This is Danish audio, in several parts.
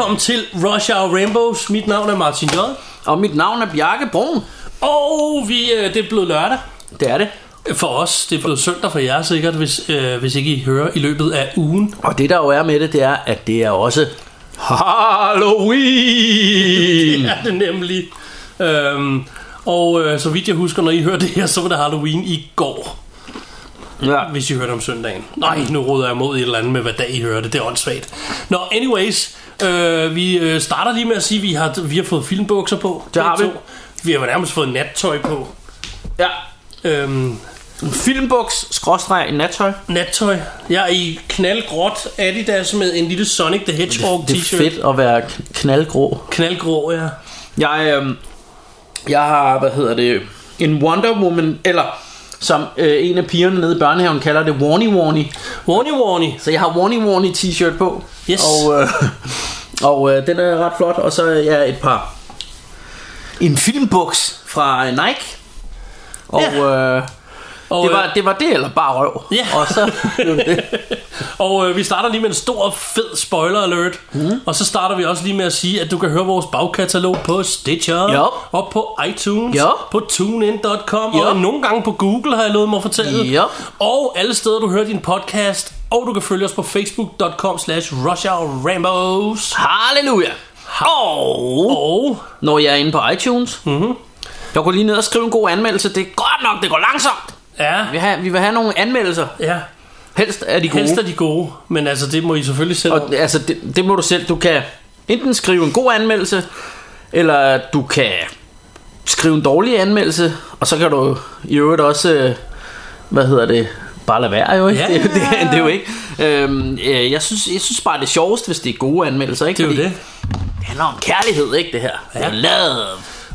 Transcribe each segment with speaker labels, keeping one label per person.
Speaker 1: Velkommen til Rush Hour Rainbows. Mit navn er Martin J.
Speaker 2: Og mit navn er Bjarke Brun.
Speaker 1: Og vi, øh, det er blevet lørdag
Speaker 2: Det er det.
Speaker 1: for os. Det er blevet søndag for jer sikkert, hvis, øh, hvis ikke I hører i løbet af ugen.
Speaker 2: Og det der jo er med det, det er, at det er også Halloween.
Speaker 1: Det er nemlig. Øhm, og øh, så vidt jeg husker, når I hører det her, så var det Halloween i går.
Speaker 2: Ja.
Speaker 1: Hvis I hørte om søndagen. Nej, nu råder jeg mod et eller andet med, hvad dag I hørte. Det er åndssvagt. Nå, anyways. Øh, vi øh, starter lige med at sige, at vi har, vi har fået filmbukser på.
Speaker 2: Det har vi.
Speaker 1: to. Vi har nærmest fået nattøj på.
Speaker 2: ja.
Speaker 1: Øhm,
Speaker 2: Filmbuks, skråstreg, nattøj.
Speaker 1: nattøj. Jeg er i knaldgråt Adidas med en lille Sonic the Hedgehog
Speaker 2: Det er
Speaker 1: t-shirt.
Speaker 2: fedt at være kn- knaldgrå.
Speaker 1: Knaldgrå, ja.
Speaker 2: Jeg, øhm, jeg har, hvad hedder det, en Wonder Woman, eller som øh, en af pigerne nede i børnehaven kalder det, Warnie Warnie.
Speaker 1: Warnie Warnie.
Speaker 2: Så jeg har Warnie Warnie t-shirt på.
Speaker 1: Yes.
Speaker 2: Og, øh, og øh, den er ret flot. Og så er jeg et par... En filmbuks fra øh, Nike. Og
Speaker 1: Ja.
Speaker 2: øh,
Speaker 1: Og,
Speaker 2: det, var,
Speaker 1: øh,
Speaker 2: det var det, eller bare røv.
Speaker 1: Ja.
Speaker 2: Og så... det.
Speaker 1: Og øh, vi starter lige med en stor, fed spoiler alert. Mm. Og så starter vi også lige med at sige, at du kan høre vores bagkatalog på Stitcher.
Speaker 2: Ja.
Speaker 1: Og på iTunes.
Speaker 2: Ja.
Speaker 1: På tunein.com.
Speaker 2: Ja.
Speaker 1: Og nogle gange på Google har jeg lovet mig at fortælle.
Speaker 2: Ja.
Speaker 1: Og alle steder, du hører din podcast. Og du kan følge os på facebook.com slash rushourrambos.
Speaker 2: Halleluja. Og
Speaker 1: Og
Speaker 2: når jeg er inde på iTunes, mm-hmm. jeg går lige ned og skrive en god anmeldelse. Det er godt nok, det går langsomt.
Speaker 1: Ja,
Speaker 2: Vi vil have, vi vil have nogle anmeldelser.
Speaker 1: ja.
Speaker 2: Helst er de gode.
Speaker 1: Helst er de gode, men altså det må I selvfølgelig selv.
Speaker 2: Og altså, det, det må du selv. Du kan enten skrive en god anmeldelse, eller du kan skrive en dårlig anmeldelse, og så kan du i øvrigt også, øh, hvad hedder det, bare lade være jo, ikke?
Speaker 1: Ja.
Speaker 2: Det, det, det er jo ikke. Øhm, øh, jeg, synes, jeg synes bare, det er sjovest, hvis det er gode anmeldelser, ikke?
Speaker 1: Det er jo
Speaker 2: Fordi
Speaker 1: det.
Speaker 2: det handler om kærlighed, ikke det her? Er love.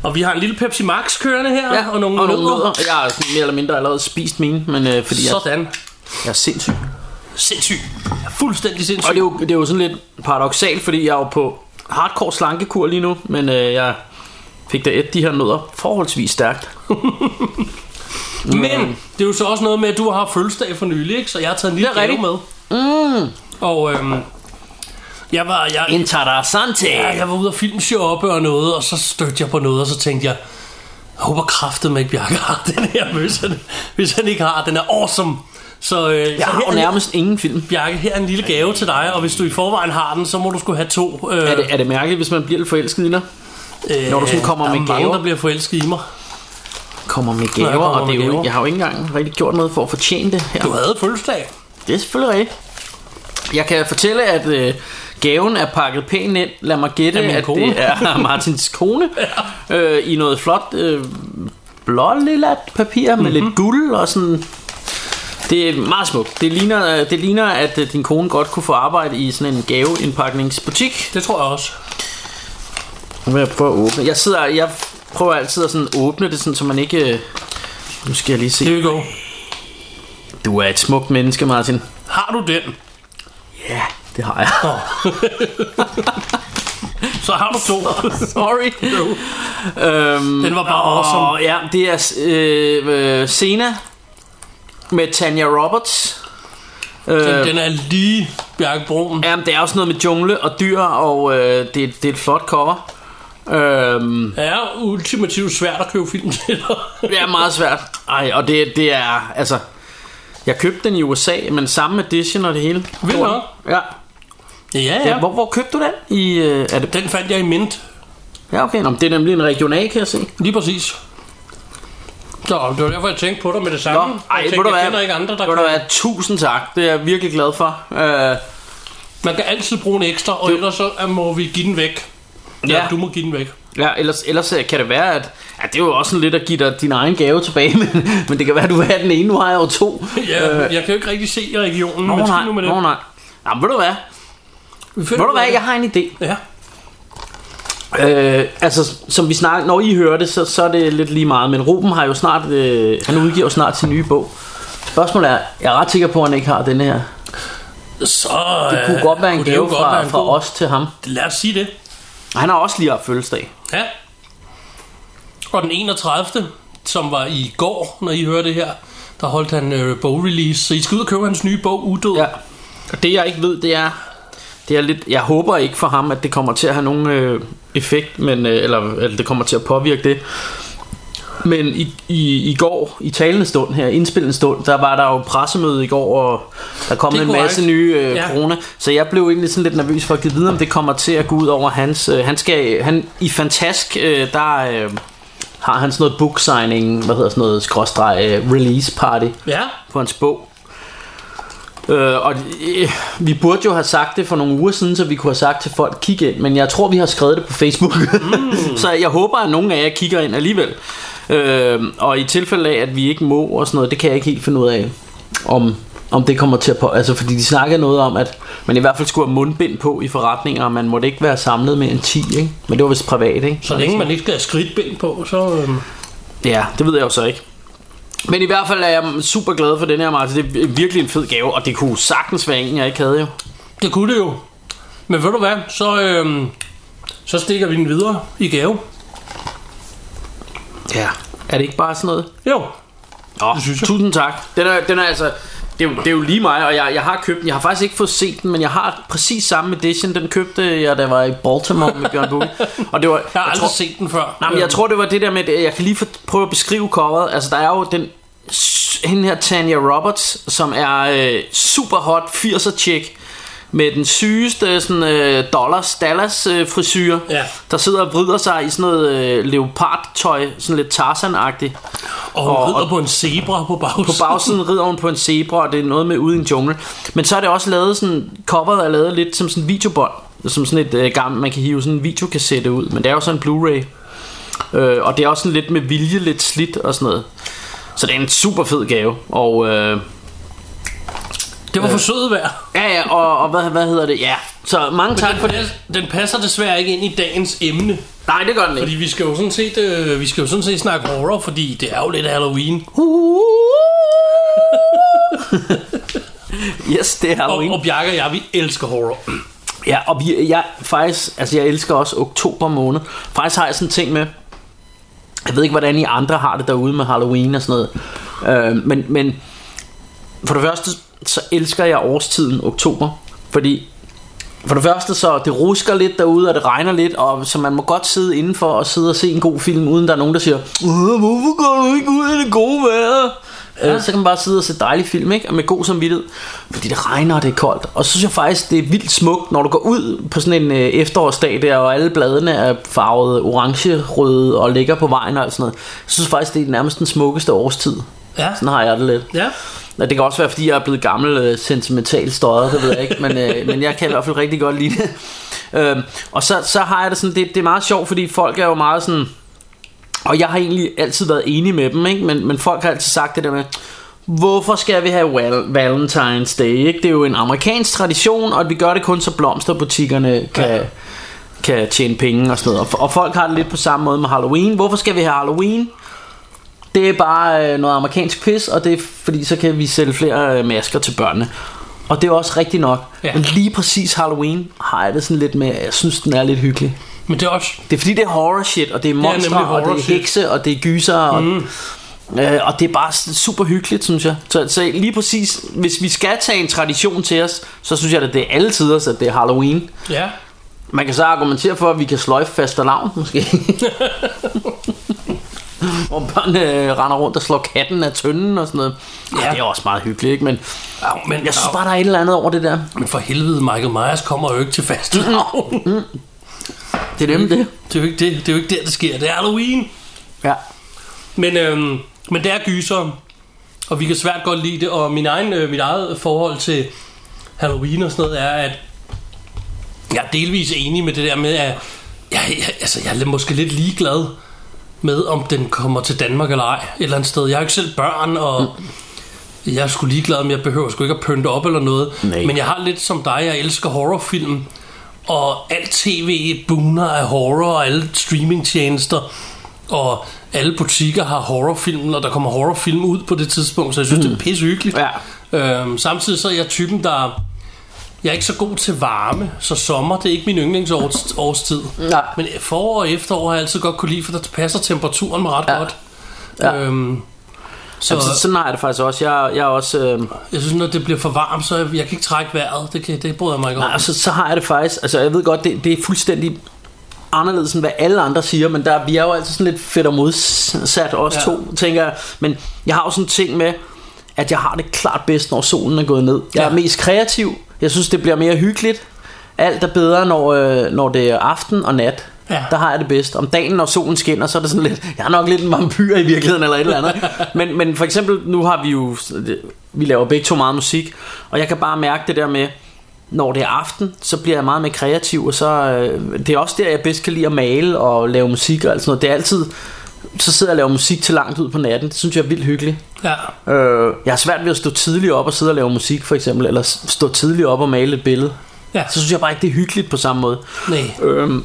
Speaker 1: Og vi har en lille Pepsi Max kørende her,
Speaker 2: Ja,
Speaker 1: og nogle
Speaker 2: og
Speaker 1: nødder.
Speaker 2: nogle nødder. Jeg har sådan mere eller mindre allerede spist mine, men øh, fordi jeg,
Speaker 1: Sådan.
Speaker 2: jeg er sindssyg.
Speaker 1: Sindssyg. Fuldstændig sindssyg.
Speaker 2: Og det er, jo, det er jo sådan lidt paradoxalt, fordi jeg er jo på hardcore slankekur lige nu, men øh, jeg fik da et de her nødder forholdsvis stærkt.
Speaker 1: Men det er jo så også noget med, at du har haft fødselsdag for nylig, ikke? Så jeg har taget en lille
Speaker 2: er
Speaker 1: gave med. Mm. Og øhm, jeg var... Jeg,
Speaker 2: Interessante!
Speaker 1: ja, jeg var ude og filmshoppe og noget, og så stødte jeg på noget, og så tænkte jeg, jeg håber kraftet med ikke Bjarke har den her, hvis han, hvis han ikke har. Den er awesome. Så, øh,
Speaker 2: Jeg
Speaker 1: så
Speaker 2: har nærmest ingen film.
Speaker 1: Bjarke, her er en lille gave til dig, og hvis du i forvejen har den, så må du skulle have to. Øh,
Speaker 2: Er det, er det mærkeligt, hvis man bliver lidt forelsket i dig?
Speaker 1: øh,
Speaker 2: når du sådan kommer
Speaker 1: der er
Speaker 2: med
Speaker 1: mange,
Speaker 2: gaver?
Speaker 1: der bliver forelsket i mig.
Speaker 2: Kommer med gaver,
Speaker 1: kommer
Speaker 2: og det er
Speaker 1: med
Speaker 2: jo,
Speaker 1: gaver.
Speaker 2: jeg har jo ikke engang rigtig gjort noget for at fortjene det her.
Speaker 1: Du havde fødselsdag.
Speaker 2: Det er selvfølgelig rigtigt. Jeg kan fortælle, at øh, gaven er pakket pænt ind. Lad mig gætte, at
Speaker 1: kone.
Speaker 2: det er Martins kone. ja. øh, I noget flot øh, blåt lilla papir med
Speaker 1: Mhm.
Speaker 2: mm-hmm. lidt guld og sådan... Det er meget smukt. Det ligner, det ligner, at øh, din kone godt kunne få arbejde i sådan en gaveindpakningsbutik.
Speaker 1: Det tror jeg også.
Speaker 2: Nu vil jeg prøve at åbne. Jeg, sidder, jeg prøver altid at sådan åbne det, sådan, så man ikke... øh, Nu skal jeg lige se.
Speaker 1: Here we go.
Speaker 2: Du er et smukt menneske, Martin.
Speaker 1: Har du den?
Speaker 2: Ja, det har jeg.
Speaker 1: Så har du to.
Speaker 2: Sorry. øhm,
Speaker 1: Den var bare awesome.
Speaker 2: Og ja, det er øh, øh, Sena med Tanya Roberts. Øh,
Speaker 1: Den, den er lige Bjarke Broen.
Speaker 2: Jamen, det er også noget med jungle og dyr, og øh, det, det er et flot cover. Øhm,
Speaker 1: Det er ultimativt svært at købe film til
Speaker 2: det er meget svært. Ej, og det, det er, altså... Jeg købte den i USA, men samme edition og det hele.
Speaker 1: Vildt nok.
Speaker 2: Ja.
Speaker 1: Ja,
Speaker 2: ja. Hvor, hvor købte du den? I, øh, er det,
Speaker 1: Den fandt jeg i Mint.
Speaker 2: ja, okay. Nå, men det er nemlig en regional, kan jeg se.
Speaker 1: Lige præcis. Så det var derfor, jeg tænkte på dig med det samme.
Speaker 2: Nå, ej,
Speaker 1: jeg, tænkte, jeg kender ikke andre, der kan.
Speaker 2: hvad? Tusind tak. Det er jeg virkelig glad for. Øh,
Speaker 1: Man kan altid bruge en ekstra, og ellers så øh, må vi give den væk. Ja.
Speaker 2: Ja.
Speaker 1: du må give den væk.
Speaker 2: Ja, ellers, ellers øh, kan det være, at ja, det er jo også sådan lidt at give dig din egen gave tilbage, men, men det kan være, at du vil have den ene, nu har jeg jo to.
Speaker 1: Ja, øh, jeg kan jo ikke rigtig se regionen.
Speaker 2: Nå
Speaker 1: men
Speaker 2: nej,
Speaker 1: nu med det.
Speaker 2: nå nej. Jamen, ved du hvad? Ved du hvad, jeg har en idé.
Speaker 1: Ja.
Speaker 2: Øh, altså, som vi snakker, når I hører det, så, så er det lidt lige meget. Men Ruben har jo snart, øh, han udgiver snart sin nye bog. Spørgsmålet er, jeg er ret sikker på, at han ikke har denne her.
Speaker 1: Så,
Speaker 2: Det kunne godt være en
Speaker 1: kunne
Speaker 2: gave fra,
Speaker 1: en
Speaker 2: fra
Speaker 1: god-
Speaker 2: os til ham.
Speaker 1: Lad os sige det.
Speaker 2: Han har også lige haft fødselsdag.
Speaker 1: Ja. Og den 31. som var i går, når I hører det her, der holdt han øh, bogrelease. Så I skal ud og købe hans nye bog, Udød.
Speaker 2: Ja. Og det jeg ikke ved, det er, det er lidt, jeg håber ikke for ham, at det kommer til at have nogen øh, effekt, men, øh, eller, eller det kommer til at påvirke det. Men i, i, i går, i talende stund her, indspillende stund, der var der jo pressemøde i går, og der kom en masse
Speaker 1: korrekt.
Speaker 2: nye øh,
Speaker 1: Ja.
Speaker 2: corona. Så jeg blev egentlig sådan lidt nervøs for at give videre, om det kommer til at gå ud over hans... Øh, han skal, han, I Fantask, øh, der øh, har han sådan noget book signing, hvad hedder sådan noget, skråstreg, øh, release party
Speaker 1: Ja,
Speaker 2: på hans bog. Øh, og øh, vi burde jo have sagt det for nogle uger siden, så vi kunne have sagt til folk, kig ind. Men jeg tror, vi har skrevet det på Facebook. Mm. så jeg håber, at nogen af jer kigger ind alligevel. Øh, og i tilfælde af, at vi ikke må og sådan noget, det kan jeg ikke helt finde ud af, om, om det kommer til at på. Altså, fordi de snakkede noget om, at man i hvert fald skulle have mundbind på i forretninger, og man måtte ikke være samlet med en 10, ikke? Men det var vist privat, ikke?
Speaker 1: så længe man ikke skal have skridtbind på, så... Øh,
Speaker 2: Ja, det ved jeg jo så ikke. Men i hvert fald er jeg super glad for den her, Martin. Det er virkelig en fed gave, og det kunne sagtens være en, jeg ikke havde jo.
Speaker 1: det kunne det jo. Men ved du hvad, så, øh, så stikker vi den videre i gave.
Speaker 2: Ja. Er det ikke bare sådan noget?
Speaker 1: Jo,
Speaker 2: Nå,
Speaker 1: Det synes jeg.
Speaker 2: tusind tak. Den er, den er altså... Det er, jo, det er jo lige mig, og jeg, jeg har købt den. Jeg har faktisk ikke fået set den, men jeg har præcis samme edition. Den købte jeg, da jeg var i Baltimore med Bjørn Bugge. Og det var,
Speaker 1: jeg har aldrig
Speaker 2: tror,
Speaker 1: set den før.
Speaker 2: Nej, men jeg tror, det var det der med, at jeg kan lige for, prøve at beskrive coveret. Altså, der er jo den hende her Tanya Roberts, som er øh, super hot 80'er chick med den sygeste sådan, øh, dollars, Dallas øh, frisyr,
Speaker 1: Ja.
Speaker 2: der sidder og vrider sig i sådan noget øh, leopardtøj, sådan lidt Tarzan-agtigt.
Speaker 1: Og
Speaker 2: og-
Speaker 1: rider på en zebra på bagsiden.
Speaker 2: På bagsiden rider hun på en zebra, og det er noget med ude i en jungle. Men så er det også lavet sådan, coveret er lavet lidt som sådan en videobånd. Som sådan et øh, gammelt, man kan hive sådan en videokassette ud. Men det er jo sådan en Blu-ray. Øh, og det er også sådan lidt med vilje, lidt slidt og sådan noget. Så det er en super fed gave. Og øh,
Speaker 1: Det var for søde værd.
Speaker 2: ja, ja, og, og hvad, hvad hedder det? Ja, så mange tak
Speaker 1: Den,
Speaker 2: for det.
Speaker 1: den passer desværre ikke ind i dagens emne.
Speaker 2: Nej, det gør den
Speaker 1: Fordi
Speaker 2: ikke.
Speaker 1: vi skal jo sådan set, øh, vi skal jo sådan set snakke horror, fordi det er jo lidt Halloween.
Speaker 2: yes, det er
Speaker 1: Og,
Speaker 2: Halloween.
Speaker 1: og Bjarke og jeg, vi elsker horror.
Speaker 2: Ja, og vi, jeg, faktisk, altså jeg elsker også oktober måned. Faktisk har jeg sådan en ting med, jeg ved ikke, hvordan I andre har det derude med Halloween og sådan noget. Øh, men, men for det første, så elsker jeg årstiden oktober. Fordi for det første, så det rusker lidt derude, og det regner lidt, og så man må godt sidde indenfor og sidde og se en god film, uden der er nogen, der siger, hvorfor går du ikke ud i det gode vejr? Ja. Så kan man bare sidde og se dejlig film, ikke? Og med god samvittighed. Fordi det regner, og det er koldt. Og så synes jeg faktisk, det er vildt smukt, når du går ud på sådan en øh, efterårsdag der, og alle bladene er farvet orange, røde og ligger på vejen og sådan noget. Jeg synes faktisk, det er nærmest den smukkeste årstid.
Speaker 1: Ja.
Speaker 2: Sådan har jeg det lidt.
Speaker 1: Ja.
Speaker 2: Det kan også være, fordi jeg er blevet gammel øh, sentimental støjet, det ved jeg ikke, men, øh, men jeg kan i hvert fald rigtig godt lide det. Øhm, og så, så har jeg det sådan, det, det er meget sjovt, fordi folk er jo meget sådan, og jeg har egentlig altid været enig med dem, ikke? Men, men folk har altid sagt det der med, hvorfor skal vi have val- Valentine's Day, ikke? Det er jo en amerikansk tradition, og vi gør det kun så blomsterbutikkerne kan, ja. kan tjene penge og sådan noget. Og, og folk har det lidt på samme måde med Halloween. Hvorfor skal vi have Halloween? Det er bare øh, noget amerikansk pis, og det er fordi, så kan vi sælge flere øh, masker til børnene. Og det er også rigtigt nok.
Speaker 1: Ja.
Speaker 2: Men lige præcis Halloween har jeg det sådan lidt med, jeg synes, den er lidt hyggelig.
Speaker 1: Men det er også...
Speaker 2: Det er fordi, det er horror shit, og det er monstre,
Speaker 1: nemlig
Speaker 2: og det er
Speaker 1: shit.
Speaker 2: hekse, og det er gyser, og, mm. øh, og det er bare super hyggeligt, synes jeg. Så, så lige præcis, hvis vi skal tage en tradition til os, så synes jeg, at det er alle tider, at det er Halloween.
Speaker 1: Ja.
Speaker 2: Man kan så argumentere for, at vi kan sløjfe faste lavn, måske. Hvor børn øh, render rundt og slår katten af tønden og sådan noget. Ja.
Speaker 1: Ja.
Speaker 2: det er også meget hyggeligt, ikke? Men
Speaker 1: Ja, men,
Speaker 2: jeg synes bare, der er et eller andet over det der.
Speaker 1: men for helvede, Michael Myers kommer jo ikke til faste lavn.
Speaker 2: Det er nemlig det.
Speaker 1: Det er jo ikke det, det er jo ikke der, det sker. Det er Halloween.
Speaker 2: Ja.
Speaker 1: Men, øhm, men det er gyser, og vi kan svært godt lide det. Og min egen, øh, mit eget forhold til Halloween og sådan noget er, at jeg er delvis enig med det der med, at jeg, jeg, altså, jeg er måske lidt ligeglad med, om den kommer til Danmark eller ej. Et eller andet sted. Jeg har ikke selv børn, og jeg er sgu ligeglad, om jeg behøver sgu ikke at pynte op eller noget.
Speaker 2: Nej.
Speaker 1: Men jeg har lidt som dig, jeg elsker horrorfilm. og alt tv buner af horror, og alle streamingtjenester, og alle butikker har horrorfilm, og der kommer horrorfilm ud på det tidspunkt, så jeg synes, mm. det er pisse hyggeligt.
Speaker 2: Ja.
Speaker 1: Øhm, samtidig så er jeg typen, der... Jeg er ikke så god til varme, så sommer det er ikke min yndlingsårstid.
Speaker 2: Nej.
Speaker 1: Men forår og efterår har jeg altid godt kunne lide, for der passer temperaturen mig ret
Speaker 2: Ja.
Speaker 1: godt.
Speaker 2: Ja.
Speaker 1: Øhm, så
Speaker 2: Jamen, så, sådan har jeg det faktisk også. Jeg, jeg er også... Øh,
Speaker 1: jeg synes, når det bliver for varmt, så jeg, jeg kan ikke trække vejret. Det, kan, det bryder jeg mig ikke om.
Speaker 2: nej, altså, så har jeg det faktisk... Altså, jeg ved godt, det, det er fuldstændig anderledes end hvad alle andre siger, men der, vi er jo altid sådan lidt fedt og modsat os
Speaker 1: Ja.
Speaker 2: to, tænker jeg. Men jeg har jo sådan en ting med, at jeg har det klart bedst, når solen er gået ned. Jeg er
Speaker 1: Ja.
Speaker 2: mest kreativ. Jeg synes, det bliver mere hyggeligt. Alt er bedre, når, øh, når det er aften og nat.
Speaker 1: Ja.
Speaker 2: Der har jeg det bedst. Om dagen, når solen skinner, så er det sådan lidt... Jeg er nok lidt en vampyr i virkeligheden, eller et eller andet. men, men for eksempel, nu har vi jo... Vi laver begge to meget musik, og jeg kan bare mærke det der med, når det er aften, så bliver jeg meget mere kreativ, og så... Øh, det er også der, jeg bedst kan lide at male og lave musik og alt sådan noget. Det er altid... Så sidder jeg og laver musik til langt ud på natten. Det synes jeg er vildt hyggeligt.
Speaker 1: Ja.
Speaker 2: Øh, jeg har svært ved at stå tidligt op og sidde og lave musik, for eksempel, eller stå tidligt op og male et billede.
Speaker 1: Ja.
Speaker 2: Så synes jeg bare ikke, det er hyggeligt på samme måde.
Speaker 1: Nej.
Speaker 2: Øhm,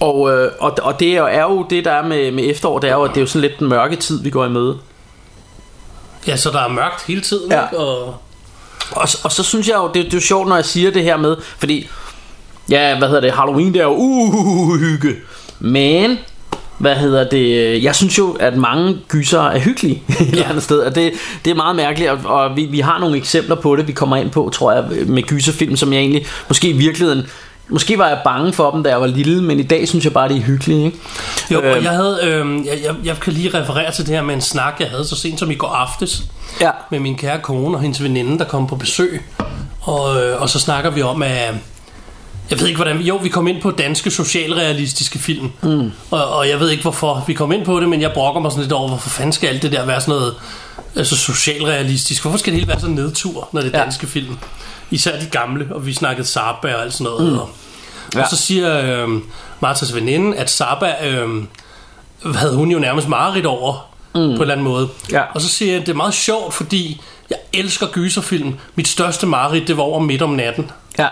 Speaker 2: og, øh, og, og det er jo, er jo det, der er med, med efterår, det er jo, at det er jo sådan lidt den mørke tid, vi går i møde.
Speaker 1: Ja, så der er mørkt hele tiden,
Speaker 2: Ja.
Speaker 1: ikke? Og,
Speaker 2: Og, og så synes jeg jo, det, det er jo sjovt, når jeg siger det her med, fordi, ja, hvad hedder det, Halloween, det er jo uhygge. Men, hvad hedder det, jeg synes jo, at mange gyser er hyggelige et eller andet sted, og det, det er meget mærkeligt, og, og vi, vi har nogle eksempler på det, vi kommer ind på, tror jeg, med gyserfilm, som jeg egentlig, måske i virkeligheden, Måske var jeg bange for dem, da jeg var lille, men i dag synes jeg bare, det er hyggeligt. Ikke?
Speaker 1: jo, og
Speaker 2: Øhm.
Speaker 1: jeg havde, øh, jeg, jeg, jeg kan lige referere til det her med en snak, jeg havde så sent som i går aftes
Speaker 2: Ja.
Speaker 1: med min kære kone og hendes veninde, der kom på besøg. Og, øh, og så snakker vi om, at jeg ved ikke hvordan, jo vi kom ind på danske socialrealistiske film. Mm. Og, og jeg ved ikke hvorfor vi kom ind på det, men jeg brokker mig sådan lidt over, hvorfor fanden skal alt det der være sådan noget altså socialrealistisk? Hvorfor skal det hele være sådan en nedtur, når det er
Speaker 2: Ja.
Speaker 1: danske film? Især de gamle, og vi snakkede Saba og alt sådan noget. Mm. Og,
Speaker 2: Ja.
Speaker 1: og så siger øh, Martas veninde, at Saba øh, havde hun jo nærmest mareridt over mm. på en eller anden måde.
Speaker 2: Ja.
Speaker 1: Og så siger jeg, det er meget sjovt, fordi jeg elsker gyserfilm. Mit største mareridt, det var over midt om natten.
Speaker 2: Ja.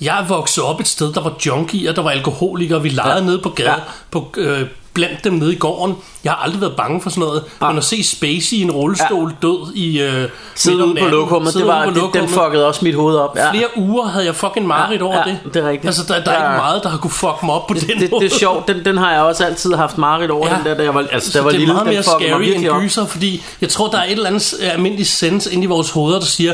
Speaker 1: Jeg er vokset op et sted, der var junkier, der var alkoholikere, vi legede ja. Nede på gaden,
Speaker 2: ja.
Speaker 1: på, øh, blandt dem nede i gården. Jeg har aldrig været bange for sådan noget.
Speaker 2: Ja.
Speaker 1: Men at se Spacey i en rullestol ja. død i øh,
Speaker 2: Sidde ude på lokummet, det var, det, den fuckede også mit hoved op. Ja.
Speaker 1: Flere uger havde jeg fucking mareridt
Speaker 2: Ja,
Speaker 1: over
Speaker 2: ja,
Speaker 1: det.
Speaker 2: det er rigtigt.
Speaker 1: Altså, der, der er
Speaker 2: Ja.
Speaker 1: ikke meget, der har kunne fuck mig op på den
Speaker 2: det,
Speaker 1: måde.
Speaker 2: det er sjovt, den, den har jeg også altid haft mareridt over,
Speaker 1: Ja.
Speaker 2: den der, da jeg var, altså, jeg var
Speaker 1: det er
Speaker 2: lille,
Speaker 1: meget
Speaker 2: den
Speaker 1: mere scary end gyser, fordi jeg tror, der er et eller andet øh, almindeligt sens inde i vores hoveder, der siger,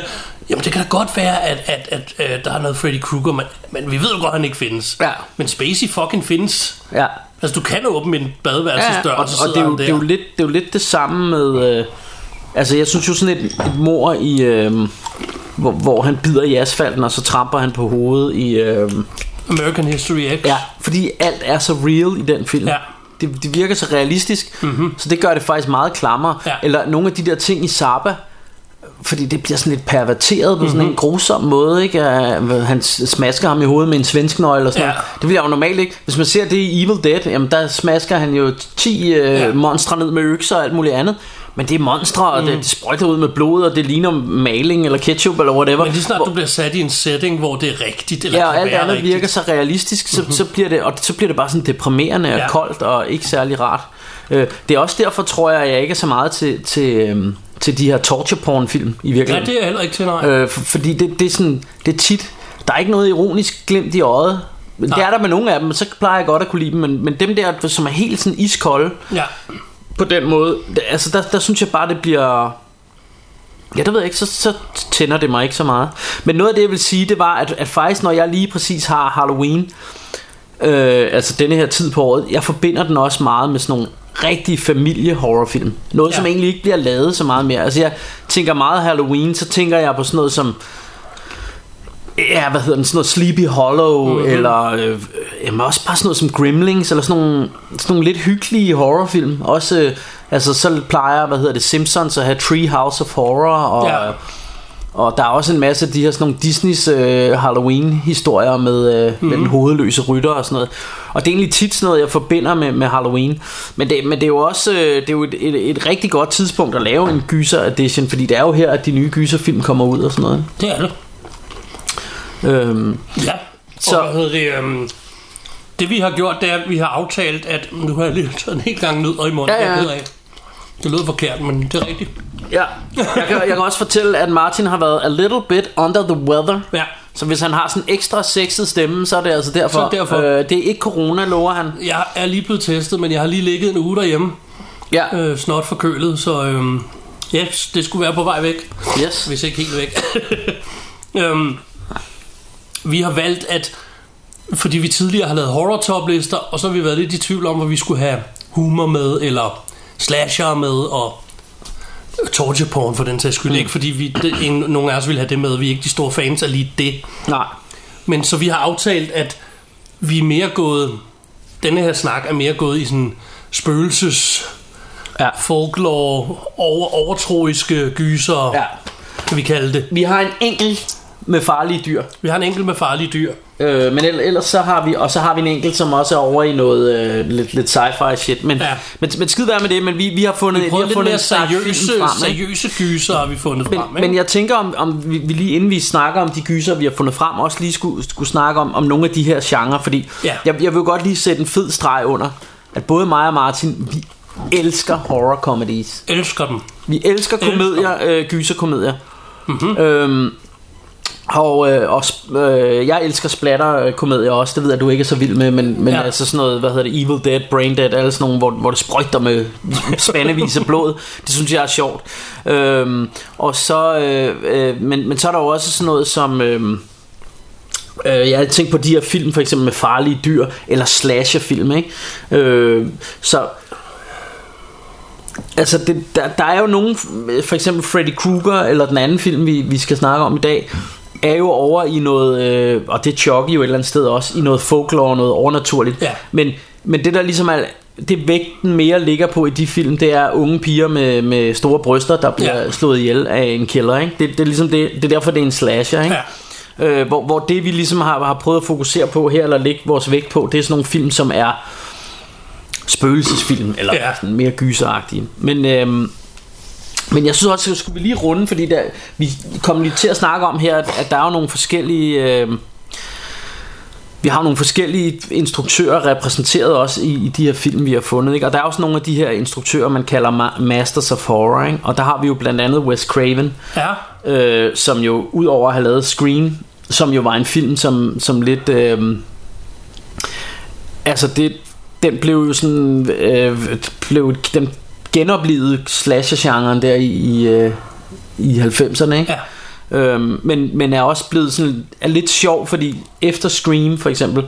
Speaker 1: jamen det kan da godt være, at, at, at, at der er noget Freddy Krueger, men, men vi ved jo godt, at han ikke findes.
Speaker 2: Ja.
Speaker 1: Men Spacey fucking findes.
Speaker 2: Ja.
Speaker 1: Altså, du kan åbne en badeværelsesdør,
Speaker 2: Ja,
Speaker 1: og,
Speaker 2: og,
Speaker 1: så
Speaker 2: og det, er jo, det, er jo lidt, det er jo lidt det samme med... Øh, altså, jeg synes jo sådan et, et mor i... Øh, hvor, hvor han bider i asfalten, og så tramper han på hovedet i... Øh,
Speaker 1: American History X.
Speaker 2: ja, fordi alt er så real i den film.
Speaker 1: Ja.
Speaker 2: Det, det virker så realistisk, mm-hmm. så det gør det faktisk meget klammere.
Speaker 1: Ja.
Speaker 2: Eller nogle af de der ting i Saba, fordi det bliver sådan lidt perverteret på mm-hmm. sådan en grusom måde, ikke? Han smasker ham i hovedet med en svensk nøgle og sådan
Speaker 1: Ja.
Speaker 2: noget. Det vil jeg jo normalt ikke. Hvis man ser det i Evil Dead, jamen der smasker han jo 10 uh,
Speaker 1: Ja.
Speaker 2: monstre ned med økser og alt muligt andet. Men det er monstre, og
Speaker 1: Mm.
Speaker 2: det, det sprøjter ud med blod, og det ligner maling eller ketchup eller whatever.
Speaker 1: Men lige snart
Speaker 2: Hvor-
Speaker 1: du bliver sat i en setting, hvor det er rigtigt, eller
Speaker 2: Ja, og alt andet
Speaker 1: rigtigt.
Speaker 2: virker så realistisk, så, så, bliver det, og så bliver det bare sådan deprimerende og
Speaker 1: Ja.
Speaker 2: koldt og ikke særlig rart. Øh, Det er også derfor, tror jeg, at jeg ikke er så meget til, til, øhm, til de her torture porn film i
Speaker 1: Ja,
Speaker 2: virkeligheden.
Speaker 1: det er jeg heller ikke til, nej.
Speaker 2: Øh, for, fordi det, det, er sådan, det er tit, der er ikke noget ironisk glimt i øjet. Det
Speaker 1: Nej.
Speaker 2: er der med nogle af dem, så plejer jeg godt at kunne lide dem, men, men dem der, som er helt sådan iskolde,
Speaker 1: Ja.
Speaker 2: på den måde, det, altså der, der synes jeg bare, det bliver... Ja, det ved jeg ikke, så, så tænder det mig ikke så meget. Men noget af det, jeg vil sige, det var, at, at faktisk, når jeg lige præcis har Halloween, øh, altså denne her tid på året, jeg forbinder den også meget med sådan nogle rigtige familie-horrorfilm. Noget, ja. som egentlig ikke bliver lavet så meget mere. Altså jeg tænker meget Halloween, så tænker jeg på sådan noget som Ja, hvad hedder den? Sådan noget Sleepy Hollow mm-hmm. Eller øh, jamen også bare sådan noget som Gremlings Eller sådan nogle, sådan nogle lidt hyggelige horrorfilm Også, øh, altså så plejer Hvad hedder det, Simpsons at have Tree House of Horror Og,
Speaker 1: Ja.
Speaker 2: Og der er også en masse af de her sådan nogle Disneys øh, Halloween historier med, øh, mm-hmm. med den hovedløse rytter og sådan noget Og det er egentlig tit sådan noget jeg forbinder med, med Halloween Men det, men det er jo også øh, Det er jo et, et, et rigtig godt tidspunkt at lave en gyser edition Fordi det er jo her at de nye gyserfilm kommer ud og sådan noget
Speaker 1: Det er det.
Speaker 2: øhm,
Speaker 1: Ja. Så... Og, hvad hedder det, øhm, det vi har gjort, det er, at vi har aftalt, at nu har jeg lige taget en helt gang nødder i munden.
Speaker 2: Ja, ja.
Speaker 1: jeg af. Det lyder forkert, men det er rigtigt.
Speaker 2: Ja, jeg kan, jeg kan også fortælle, at Martin har været a little bit under the weather.
Speaker 1: Ja.
Speaker 2: Så hvis han har sådan en ekstra sexet stemme, så er det altså derfor.
Speaker 1: Så er det derfor.
Speaker 2: Øh, det er ikke corona, lover han.
Speaker 1: Jeg er lige blevet testet, men jeg har lige ligget en uge derhjemme.
Speaker 2: Ja,
Speaker 1: Øh, snot forkølet, så øhm, ja, det skulle være på vej væk.
Speaker 2: yes.
Speaker 1: hvis ikke helt væk. øhm, vi har valgt at, fordi vi tidligere har lavet horror toplister, og så har vi været lidt i tvivl om, hvor vi skulle have humor med, eller slasher med, og torture porn for den sags skyld. Mm. Ikke fordi vi, det, en, nogen af os ville have det med, vi er ikke de store fans af lige det.
Speaker 2: Nej.
Speaker 1: Men så vi har aftalt, at vi er mere gået, denne her snak er mere gået i sådan spøgelses,
Speaker 2: Ja.
Speaker 1: folklore, over, overtroiske gyser,
Speaker 2: Ja.
Speaker 1: kan vi kalde det.
Speaker 2: Vi har en enkelt med farlige dyr.
Speaker 1: Vi har en enkelt med farlige dyr.
Speaker 2: Øh, men ell- ellers så har vi Og så har vi en enkelt som også er over i noget øh, Lidt, lidt sci-fi shit Men,
Speaker 1: Ja.
Speaker 2: men, men skid være med det Men vi, vi har fundet,
Speaker 1: Vi
Speaker 2: vi har fundet en
Speaker 1: seriøse,
Speaker 2: frem,
Speaker 1: seriøse gyser, har vi fundet
Speaker 2: men,
Speaker 1: frem. Ikke?
Speaker 2: men jeg tænker om, om vi, vi lige inden vi snakker om de gyser vi har fundet frem Også lige skulle, skulle snakke om, om nogle af de her genrer Fordi
Speaker 1: Ja.
Speaker 2: jeg, jeg vil godt lige sætte en fed streg under At både mig og Martin Vi elsker horror comedies
Speaker 1: elsker dem.
Speaker 2: Vi elsker
Speaker 1: Elsker.
Speaker 2: komedier, øh, gyserkomedier.
Speaker 1: Mhm.
Speaker 2: Mm-hmm. Øhm, og, øh, og øh, jeg elsker splatter-komedier også, det ved jeg, du ikke er så vild med, men, men
Speaker 1: ja.
Speaker 2: altså sådan noget, hvad hedder det, Evil Dead, Brain Dead, alle sådan nogle, hvor, hvor det sprøjter med spandevis af blod, det synes jeg er sjovt. Øhm, og så, øh, øh, men, men så er der jo også sådan noget som... Øh, Øh, jeg har tænkt på de her film for eksempel med farlige dyr Eller slasherfilm ikke? Øh, Så Altså det, der, der er jo nogen For eksempel Freddy Krueger Eller den anden film vi, vi skal snakke om i dag Er jo over i noget øh, Og det er Chucky jo et eller andet sted også I noget folklore, noget overnaturligt
Speaker 1: Ja.
Speaker 2: men, men det der ligesom er det vægten mere ligger på i de film Det er unge piger med, med store bryster Der bliver
Speaker 1: Ja.
Speaker 2: slået ihjel af en killer ikke? Det, det, er ligesom det, det er derfor det er en slasher ikke?
Speaker 1: Ja.
Speaker 2: Øh, hvor, hvor det vi ligesom har, har prøvet at fokusere på her Eller lægge vores vægt på Det er sådan nogle film som er Spøgelsesfilm Eller
Speaker 1: Ja.
Speaker 2: sådan mere gyseragtige Men øhm, men jeg synes også, at skulle vi lige runde, fordi der, vi kom lige til at snakke om her, at, der er jo nogle forskellige... Øh, vi har nogle forskellige instruktører repræsenteret også i, i de her film, vi har fundet. Ikke? Og der er også nogle af de her instruktører, man kalder ma- Masters of Horror. Ikke? Og der har vi jo blandt andet Wes Craven,
Speaker 1: Ja,
Speaker 2: øh, som jo udover at have lavet Scream, som jo var en film, som, som lidt... Øh, altså det, den blev jo sådan... Øh, blev, den genoplevede slasher-genren der i, i, øh, i 90'erne, ikke?
Speaker 1: ja.
Speaker 2: Øhm, men, men er også blevet sådan er lidt sjov, fordi efter Scream for eksempel,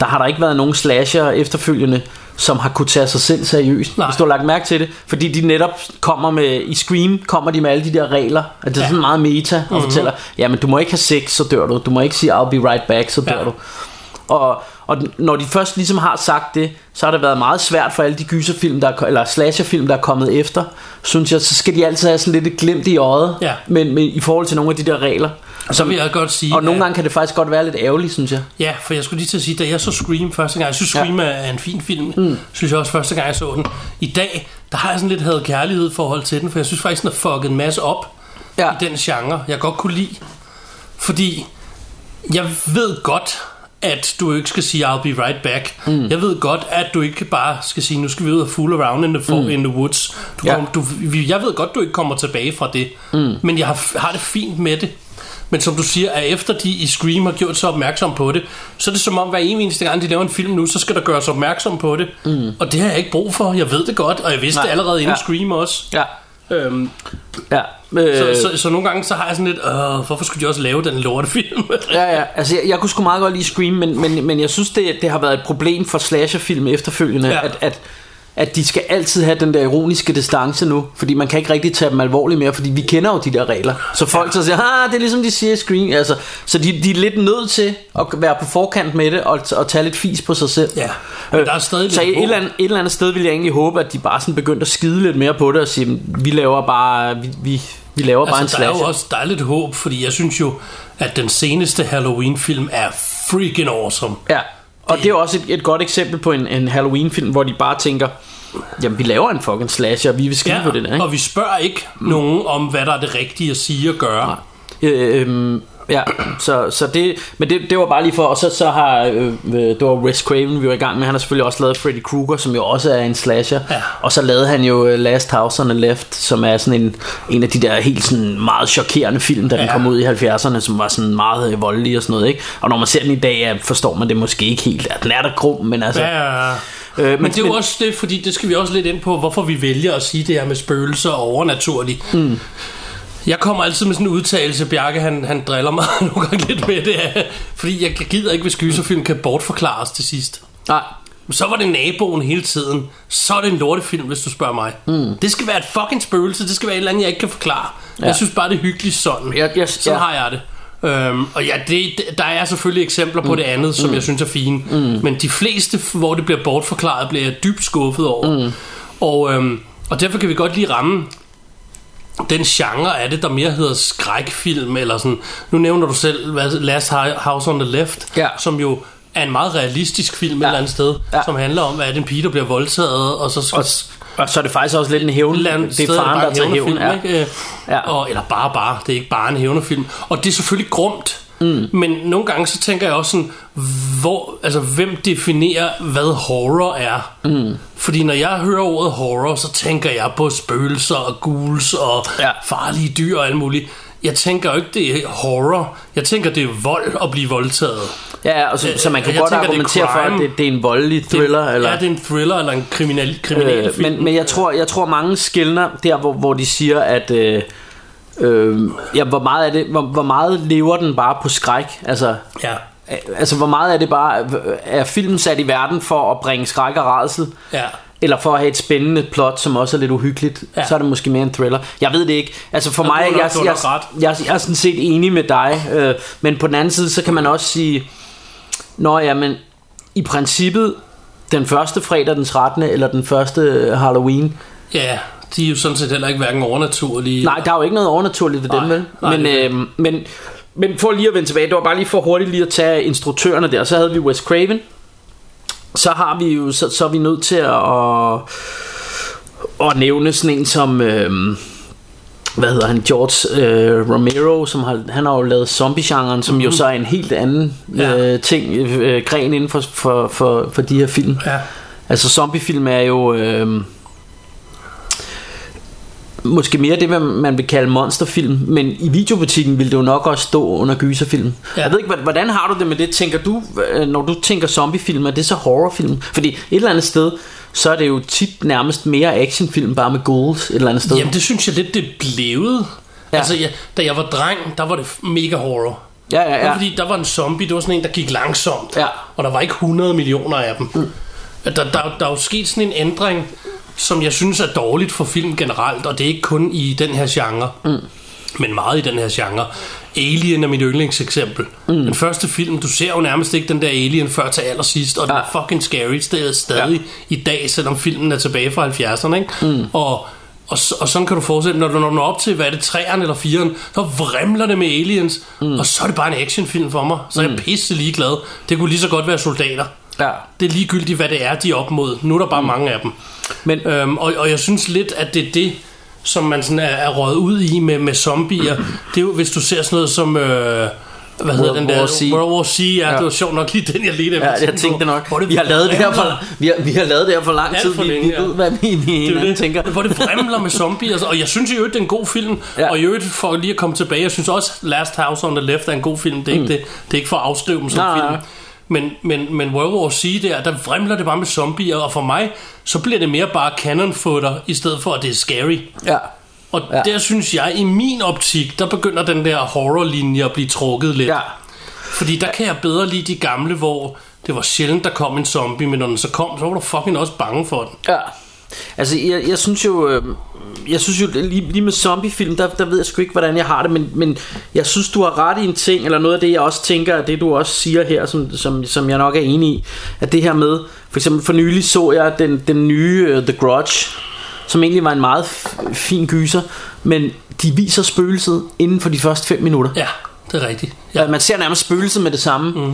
Speaker 2: der har der ikke været nogen slasher efterfølgende, som har kunne tage sig selv seriøst.
Speaker 1: Nej.
Speaker 2: Hvis du har lagt mærke til det. Fordi de netop kommer med, i Scream kommer de med alle de der regler, at det er
Speaker 1: Ja.
Speaker 2: sådan meget meta, og
Speaker 1: Mhm.
Speaker 2: mm-hmm. fortæller, jamen du må ikke have sex, så dør du. Du må ikke sige, I'll be right back, så dør
Speaker 1: Ja.
Speaker 2: du. Og, og når de først ligesom har sagt det, så har det været meget svært for alle de gyserfilm, der er, eller slasherfilm, der er kommet efter, synes jeg, så skal de altid have sådan lidt et glimt i øjet,
Speaker 1: Ja.
Speaker 2: men, men i forhold til nogle af de der regler.
Speaker 1: Og så vil jeg godt sige,
Speaker 2: Og nogle
Speaker 1: at-
Speaker 2: gange kan det faktisk godt være lidt ærgerligt, synes jeg.
Speaker 1: Ja, for jeg skulle lige til at sige, da jeg så Scream første gang, jeg synes Scream ja. er en fin film, mm. synes jeg også første gang jeg så den. I dag, der har jeg sådan lidt havde kærlighed forhold til den, for jeg synes faktisk, den har fucket en masse op
Speaker 2: Ja.
Speaker 1: i den genre, jeg godt kunne lide. Fordi jeg ved godt, at du ikke skal sige, I'll be right back. Mm. Jeg ved godt, at du ikke bare skal sige, nu skal vi ud og fool around in the, for, mm. in the woods. Du
Speaker 2: Ja.
Speaker 1: kom, du, jeg ved godt, du ikke kommer tilbage fra det. Mm. Men jeg har, har det fint med det. Men som du siger, at efter de i Scream har gjort sig opmærksom på det, så er det som om, hver eneste gang de laver en film nu, så skal der gøres opmærksom på det. Mm. Og det har jeg ikke brug for. Jeg ved det godt, og jeg vidste
Speaker 2: Nej.
Speaker 1: det allerede inden
Speaker 2: Ja.
Speaker 1: Scream også.
Speaker 2: Ja.
Speaker 1: Øhm,
Speaker 2: Ja. Øh,
Speaker 1: så, så, så nogle gange så har jeg sådan lidt, øh, hvorfor skulle de også lave den lortefilm?
Speaker 2: ja, ja. Altså, jeg, jeg kunne sgu meget godt lide Scream, men, men, men jeg synes, det, det har været et problem for slasherfilm efterfølgende,
Speaker 1: Ja.
Speaker 2: ja. at, at, at de skal altid have den der ironiske distance nu, fordi man kan ikke rigtig tage dem alvorligt mere, fordi vi kender jo de der regler. Så folk så siger, ah, det er ligesom de siger i Scream, altså, så de, de er lidt nødt til at være på forkant med det, og, og tage lidt fis på sig selv.
Speaker 1: Ja, men der er stadig
Speaker 2: så
Speaker 1: lidt
Speaker 2: et eller, andet, et eller andet sted vil jeg egentlig håbe, at de bare sådan begyndte at skide lidt mere på det, og sige, vi laver bare, vi, vi, vi laver bare en
Speaker 1: Altså, der er
Speaker 2: slasher.
Speaker 1: jo også der er lidt håb, fordi jeg synes jo, at den seneste Halloween-film er freaking awesome.
Speaker 2: Ja, og det er også et, et godt eksempel på en, en Halloween-film, hvor de bare tænker, jamen vi laver en fucking slasher, og vi vil skrive på det der, ikke?
Speaker 1: og vi spørger ikke mm. nogen om, hvad der er det rigtige at sige og gøre.
Speaker 2: Øh, øhm, Ja, så, så det, men det, det var bare lige for, og så, så har, øh, øh, det var Wes Craven, vi var i gang med, han har selvfølgelig også lavet Freddy Krueger, som jo også er en slasher,
Speaker 1: Ja.
Speaker 2: og så lavede han jo øh, Last House on the Left, som er sådan en, en af de der helt sådan meget chokerende film, da den
Speaker 1: Ja.
Speaker 2: kom ud i 70'erne, som var sådan meget øh, voldelig og sådan noget, ikke? Og når man ser den i dag, ja, forstår man det måske ikke helt, den er der grum, men altså...
Speaker 1: Ja,
Speaker 2: Øh,
Speaker 1: men, men det er jo også det, fordi det skal vi også lidt ind på, hvorfor vi vælger at sige det her med spøgelser og overnaturligt. Mm. Jeg kommer altid med sådan en udtalelse, Bjarke han, han driller mig nogle gange lidt med det, fordi jeg gider ikke, hvis gyserfilm kan bortforklares til sidst.
Speaker 2: Nej,
Speaker 1: Så var det naboen hele tiden. Så er det en lortefilm, hvis du spørger mig. Mm. Det skal være et fucking spøgelse. Det skal være et eller andet, jeg ikke kan forklare. Ja. Jeg synes bare, det er hyggeligt sådan.
Speaker 2: Jeg- jeg-
Speaker 1: sådan
Speaker 2: ja.
Speaker 1: har jeg det. Øhm, og ja, det- der er selvfølgelig eksempler på mm. det andet, som mm. jeg synes er fine. Mm. Men de fleste, hvor det bliver bortforklaret, bliver jeg dybt skuffet over. Mm. Og, øhm, og derfor kan vi godt lige ramme den genre af det, der mere hedder skrækfilm, eller sådan. Nu nævner du selv Last House on the Left,
Speaker 2: Ja.
Speaker 1: som jo er en meget realistisk film ja. et eller andet sted,
Speaker 2: Ja.
Speaker 1: som handler om, at en pige, der bliver voldtaget, og så skal
Speaker 2: og, og så er det faktisk også lidt en hævn, det
Speaker 1: sted
Speaker 2: er faren,
Speaker 1: bare
Speaker 2: der tager hævn.
Speaker 1: hævnefilm,
Speaker 2: Ja.
Speaker 1: ikke?
Speaker 2: Ja.
Speaker 1: Ja. Og, eller bare bare, det er ikke bare en hævnefilm. Og det er selvfølgelig grumt, mm. men nogle gange så tænker jeg også sådan, hvor, altså, hvem definerer, hvad horror er? Mm. Fordi når jeg hører ordet horror, så tænker jeg på spøgelser og ghouls og
Speaker 2: Ja.
Speaker 1: farlige dyr og alt muligt. Jeg tænker jo ikke, det er horror. Jeg tænker, det er vold at blive voldtaget.
Speaker 2: Ja, og så, så man kan
Speaker 1: Jeg
Speaker 2: godt
Speaker 1: tænker, det er
Speaker 2: argumentere for, at det, det er en voldelig thriller. eller?
Speaker 1: Ja, det er en thriller eller en kriminal, kriminal
Speaker 2: Øh,
Speaker 1: film.
Speaker 2: men, men jeg tror, jeg tror mange skældner der, hvor, hvor de siger, at øh, øh, ja, hvor meget er det, hvor, hvor meget lever den bare på skræk? Altså,
Speaker 1: Ja.
Speaker 2: øh, altså hvor meget er det bare er filmen sat i verden for at bringe skræk og rædsel?
Speaker 1: Ja.
Speaker 2: Eller for at have et spændende plot, som også er lidt uhyggeligt, ja. Så er det måske mere en thriller. Jeg ved det ikke. Altså for
Speaker 1: Ja,
Speaker 2: mig,
Speaker 1: nok-
Speaker 2: jeg, jeg, jeg, jeg, jeg er sådan set enig med dig. Øh, men på den anden side, så kan man også sige, Nå ja, men i princippet, den første fredag den 13. eller den første Halloween,
Speaker 1: Ja, de er jo sådan set heller ikke hverken overnaturlige.
Speaker 2: Nej, der er jo ikke noget overnaturligt ved dem,
Speaker 1: Nej,
Speaker 2: vel?
Speaker 1: nej,
Speaker 2: men, øh, men, men for lige at vende tilbage, det var bare lige for hurtigt lige at tage instruktørerne der. Så havde vi Wes Craven. Så har vi jo, så, så er vi nødt til at, at, at nævne sådan en som, øh, hvad hedder han, George øh, Romero, som har, han har jo lavet zombie-genren, som mm-hmm. jo så er en helt anden
Speaker 1: Ja.
Speaker 2: øh, ting, øh, gren inden for, for, for, for de her film.
Speaker 1: Ja.
Speaker 2: Altså zombiefilm er jo øh, måske mere det, man vil kalde monsterfilm, men i videobutikken vil det jo nok også stå under gyserfilm. Ja. Jeg ved ikke, hvordan har du det med det? Tænker du, når du tænker zombiefilm, er det så horrorfilm? Fordi et eller andet sted, så er det jo tit nærmest mere actionfilm, bare med ghouls et eller andet sted.
Speaker 1: Jamen, det synes jeg lidt, det blevet.
Speaker 2: Ja.
Speaker 1: Altså, jeg, da jeg var dreng, der var det mega horror.
Speaker 2: ja, ja,
Speaker 1: Ja.
Speaker 2: ja.
Speaker 1: Fordi der var en zombie, det var sådan en, der gik langsomt.
Speaker 2: Ja.
Speaker 1: Og der var ikke 100 millioner af dem. Mm. Der, der, der er jo sket sådan en ændring, som jeg synes er dårligt for film generelt, og det er ikke kun i den her genre, mm. men meget i den her genre. Alien er mit yndlingseksempel. Mm. Den første film, du ser jo nærmest ikke den der Alien før til allersidst, og den
Speaker 2: Ja.
Speaker 1: er fucking scary stadig, stadig ja. i dag, selvom filmen er tilbage fra 70'erne. Ikke? Mm. Og, og, og sådan kan du fortsætte, når du når op til, hvad er det, 3'eren eller 4'eren, så vrimler det med aliens, mm. og så er det bare en actionfilm for mig. Så er jeg pisse ligeglad. Det kunne lige så godt være soldater.
Speaker 2: Ja.
Speaker 1: Det er ligegyldigt, hvad det er, de er op mod. Nu er der bare mm. mange af dem.
Speaker 2: Men,
Speaker 1: Øhm, og, og jeg synes lidt, at det er det, som man sådan er, er røget ud i med, med zombier. Det er jo, hvis du ser sådan noget som... Øh, hvad hedder den der?
Speaker 2: War C.
Speaker 1: World War C, ja,
Speaker 2: Ja.
Speaker 1: det var sjovt nok lige den, jeg ledte efter.
Speaker 2: Ja, jeg tænkte nok.
Speaker 1: Hvor det
Speaker 2: Vi har lavet det her for, vi har, vi har lavet det her for lang tid.
Speaker 1: for
Speaker 2: Vi,
Speaker 1: længe,
Speaker 2: vi
Speaker 1: ja.
Speaker 2: ved, hvad vi, vi
Speaker 1: Det det.
Speaker 2: tænker.
Speaker 1: Hvor det vrimler med zombier. Og jeg synes i øvrigt, det er en god film.
Speaker 2: Ja.
Speaker 1: Og i øvrigt, for lige at komme tilbage, jeg synes også, Last House on the Left er en god film. Det er, mm. ikke, det, det er ikke for at afskrive dem som
Speaker 2: Nej,
Speaker 1: film.
Speaker 2: nej.
Speaker 1: Men, men, men World War C der, der vrimler det bare med zombier. Og for mig, så bliver det mere bare cannon fodder, i stedet for at det er scary.
Speaker 2: Ja.
Speaker 1: Og
Speaker 2: Ja.
Speaker 1: der synes jeg, i min optik, der begynder den der horrorlinje at blive trukket lidt.
Speaker 2: Ja.
Speaker 1: Fordi der kan jeg bedre lide de gamle, hvor det var sjældent, der kom en zombie, men når den så kom, så var du fucking også bange for den.
Speaker 2: Ja. Altså, jeg, jeg synes jo, øh, jeg synes jo lige, lige med zombiefilm, der, der ved jeg sgu ikke, hvordan jeg har det, men, men jeg synes, du har ret i en ting, eller noget af det, jeg også tænker, det du også siger her, som, som, som jeg nok er enig i, at det her med, for eksempel for nylig så jeg den, den nye uh, The Grudge, som egentlig var en meget fin gyser, men de viser spøgelset inden for de første 5 minutter.
Speaker 1: Ja, det er rigtigt.
Speaker 2: Ja.
Speaker 1: Ja.
Speaker 2: Man ser nærmest spøgelset med det samme. Mm.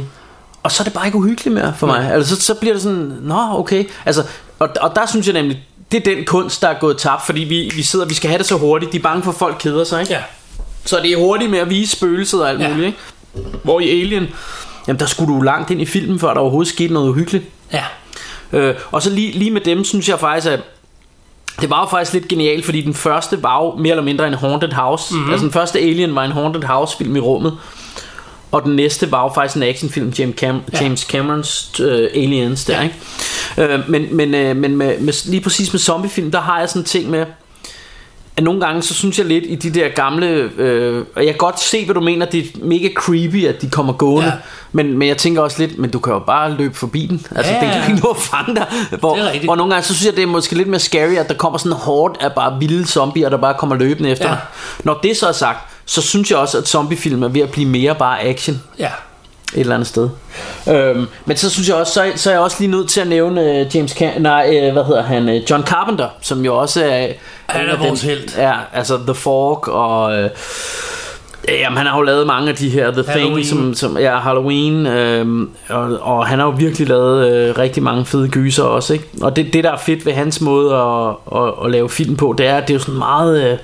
Speaker 2: Og så er det bare ikke uhyggeligt mere for mig. Altså, så, så bliver det sådan, nå okay. Altså, og, og der synes jeg nemlig, det er den kunst, der er gået tabt, fordi vi, vi sidder, vi skal have det så hurtigt. De er bange for, at folk keder sig, ikke?
Speaker 1: Ja.
Speaker 2: Så det er hurtigt med at vise spøgelset og alt
Speaker 1: Ja.
Speaker 2: muligt, ikke? Hvor i Alien, jamen der skulle du langt ind i filmen, før der overhovedet skete noget uhyggeligt.
Speaker 1: Ja.
Speaker 2: Øh, og så lige, lige med dem, synes jeg faktisk, at det var jo faktisk lidt genialt, fordi den første var jo mere eller mindre en haunted house. Mm-hmm. Altså den første Alien var en haunted house film i rummet. Og den næste var jo faktisk en actionfilm, James, Cam-
Speaker 1: Ja.
Speaker 2: James Camerons uh, Aliens der,
Speaker 1: Ja.
Speaker 2: ikke? Øh, men men, øh, men med, med, lige præcis med zombiefilm, der har jeg sådan en ting med, at nogle gange, så synes jeg lidt i de der gamle, øh, og jeg kan godt se, hvad du mener, det er mega creepy, at de kommer gående,
Speaker 1: Ja.
Speaker 2: men, men jeg tænker også lidt, men du kan jo bare løbe forbi den, altså
Speaker 1: Ja,
Speaker 2: den kan ikke nå at fange dig, hvor, hvor nogle gange, så synes jeg, det er måske lidt mere scary, at der kommer sådan horde af bare vilde zombier, der bare kommer løbende efter
Speaker 1: Ja.
Speaker 2: dig. Når det så er sagt, så synes jeg også, at zombiefilm er ved at blive mere bare action
Speaker 1: Ja.
Speaker 2: et eller andet sted. Øhm, men så synes jeg også, så, så er jeg også lige nødt til at nævne uh, James Cam- nej, uh, hvad hedder han, uh, John Carpenter, som jo også er
Speaker 1: Han er vores helt.
Speaker 2: Ja, altså The Fork og uh, Jamen, han har jo lavet mange af de her The
Speaker 1: Halloween.
Speaker 2: Thing, som, som ja, Halloween, øhm, og, og han har jo virkelig lavet øh, rigtig mange fede gyser også, ikke? Og det, det der er fedt ved hans måde at, at, at lave film på, det er, at det er jo sådan meget... Øh,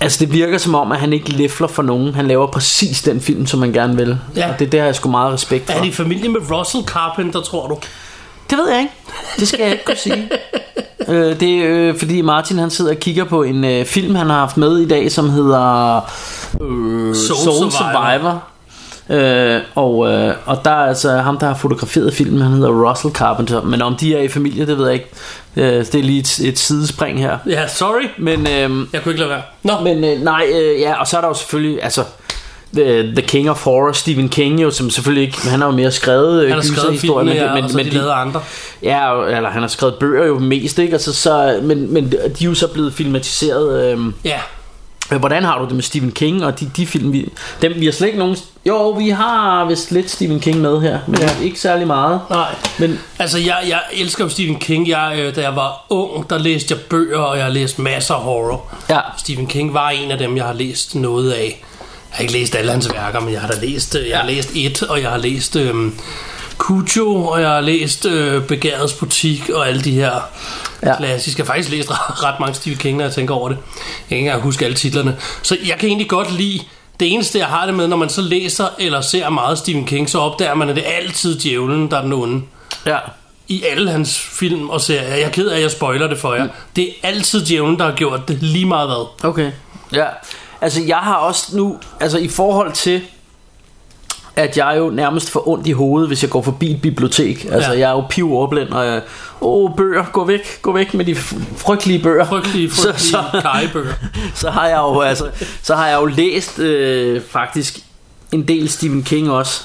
Speaker 2: altså, det virker som om, at han ikke læfler for nogen. Han laver præcis den film, som man gerne vil.
Speaker 1: Ja.
Speaker 2: Og det der har jeg sgu meget respekt for.
Speaker 1: Er det i familie med Russell Carpenter, tror du?
Speaker 2: Det ved jeg ikke. Det skal jeg ikke kunne sige. øh, det er øh, fordi Martin han sidder og kigger på en øh, film han har haft med i dag Som hedder øh,
Speaker 1: Soul
Speaker 2: Soul,
Speaker 1: Survivor.
Speaker 2: Survivor, Øh, og, øh, og der er altså ham der har fotograferet filmen Han hedder Russell Carpenter Men om de er i familie det ved jeg ikke øh, Det er lige et, et sidespring her
Speaker 1: Ja, sorry.
Speaker 2: Men, øh,
Speaker 1: Jeg kunne ikke lade være. Nå,
Speaker 2: men øh, nej øh, ja, Og så er der jo selvfølgelig Altså The, the King of Horror, Stephen King jo, som selvfølgelig ikke, han har jo mere skrevet øh,
Speaker 1: han har skrevet filmene, ja,
Speaker 2: men,
Speaker 1: og så
Speaker 2: men,
Speaker 1: de
Speaker 2: men,
Speaker 1: lavede andre.
Speaker 2: Ja, eller han har skrevet bøger jo mest, ikke? Altså, så, men, men de er jo så blevet filmatiseret. Øhm.
Speaker 1: Ja,
Speaker 2: Øh, Hvordan har du det med Stephen King og de, de film, vi, dem, vi har slet ikke nogen... Jo, vi har vist lidt Stephen King med her, men ja. ikke særlig meget.
Speaker 1: nej.
Speaker 2: Men
Speaker 1: Altså, jeg, jeg elsker jo Stephen King. Jeg, øh, da jeg var ung, der læste jeg bøger, og jeg har læst masser af horror.
Speaker 2: ja,
Speaker 1: Stephen King var en af dem, jeg har læst noget af. Jeg har ikke læst alle hans værker, men jeg har da læst, øh, jeg har læst et, og jeg har læst øh, Cujo, og jeg har læst øh, Begærets Butik, og alle de her ja. Klassiske. Jeg har faktisk læst ret, ret mange Stephen King, når jeg tænker over det. Jeg kan ikke engang huske alle titlerne. Så jeg kan egentlig godt lide, det eneste jeg har det med, når man så læser eller ser meget Stephen King, så opdager man, at det er altid djævlen, der er den onde
Speaker 2: ja.
Speaker 1: i alle hans film og serier. Jeg er ked af, at jeg spoiler det for jer. Det er altid djævlen, der har gjort det lige meget hvad.
Speaker 2: Okay. Ja. Altså, jeg har også nu... Altså, i forhold til at jeg jo nærmest får ondt i hovedet, hvis jeg går forbi et bibliotek. Altså,
Speaker 1: Ja.
Speaker 2: jeg er jo piv ordblind, og jeg, åh, bøger, gå væk, gå væk med de frygtelige bøger.
Speaker 1: Frygtelige,
Speaker 2: Så-
Speaker 1: frygtelige
Speaker 2: så-
Speaker 1: kajebøger.
Speaker 2: så har jeg jo altså, så har jeg jo læst øh, faktisk en del Stephen King også,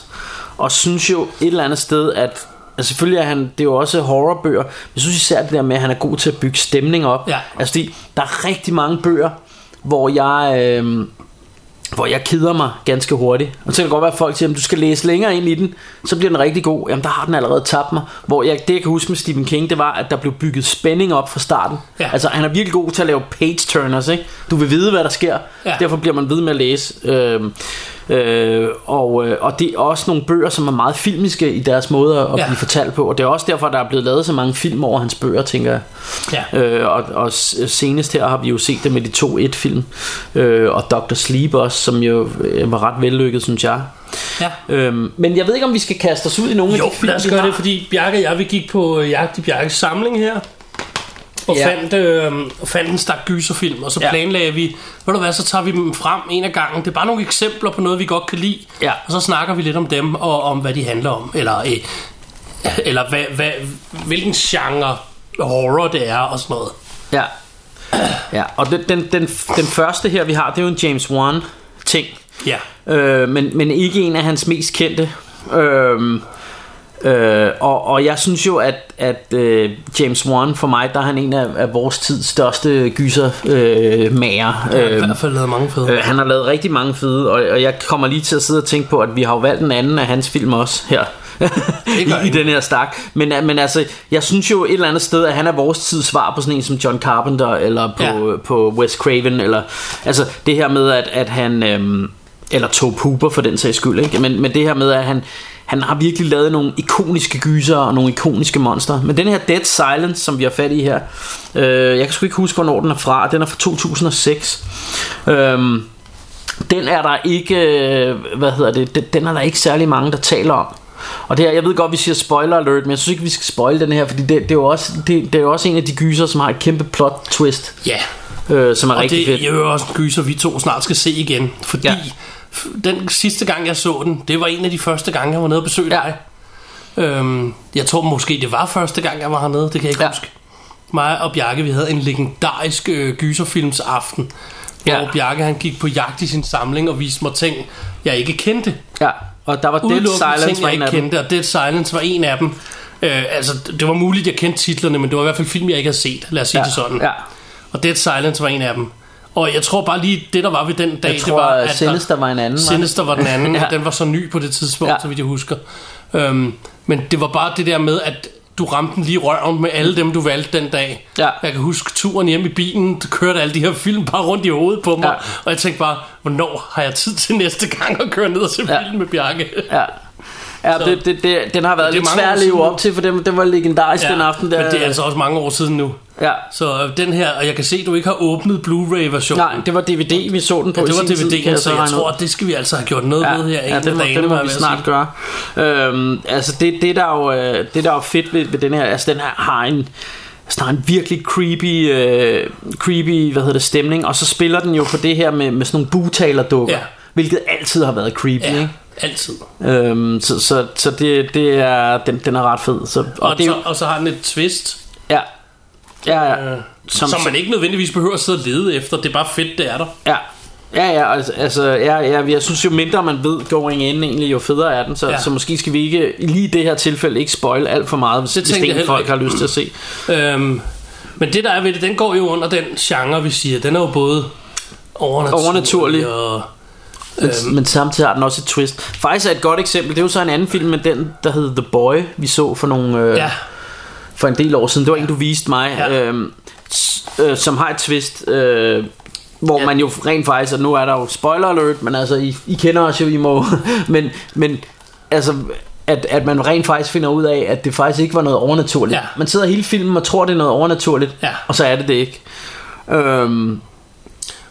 Speaker 2: og synes jo et eller andet sted, at altså selvfølgelig er han, det er jo også horrorbøger, men jeg synes især det der med, at han er god til at bygge stemning op.
Speaker 1: Ja.
Speaker 2: Altså fordi, der er rigtig mange bøger, hvor jeg... Øh, hvor jeg keder mig ganske hurtigt. Og så kan det godt være, at folk siger, at du skal læse længere ind i den, så bliver den rigtig god. Jamen, der har den allerede tabt mig. Hvor jeg, det, jeg kan huske med Stephen King, det var, at der blev bygget spænding op fra starten.
Speaker 1: Ja.
Speaker 2: Altså, han er virkelig god til at lave page-turners, ikke? Du vil vide, hvad der sker.
Speaker 1: Ja.
Speaker 2: Derfor bliver man ved med at læse. Øhm, øh, og, øh, og det er også nogle bøger, som er meget filmiske i deres måde at
Speaker 1: Ja.
Speaker 2: blive fortalt på. Og det er også derfor, der er blevet lavet så mange film over hans bøger, tænker jeg.
Speaker 1: Ja.
Speaker 2: Øh, og, og s- senest her har vi jo set det med de to et film øh, Og Dr. Sleep også Som jo øh, var ret vellykket synes jeg
Speaker 1: ja.
Speaker 2: øhm, Men jeg ved ikke om vi skal kaste os ud i nogle
Speaker 1: Jo,
Speaker 2: af de film
Speaker 1: lad os gøre det, fordi Bjarke og jeg, vi gik på øh, jagt i Bjarkes samling her. Og
Speaker 2: Ja.
Speaker 1: fandt, øh, fandt en stak gyserfilm, og så
Speaker 2: Ja.
Speaker 1: planlagde vi, ved du hvad, så tager vi dem frem en af gangen. Det er bare nogle eksempler på noget, vi godt kan lide.
Speaker 2: Ja.
Speaker 1: Og så snakker vi lidt om dem, og om hvad de handler om. Eller, øh, eller hvad, hvad, hvilken genre horror det er, og sådan noget.
Speaker 2: Ja, ja. og den, den, den, den første her vi har Det er jo en James Wan ting
Speaker 1: Ja.
Speaker 2: øh, men, men ikke en af hans mest kendte øh, Øh, og, og jeg synes jo at, at øh, James Wan for mig Der er han en af, af vores tids største gyser øh, mager
Speaker 1: Jeg har i hvert fald lavet mange fede.
Speaker 2: Øh, han har lavet rigtig mange fede, og, og jeg kommer lige til at sidde og tænke på, at vi har jo valgt en anden af hans film også her. I, I den her stak men, øh, men altså Jeg synes jo et eller andet sted At han er vores tids svar på sådan en som John Carpenter Eller på,
Speaker 1: Ja.
Speaker 2: ja. på Wes Craven eller, Altså det her med at, at han øhm, Eller Tobe Hooper for den sags skyld ikke? Men, men det her med at han han har virkelig lavet nogle ikoniske gyser og nogle ikoniske monster. Men den her Dead Silence, som vi har fat i her, øh, jeg kan sgu ikke huske, hvornår den er fra. Den er fra 2006. Øhm, Den er der ikke, øh, hvad hedder det, den- er der ikke særlig mange, der taler om. Og det her, jeg ved godt, vi siger spoiler alert, men jeg synes ikke, vi skal spoil den her, fordi det, det, er, jo også, det, det er jo også en af de gyser, som har et kæmpe plot twist,
Speaker 1: Ja,
Speaker 2: øh, som er
Speaker 1: og
Speaker 2: rigtig
Speaker 1: det
Speaker 2: fedt.
Speaker 1: er jo også en gyser, vi to snart skal se igen. Fordi
Speaker 2: Ja.
Speaker 1: Den sidste gang, jeg så den, det var en af de første gange, jeg var nede og besøge
Speaker 2: Ja.
Speaker 1: dig. Øhm, jeg tror måske, det var første gang, jeg var hernede. Det kan jeg ikke
Speaker 2: Ja.
Speaker 1: huske. Mig og Bjarke, vi havde en legendarisk øh, gyserfilmsaften. Hvor
Speaker 2: Ja.
Speaker 1: Bjarke han gik på jagt i sin samling og viste mig ting, jeg ikke kendte.
Speaker 2: Ja, og der var Dead Silence
Speaker 1: ting, jeg ikke kendte, og Dead Silence var en af dem. Øh, altså, det var muligt, jeg kendte titlerne, men det var i hvert fald film, jeg ikke havde set. Lad os sige
Speaker 2: Ja,
Speaker 1: det sådan.
Speaker 2: ja.
Speaker 1: Og Dead Silence var en af dem. Og jeg tror bare lige, det der var ved den dag,
Speaker 2: Jeg
Speaker 1: det var,
Speaker 2: tror,
Speaker 1: at
Speaker 2: Sinister var en anden.
Speaker 1: Sinister var den anden.
Speaker 2: Ja.
Speaker 1: ja. Den var så ny på det tidspunkt,
Speaker 2: Ja.
Speaker 1: ja. så vidt jeg husker. Øhm, men det var bare det der med, at du ramte den lige røven med alle dem, du valgte den dag.
Speaker 2: Ja.
Speaker 1: Jeg kan huske turen hjem i bilen, der kørte alle de her film bare rundt i hovedet på mig.
Speaker 2: Ja.
Speaker 1: Og jeg tænkte bare, hvornår har jeg tid til næste gang at køre ned og se
Speaker 2: Ja.
Speaker 1: film med Bjarke?
Speaker 2: Ja. Ja,
Speaker 1: Så-
Speaker 2: det, det, det, den har været lidt svær at leve op til, for den, den var legendarisk den aften der.
Speaker 1: Men det er altså også mange år siden nu.
Speaker 2: Ja.
Speaker 1: Så øh, den her, og jeg kan se, at du ikke har åbnet Blu-ray-versionen.
Speaker 2: Nej, det var DVD, vi så den på
Speaker 1: Ja, det var
Speaker 2: sin tid,
Speaker 1: så jeg
Speaker 2: ud.
Speaker 1: tror, at det skal vi altså have gjort noget ved her.
Speaker 2: Ja, det må,
Speaker 1: dagene,
Speaker 2: det må
Speaker 1: jeg
Speaker 2: vi snart gøre. Øhm, altså det, det, der er jo, øh, det der er jo fedt ved, ved den her, altså den her har en, altså, har en virkelig creepy, øh, creepy, hvad hedder det, stemning, og så spiller den jo på det her med, med sådan nogle bugtalerdukker,
Speaker 1: Ja.
Speaker 2: hvilket altid har været creepy,
Speaker 1: Ja,
Speaker 2: ikke?
Speaker 1: altid.
Speaker 2: Øhm, så så, så det, det er, den, den er ret fed. Så, og,
Speaker 1: Og,
Speaker 2: det er
Speaker 1: så, og så har den et twist,
Speaker 2: ja, ja, ja.
Speaker 1: øh, som, som man ikke nødvendigvis behøver at sidde og lede efter. Det er bare fedt, det er der.
Speaker 2: Ja, ja, ja, altså, altså ja, ja, jeg synes jo mindre man ved going in egentlig, jo federe er den, så, ja. Så måske skal vi ikke lige i det her tilfælde ikke spoil alt for meget, hvis
Speaker 1: Det
Speaker 2: hvis det ikke folk
Speaker 1: heller
Speaker 2: har lyst til at se.
Speaker 1: Øhm, men det der er ved det, den går jo under den genre, vi siger. Den er jo både overnaturlig,
Speaker 2: Overnaturlig.
Speaker 1: og...
Speaker 2: Men, øhm. men samtidig har den også et twist. Faktisk er et godt eksempel, det er jo så en anden film med den, der hed The Boy, vi så for nogle øh,
Speaker 1: Ja,
Speaker 2: for en del år siden. Det var en, du viste mig, ja. Øhm, øh, som har et twist, øh, hvor. Ja. man jo rent faktisk, og nu er der jo spoiler alert, men altså, I, I kender os jo, I må, men, men altså, at, at man rent faktisk finder ud af, at det faktisk ikke var noget overnaturligt.
Speaker 1: Ja.
Speaker 2: Man sidder hele filmen og tror, det er noget overnaturligt,
Speaker 1: Ja.
Speaker 2: og så er det det ikke. Øhm,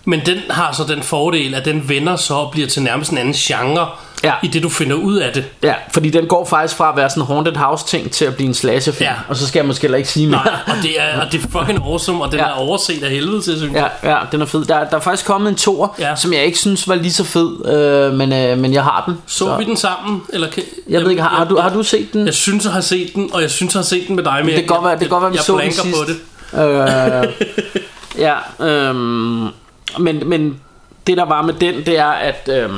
Speaker 1: men den har så den fordel, at den vender så og bliver til nærmest en anden genre,
Speaker 2: Ja.
Speaker 1: i det du finder ud af det.
Speaker 2: ja, fordi den går faktisk fra at være sådan en haunted house ting til at blive en slasherfilm.
Speaker 1: Ja.
Speaker 2: Og så skal jeg måske heller ikke sige mere.
Speaker 1: Nej, og det er, og det er fucking awesome, og den
Speaker 2: Ja.
Speaker 1: er overset af helvede til, synes jeg.
Speaker 2: Ja, ja, den er fed. Der, der er faktisk kommet en toer, ja. Som jeg ikke synes var lige så fed, øh, men, øh, men jeg har den.
Speaker 1: Så, vi den sammen? Eller kan,
Speaker 2: Jeg ved ikke, har, har, du, har du set den?
Speaker 1: Jeg synes, jeg har set den, og jeg synes, jeg har set den med dig, men
Speaker 2: Det
Speaker 1: jeg,
Speaker 2: godt være- det kan godt være, vi
Speaker 1: jeg
Speaker 2: så den
Speaker 1: blanker på
Speaker 2: sidst.
Speaker 1: det.
Speaker 2: Øh, ja, øhm, men, men det der var med den, det er, at... Øhm,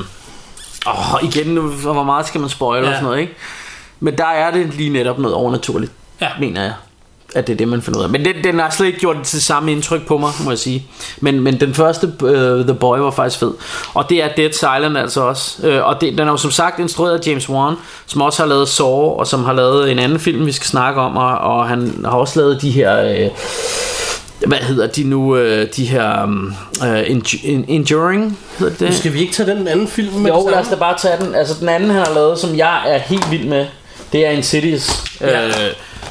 Speaker 2: åh, igen, nu, hvor meget skal man spoil ja. og sådan noget, ikke? Men der er det lige netop noget overnaturligt,
Speaker 1: Ja.
Speaker 2: mener jeg. At det er det, man finder ud af. Men den, den har slet ikke gjort det til samme indtryk på mig, må jeg sige. Men, men den første, uh, The Boy, var faktisk fed. Og det er Dead Silent altså også. Uh, og det, den er jo som sagt instrueret af James Wan, som også har lavet Saw, og som har lavet en anden film, vi skal snakke om. Og, og han har også lavet de her... Uh, hvad hedder de nu? Uh, de her... Um, Endu- en- Enduring, hedder det?
Speaker 1: Skal vi ikke tage den anden film med
Speaker 2: Jo,
Speaker 1: det
Speaker 2: lad os da bare tage den. Altså den anden, han har lavet, som jeg er helt vild med, det er Insidious.
Speaker 1: Ja.
Speaker 2: Øh,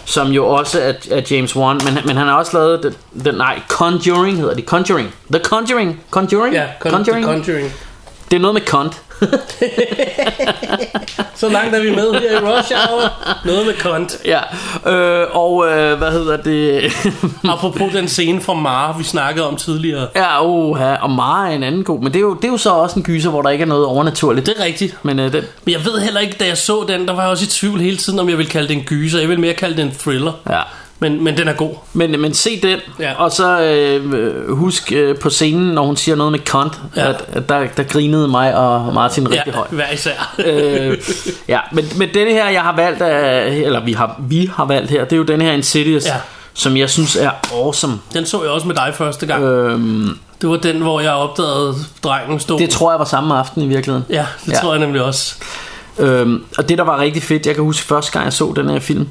Speaker 2: som jo også er, er James Wan, men, men han har også lavet den, den, nej, Conjuring hedder det, Conjuring. The Conjuring. Conjuring?
Speaker 1: Ja, Con-
Speaker 2: Conjuring.
Speaker 1: The Conjuring.
Speaker 2: det er noget med kont.
Speaker 1: Så langt er vi med her i Rush Hour. Noget med kont.
Speaker 2: ja. Øh, og øh, hvad hedder det?
Speaker 1: Apropos den scene fra Mara, vi snakkede om tidligere.
Speaker 2: ja, oha, og Mara er en anden god, men det er, jo, det er jo så også en gyser, hvor der ikke er noget overnaturligt.
Speaker 1: Det er rigtigt.
Speaker 2: Men øh, det,
Speaker 1: Men jeg ved heller ikke, da jeg så den, der var jeg også i tvivl hele tiden, om jeg ville kalde det en gyser. Jeg vil mere kalde det en thriller.
Speaker 2: ja.
Speaker 1: Men, men den er god.
Speaker 2: Men, men se den, ja. Og så øh, husk øh, på scenen, når hun siger noget med kont, ja. At, at der, der grinede mig og Martin rigtig
Speaker 1: Ja,
Speaker 2: højt.
Speaker 1: hver især.
Speaker 2: øh, ja, men, men denne her, jeg har valgt, af, eller vi har, vi har valgt her, det er jo den her Insidious, ja. Som jeg synes er awesome.
Speaker 1: Den så jeg også med dig første gang.
Speaker 2: Øhm,
Speaker 1: Det var den, hvor jeg opdagede drengen stå.
Speaker 2: det tror jeg var samme aften i virkeligheden.
Speaker 1: Ja, det
Speaker 2: Ja.
Speaker 1: tror jeg nemlig også.
Speaker 2: Øhm, og det der var rigtig fedt Jeg kan huske første gang jeg så den her film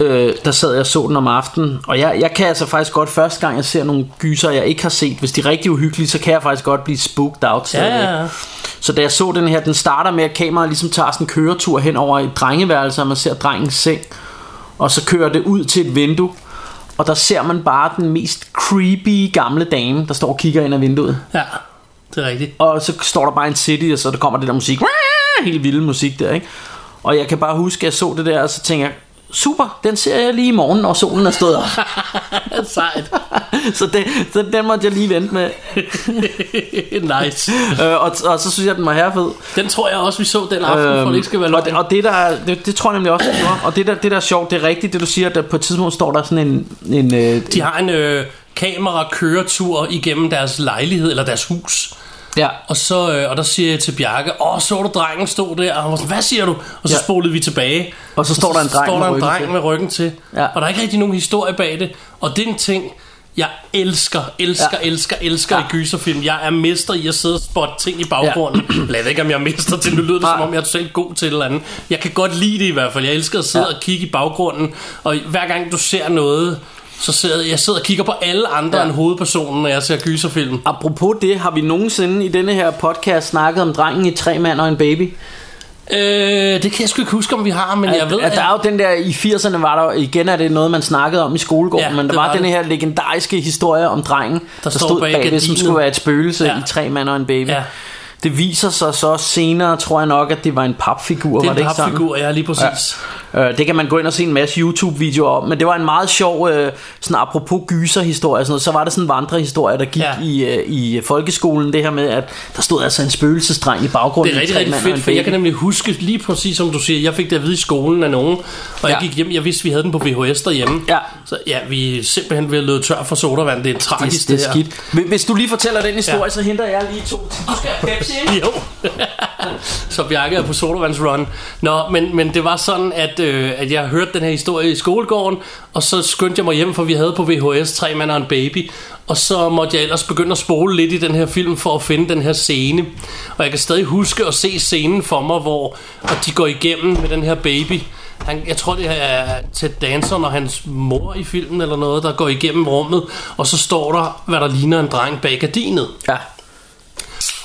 Speaker 2: øh, Der sad jeg og så den om aftenen Og jeg, jeg kan altså faktisk godt Første gang jeg ser nogle gyser jeg ikke har set Hvis de er rigtig uhyggelige Så kan jeg faktisk godt blive spooked out
Speaker 1: Ja, ja, ja.
Speaker 2: Så da jeg så den her Den starter med at kameraet ligesom tager sådan en køretur Hen over et drengeværelse Og man ser drengens seng Og så kører det ud til et vindue Og der ser man bare den mest creepy gamle dame Der står og kigger ind ad vinduet
Speaker 1: ja. det er rigtigt.
Speaker 2: Og så står der bare en city, og så der kommer det der musik. Helt vilde musik der, ikke? Og jeg kan bare huske, at jeg så det der, og så tænker jeg, super, den ser jeg lige i morgen, når solen er stået op.
Speaker 1: Sejt.
Speaker 2: så den, så den måtte jeg lige vente med.
Speaker 1: nice.
Speaker 2: Øh, og, og så synes jeg, den var herfed.
Speaker 1: Den tror jeg også, vi så den aften, for det ikke skal være
Speaker 2: Øhm, og, det, og det der, det, det tror jeg nemlig også, det var. Og det der, det der er sjovt, det er rigtigt, det du siger, at på et tidspunkt står der sådan en... en øh,
Speaker 1: De har en øh, kamera-køretur igennem deres lejlighed, eller deres hus.
Speaker 2: Ja,
Speaker 1: Og, så, øh, og der siger jeg til Bjarke, åh, så du drengen stod der? Og han var sådan, hvad siger du? Og så
Speaker 2: Ja.
Speaker 1: spolede vi tilbage.
Speaker 2: Og så står der en dreng
Speaker 1: står
Speaker 2: med
Speaker 1: der en
Speaker 2: ryggen
Speaker 1: dreng
Speaker 2: til.
Speaker 1: med ryggen til.
Speaker 2: Ja.
Speaker 1: Og der er ikke rigtig nogen historie bag det. Og det er en ting, jeg elsker, elsker,
Speaker 2: Ja.
Speaker 1: elsker, elsker
Speaker 2: Ja.
Speaker 1: i gyserfilm. Jeg er mester i at sidde og spotte ting i baggrunden. Ja. Ved ikke, om jeg er mester til, nu lyder det som om, jeg er totalt god til et eller andet. Jeg kan godt lide det i hvert fald. Jeg elsker at sidde
Speaker 2: ja.
Speaker 1: og kigge i baggrunden. Og hver gang du ser noget, så sidder jeg sidder og kigger på alle andre
Speaker 2: Ja.
Speaker 1: ja. end hovedpersonen, når jeg ser gyserfilm.
Speaker 2: apropos det, har vi nogensinde i denne her podcast snakket om drengen i tre mand og en baby?
Speaker 1: Øh, det kan jeg sgu ikke huske, om vi har, men jeg ved,
Speaker 2: at, at der er jo den der, i 80'erne var der, igen er det noget, man snakkede om i skolegården,
Speaker 1: Ja,
Speaker 2: men der
Speaker 1: det
Speaker 2: var,
Speaker 1: var
Speaker 2: den
Speaker 1: det.
Speaker 2: her legendariske historie om drengen, der,
Speaker 1: står
Speaker 2: stod
Speaker 1: bag
Speaker 2: bagved, som
Speaker 1: gardinet.
Speaker 2: skulle være et spøgelse
Speaker 1: Ja.
Speaker 2: i tre mand og en baby.
Speaker 1: Ja.
Speaker 2: Det viser sig så senere, tror jeg nok, at det var en papfigur,
Speaker 1: det
Speaker 2: var
Speaker 1: er
Speaker 2: det
Speaker 1: en
Speaker 2: ikke sådan?
Speaker 1: papfigur, ja, lige præcis.
Speaker 2: Øh, det kan man gå ind og se en masse YouTube-videoer om, men det var en meget sjov, øh, sådan apropos gyser-historie, og sådan noget, så var det sådan en vandrehistorie, der gik
Speaker 1: Ja.
Speaker 2: i, øh, i folkeskolen, det her med, at der stod altså en spøgelsesdreng i baggrunden.
Speaker 1: Det er rigtig, rigtig fedt, for jeg kan nemlig huske lige præcis som du siger, jeg fik det at vide i skolen af nogen, og jeg
Speaker 2: Ja.
Speaker 1: gik hjem, jeg vidste, vi havde den på VHS derhjemme.
Speaker 2: Ja.
Speaker 1: Så ja, vi er simpelthen ved at løbe tør for sodavand, det er tragisk
Speaker 2: det, det er
Speaker 1: her.
Speaker 2: skidt. Hvis- Hvis du lige fortæller den historie,
Speaker 1: Ja.
Speaker 2: så henter jeg lige to. Du skal have Pepsi, ikke?
Speaker 1: Jo. så Bjarke er på sodavandsrun. Nå, men, men det var sådan, at, øh, at jeg hørte den her historie i skolegården, og så skyndte jeg mig hjem, for vi havde på VHS Tre mænd og en baby. Og så måtte jeg ellers begynde at spole lidt i den her film for at finde den her scene. Og jeg kan stadig huske at se scenen for mig, hvor og de går igennem med den her baby. Han, jeg tror, det er Ted Danson og hans mor i filmen eller noget, der går igennem rummet. Og så står der, hvad der ligner en dreng bag gardinet.
Speaker 2: Ja.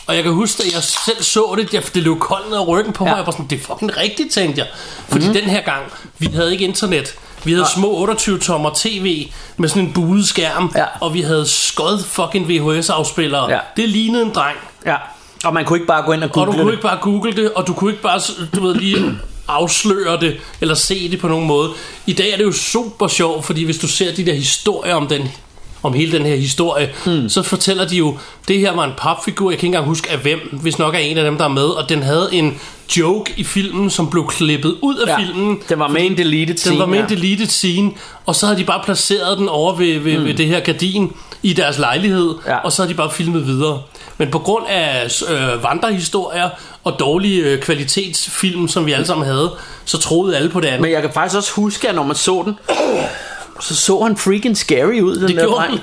Speaker 1: Og jeg kan huske, at jeg selv så det, jeg, det løb koldt ned ad ryggen på mig,
Speaker 2: Ja.
Speaker 1: og jeg var sådan, det er fucking rigtigt, tænkte jeg. Fordi mm-hmm. den her gang, vi havde ikke internet. Vi havde små 28 tommer tv med sådan en buet skærm,
Speaker 2: Ja.
Speaker 1: og vi havde skod fucking VHS-afspillere.
Speaker 2: Ja.
Speaker 1: Det lignede en dreng.
Speaker 2: ja. Og man kunne ikke bare gå ind og
Speaker 1: Og
Speaker 2: google
Speaker 1: du kunne
Speaker 2: det.
Speaker 1: ikke bare google det, og du kunne ikke bare, du ved, lige afsløre det, eller se det på nogen måde. I dag er det jo super sjovt, fordi hvis du ser de der historier om den om hele den her historie, hmm. så fortæller de jo, det her var en papfigur, jeg kan ikke engang huske af hvem, hvis nok er en af dem, der er med, og den havde en joke i filmen, som blev klippet ud af
Speaker 2: Ja.
Speaker 1: filmen.
Speaker 2: Den var med en deleted scene.
Speaker 1: Den var med
Speaker 2: ja.
Speaker 1: en deleted scene, og så havde de bare placeret den over ved, ved, mm. ved det her gardin i deres lejlighed,
Speaker 2: Ja.
Speaker 1: og så havde de bare filmet videre. Men på grund af øh, vandrehistorier og dårlige øh, kvalitetsfilm, som vi alle sammen havde, så troede alle på det andet.
Speaker 2: Men jeg kan faktisk også huske, at når man så den, så så han freaking scary ud, den
Speaker 1: det
Speaker 2: der
Speaker 1: gjorde
Speaker 2: dreng.
Speaker 1: han.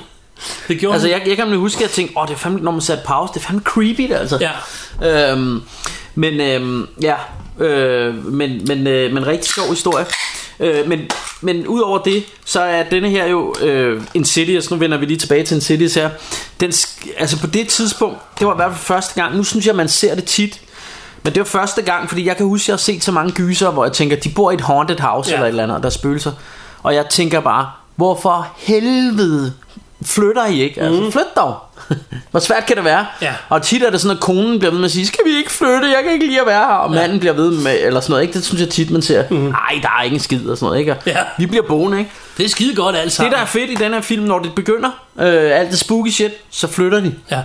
Speaker 1: Det gjorde
Speaker 2: Altså jeg, jeg kan nemlig huske, at jeg tænkte, åh, det er fandme, når man satte pause, det er fandme creepy, det altså.
Speaker 1: Ja.
Speaker 2: Øhm, men øhm, ja, øh, men, men, øh, men rigtig sjov historie. Øh, men, men udover det, så er denne her jo øh, Insidious, nu vender vi lige tilbage til Insidious her. Den, altså på det tidspunkt, det var i hvert fald første gang, nu synes jeg, man ser det tit, men det var første gang, fordi jeg kan huske, at jeg har set så mange gyser, hvor jeg tænker, de bor i et haunted house
Speaker 1: Ja.
Speaker 2: eller et eller andet, og der er spøgelser. Og jeg tænker bare, hvorfor helvede flytter I ikke? Altså, flyt dog. Hvor svært kan det være?
Speaker 1: Ja.
Speaker 2: Og tit er det sådan, at konen bliver ved med at sige, skal vi ikke flytte? Jeg kan ikke lide at være her. Og manden bliver ved med, eller sådan noget. Ikke? Det synes jeg tit, man ser. Nej, der er ikke en skid og sådan noget. Ikke? Og
Speaker 1: Ja.
Speaker 2: Vi bliver boende, ikke?
Speaker 1: Det er skide godt alt
Speaker 2: Det,
Speaker 1: sammen.
Speaker 2: der er fedt i den her film, når det begynder, øh, alt det spooky shit, så flytter de.
Speaker 1: Ja.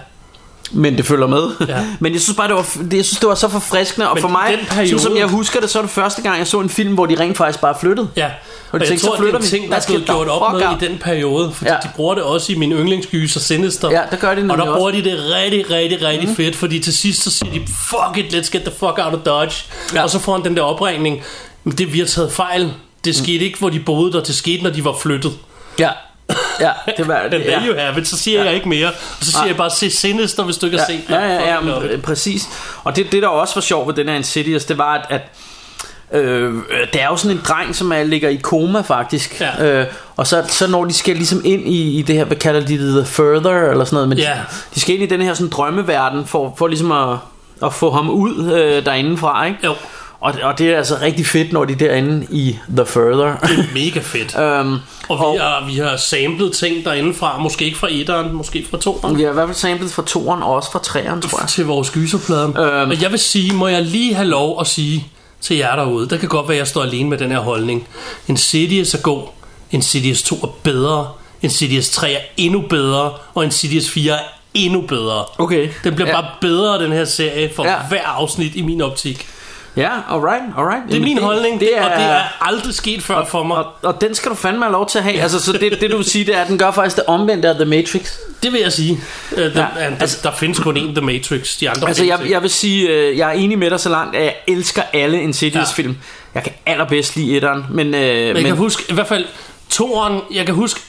Speaker 2: Men det følger med.
Speaker 1: Ja.
Speaker 2: Men jeg synes bare, det var, det, jeg synes, det var så forfriskende. Og
Speaker 1: Men
Speaker 2: for mig,
Speaker 1: periode-
Speaker 2: sådan som jeg husker det, så er det første gang, jeg så en film, hvor de rent faktisk bare flyttede.
Speaker 1: Ja,
Speaker 2: Og
Speaker 1: og jeg
Speaker 2: tænkte,
Speaker 1: tror,
Speaker 2: så
Speaker 1: det er
Speaker 2: flytter
Speaker 1: en ting, der er blevet gjort op med i den periode, fordi
Speaker 2: Ja.
Speaker 1: de bruger det også i min yndlingsgyser Sinister.
Speaker 2: Ja, der gør de
Speaker 1: Og der
Speaker 2: også.
Speaker 1: bruger de det rigtig, rigtig, rigtig mm. fedt, fordi til sidst så siger de, fuck it, let's get the fuck out of Dodge.
Speaker 2: Ja.
Speaker 1: Og så får han den der opringning, men det vi har taget fejl. Det
Speaker 2: Mm.
Speaker 1: skete ikke, hvor de boede der, det skete, når de var flyttet.
Speaker 2: Ja. Ja, det var ja.
Speaker 1: der you have it, så siger ja. jeg ikke mere. Og så siger
Speaker 2: Nej.
Speaker 1: jeg bare, se Sinister, hvis du ikke har set den.
Speaker 2: Ja, ja, ja, men,
Speaker 1: it.
Speaker 2: øh, præcis. Og det, det der også var sjovt ved den her Insidious, det var, at, at øh, det er jo sådan en dreng, som er, ligger i koma faktisk.
Speaker 1: Ja.
Speaker 2: Øh, og så, så når de skal ligesom ind i, i det her, hvad kalder de det, the further, eller sådan noget. Men
Speaker 1: Ja.
Speaker 2: de, de skal ind i den her sådan drømmeverden, for, for ligesom at, at få ham ud øh, derindefra, ikke?
Speaker 1: Jo.
Speaker 2: Og, og det er altså rigtig fedt, når de er derinde i The Further.
Speaker 1: Mega fedt.
Speaker 2: øhm,
Speaker 1: Og vi har, vi har samlet ting derinde fra, måske ikke fra etteren, måske fra toeren.
Speaker 2: vi har i hvert fald samlet fra toeren og også fra treeren, tror jeg.
Speaker 1: til vores gyserplade.
Speaker 2: Øhm.
Speaker 1: Og jeg vil sige, må jeg lige have lov at sige til jer derude, der kan godt være, at jeg står alene med den her holdning. Insidious er god, Insidious 2 er bedre, Insidious 3 er endnu bedre, og Insidious 4 er endnu bedre.
Speaker 2: Okay.
Speaker 1: Den bliver
Speaker 2: ja.
Speaker 1: bare bedre, den her serie, for
Speaker 2: ja.
Speaker 1: hver afsnit i min optik.
Speaker 2: Ja, alright, alright.
Speaker 1: Det er min holdning,
Speaker 2: det er,
Speaker 1: og det er aldrig sket før for mig.
Speaker 2: og, og den skal du fandme have lov til at have. Altså, så det, det du vil sige, det er, at den gør faktisk det omvendte af The Matrix.
Speaker 1: Det vil jeg sige. Øh, den,
Speaker 2: Ja,
Speaker 1: ja, der, altså, der findes kun én The Matrix. De andre
Speaker 2: Altså, jeg, jeg vil sige, øh, jeg er enig med dig så langt, at jeg elsker alle Insidious-film. Jeg kan allerbedst lide etteren, men... Øh,
Speaker 1: Men jeg
Speaker 2: men
Speaker 1: kan huske, i hvert fald toeren, jeg kan huske,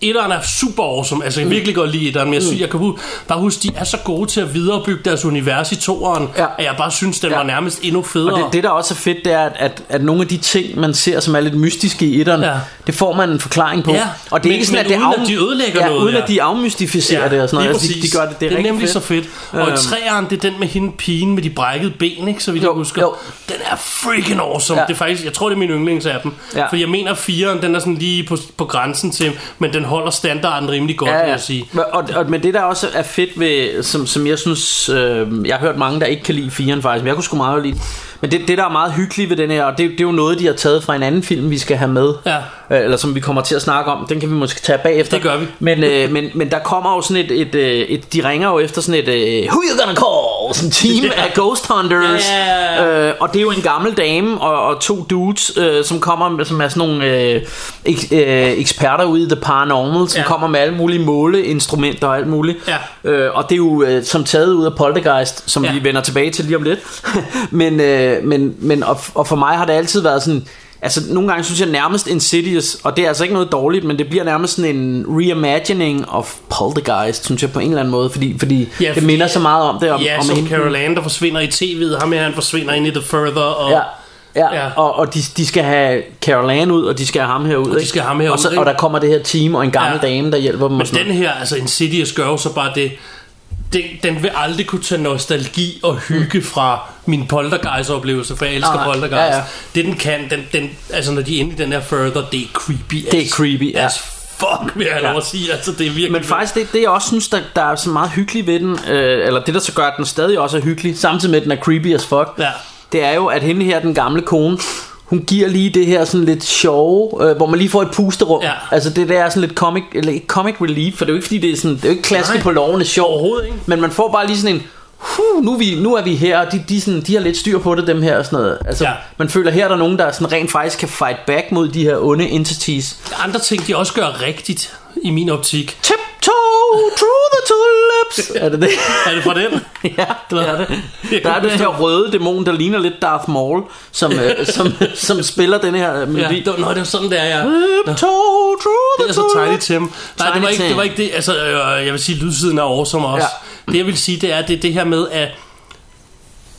Speaker 1: etteren er super awesome, altså jeg kan virkelig godt lide etteren, men jeg, synes, jeg kan bare huske, de er så gode til at viderebygge deres univers i toeren,
Speaker 2: Ja.
Speaker 1: at jeg bare synes, den
Speaker 2: Ja.
Speaker 1: var nærmest endnu federe.
Speaker 2: Og det, det der også er fedt, det er, at, at, at nogle af de ting, man ser, som er lidt mystiske i etteren, ja.
Speaker 1: Ja.
Speaker 2: det får man en forklaring på.
Speaker 1: Ja,
Speaker 2: og det er
Speaker 1: men-
Speaker 2: ikke sådan, at det
Speaker 1: uden
Speaker 2: af-
Speaker 1: at de ødelægger
Speaker 2: ja,
Speaker 1: noget,
Speaker 2: uden
Speaker 1: ja.
Speaker 2: at de afmystificerer det og sådan noget. Altså, de, de gør det, det er,
Speaker 1: det er nemlig
Speaker 2: fedt.
Speaker 1: så fedt. Og
Speaker 2: Øhm.
Speaker 1: i træeren, det er den med hende pigen med de brækkede ben, ikke? Så vidt
Speaker 2: Jo,
Speaker 1: jeg husker.
Speaker 2: jo.
Speaker 1: Den er freaking awesome.
Speaker 2: Ja.
Speaker 1: Det er faktisk, jeg tror, det er min yndlings af dem.
Speaker 2: Ja.
Speaker 1: For jeg mener, at fireren, den er sådan lige på, på grænsen til, men den holder standarden rimelig godt, vil jeg sige.
Speaker 2: Og, og, men det der også er fedt ved, som, som jeg synes, øh, jeg har hørt mange, der ikke kan lide firen faktisk, men jeg kunne sgu meget lide. Men det, det der er meget hyggeligt ved den her, og det, det er jo noget, de har taget fra en anden film, vi skal have med.
Speaker 1: Ja.
Speaker 2: Øh, eller som vi kommer til at snakke om. Den kan vi måske tage bagefter.
Speaker 1: Det gør vi.
Speaker 2: Men, øh, men, men der kommer jo sådan et, et, øh, et de ringer jo efter sådan et øh, Who you gonna call? Sådan en team af ghost hunters.
Speaker 1: Ja.
Speaker 2: Øh, og det er jo en gammel dame og, og to dudes, øh, som kommer med, som er sådan nogle øh, ek, øh, eksperter ude i the paranormal, som
Speaker 1: Ja.
Speaker 2: kommer med alle mulige måleinstrumenter og alt muligt.
Speaker 1: Ja.
Speaker 2: Øh, og det er jo øh, som taget ud af Poltergeist, som
Speaker 1: Ja.
Speaker 2: vi vender tilbage til lige om lidt. men, øh, men, men og, og for mig har det altid været sådan Altså nogle gange synes jeg nærmest Insidious Og det er altså ikke noget dårligt Men det bliver nærmest sådan en reimagining of Poltergeist Synes jeg på en eller anden måde Fordi, fordi
Speaker 1: Ja,
Speaker 2: det
Speaker 1: fordi-
Speaker 2: minder så meget om det om,
Speaker 1: Ja,
Speaker 2: om
Speaker 1: som
Speaker 2: hende-
Speaker 1: Carol Ann, der forsvinder i tv'et. Ham her, han forsvinder ind i The Further. Og,
Speaker 2: Ja, ja,
Speaker 1: Ja.
Speaker 2: og, og de, de skal have Carol Ann ud Og de skal have ham herud
Speaker 1: de
Speaker 2: ikke?
Speaker 1: skal have ham herud,
Speaker 2: og, så, og der kommer det her team Og en gammel
Speaker 1: Ja.
Speaker 2: dame der hjælper dem og
Speaker 1: Men den her, altså Insidious gør jo så bare det, den, den vil aldrig kunne tage nostalgi og hygge fra min poltergeist-oplevelse, for jeg elsker
Speaker 2: Ah,
Speaker 1: poltergeist.
Speaker 2: ja, ja.
Speaker 1: Det den kan, den, den, altså når de er inde i den her further, det er creepy
Speaker 2: Det er
Speaker 1: as,
Speaker 2: creepy, ja.
Speaker 1: as fuck, vil jeg have lov at sige. Altså, det er virkelig...
Speaker 2: Men faktisk det, det jeg også synes der, der er så meget hyggeligt ved den øh, Eller det der så gør at den stadig også er hyggelig Samtidig med at den er creepy as fuck
Speaker 1: Ja.
Speaker 2: Det er jo at hende her den gamle kone hun giver lige det her sådan lidt sjove, øh, hvor man lige får et pusterum.
Speaker 1: Ja.
Speaker 2: Altså det der er sådan lidt comic, eller comic relief, for det er jo ikke fordi det er sådan, det er jo ikke
Speaker 1: Nej.
Speaker 2: på lovene sjov.
Speaker 1: Overhovedet ikke.
Speaker 2: Men man får bare lige sådan en, huh, nu, er vi, nu er vi her, og de, de, sådan, de har lidt styr på det, dem her og sådan noget. Altså,
Speaker 1: Ja.
Speaker 2: man føler her, er der nogen, der sådan rent faktisk kan fight back mod de her onde entities.
Speaker 1: Andre ting, de også gør rigtigt, i min optik.
Speaker 2: Tiptoe through the tulips. er det det?
Speaker 1: Er det fra den?
Speaker 2: ja, det er det. Der er den her røde dæmon, der ligner lidt Darth Maul, som, øh, som, som spiller den her øh,
Speaker 1: Ja,
Speaker 2: melodi.
Speaker 1: det var, nå, det var sådan, der er.
Speaker 2: Tiptoe through
Speaker 1: Det
Speaker 2: the
Speaker 1: er så Tiny
Speaker 2: tulips.
Speaker 1: Tim. Nej, det var, ikke, det var ikke det. Altså, øh, jeg vil sige, lydsiden er awesome også. Ja. Det jeg vil sige, det er det, det her med, at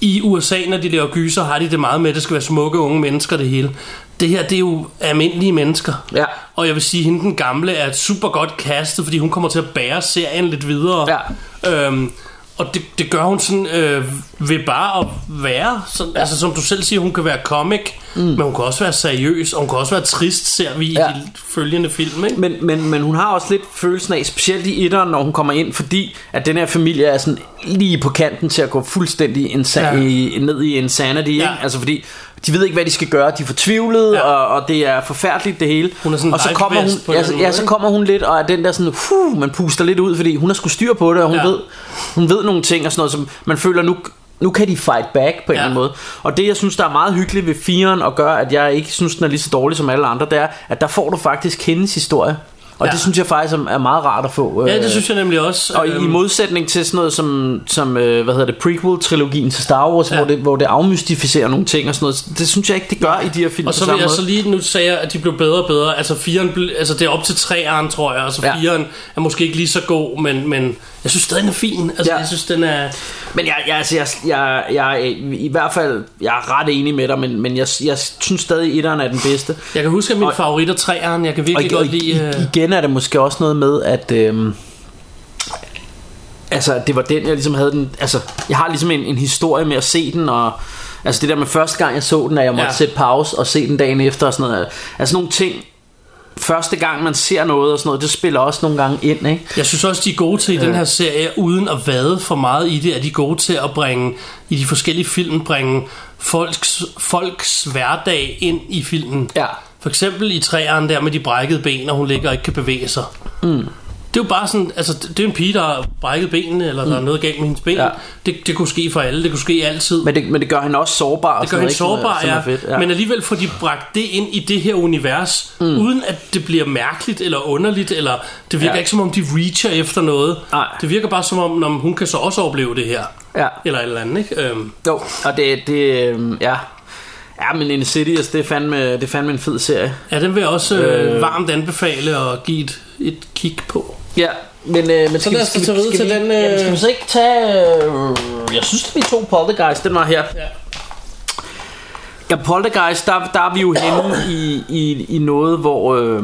Speaker 1: i USA, når de laver gyser, har de det meget med, at det skal være smukke unge mennesker, det hele. Det her, det er jo almindelige mennesker.
Speaker 2: Ja.
Speaker 1: Og jeg vil sige, at hende den gamle er super godt castet, fordi hun kommer til at bære serien lidt videre.
Speaker 2: Ja.
Speaker 1: Øhm, og det, det gør hun sådan øh, ved bare at være sådan. Altså som du selv siger, hun kan være comic mm. Men hun kan også være seriøs Og hun kan også være trist, ser vi i
Speaker 2: Ja.
Speaker 1: de følgende film ikke?
Speaker 2: Men, men, men hun har også lidt følelsen af, specielt i etteren, når hun kommer ind, fordi at den her familie er sådan lige på kanten til at gå fuldstændig insa-
Speaker 1: Ja.
Speaker 2: i, ned i insanity. Ikke?
Speaker 1: Ja.
Speaker 2: Altså fordi de ved ikke, hvad de skal gøre. De er fortvivlede,
Speaker 1: Ja.
Speaker 2: og, og det er forfærdeligt det hele.
Speaker 1: Hun er sådan
Speaker 2: og så kommer hun, ja, så, ja, så kommer hun lidt, og er den der sådan, huh, man puster lidt ud, fordi hun har sgu styr på det, og hun,
Speaker 1: Ja.
Speaker 2: ved, hun ved nogle ting og sådan noget, som man føler nu nu kan de fight back på en
Speaker 1: Ja.
Speaker 2: eller anden måde. Og det, jeg synes, der er meget hyggeligt ved firen, og gør, at jeg ikke synes, den er lige så dårlig som alle andre, det er, at der får du faktisk hendes historie. Og
Speaker 1: Ja.
Speaker 2: det synes jeg faktisk er meget rart at få.
Speaker 1: Ja,
Speaker 2: øh,
Speaker 1: det synes jeg nemlig også
Speaker 2: og i
Speaker 1: Øhm,
Speaker 2: modsætning til sådan noget som, som øh, hvad hedder det, prequel-trilogien til Star Wars,
Speaker 1: Ja.
Speaker 2: ja. hvor, det, hvor det afmystificerer nogle ting og sådan noget, det synes jeg ikke, det gør i de her film
Speaker 1: Og så vil jeg
Speaker 2: måde.
Speaker 1: så lige nu jeg, at de blev bedre og bedre. Altså, firen, altså det er op til treeren, tror jeg. Altså
Speaker 2: Ja.
Speaker 1: firen er måske ikke lige så god, men, men jeg synes stadig, den er fin. Altså,
Speaker 2: Ja.
Speaker 1: jeg synes, den er...
Speaker 2: Men jeg, jeg, altså, jeg, jeg, jeg, i hvert fald, jeg er ret enig med dig, men, men jeg, jeg synes stadig, etteren er den bedste.
Speaker 1: Jeg kan huske, at min
Speaker 2: Og-
Speaker 1: favorit er treeren. Jeg kan virkelig
Speaker 2: og,
Speaker 1: godt lide... øh,
Speaker 2: igen er det måske også noget med, at... Øhm, altså, det var den, jeg ligesom havde den... Altså, jeg har ligesom en, en historie med at se den, og... Altså det der med første gang jeg så den, at jeg måtte
Speaker 1: ja.
Speaker 2: sætte pause og se den dagen efter og sådan noget. Altså nogle ting, første gang man ser noget og sådan noget, det spiller også nogle gange ind, ikke?
Speaker 1: Jeg synes også, de er gode til i den her serie, uden at vade for meget i det, er de gode til at bringe, i de forskellige film, bringe folks, folks hverdag ind i filmen.
Speaker 2: Ja.
Speaker 1: For eksempel i træerne der med de brækkede ben, og hun ligger og ikke kan bevæge sig. Mm. Det er jo bare sådan, altså det er en pige, der har brækket benene, eller der er noget galt med hendes ben.
Speaker 2: Ja.
Speaker 1: Det, det kunne ske for alle, det kunne ske altid.
Speaker 2: Men det, men det gør hende også sårbar.
Speaker 1: Det gør hende sårbar,
Speaker 2: er-
Speaker 1: ja.
Speaker 2: fedt, ja.
Speaker 1: Men alligevel får de bragt det ind i det her univers, mm. uden at det bliver mærkeligt eller underligt, eller det virker ja. Ikke som om, de reacher efter noget.
Speaker 2: Nej.
Speaker 1: Det virker bare som om, når hun kan så også opleve det her.
Speaker 2: Ja.
Speaker 1: Eller et eller andet, ikke? Øhm,
Speaker 2: Jo, og det, det øhm, ja. Ja, men Insidious, det er fandme, det er fandme en fed serie.
Speaker 1: ja, den vil jeg også øh,
Speaker 2: Øh.
Speaker 1: varmt anbefale og give et, et kig på.
Speaker 2: Ja, men, øh, men
Speaker 1: Så lad os tage videre til den, øh-
Speaker 2: Jamen, skal vi så ikke tage... Øh, jeg synes, vi tog Poltergeist, den var her.
Speaker 1: Ja.
Speaker 2: Ja, Poltergeist, der, der er vi jo henne i, i, i noget, hvor... Øh,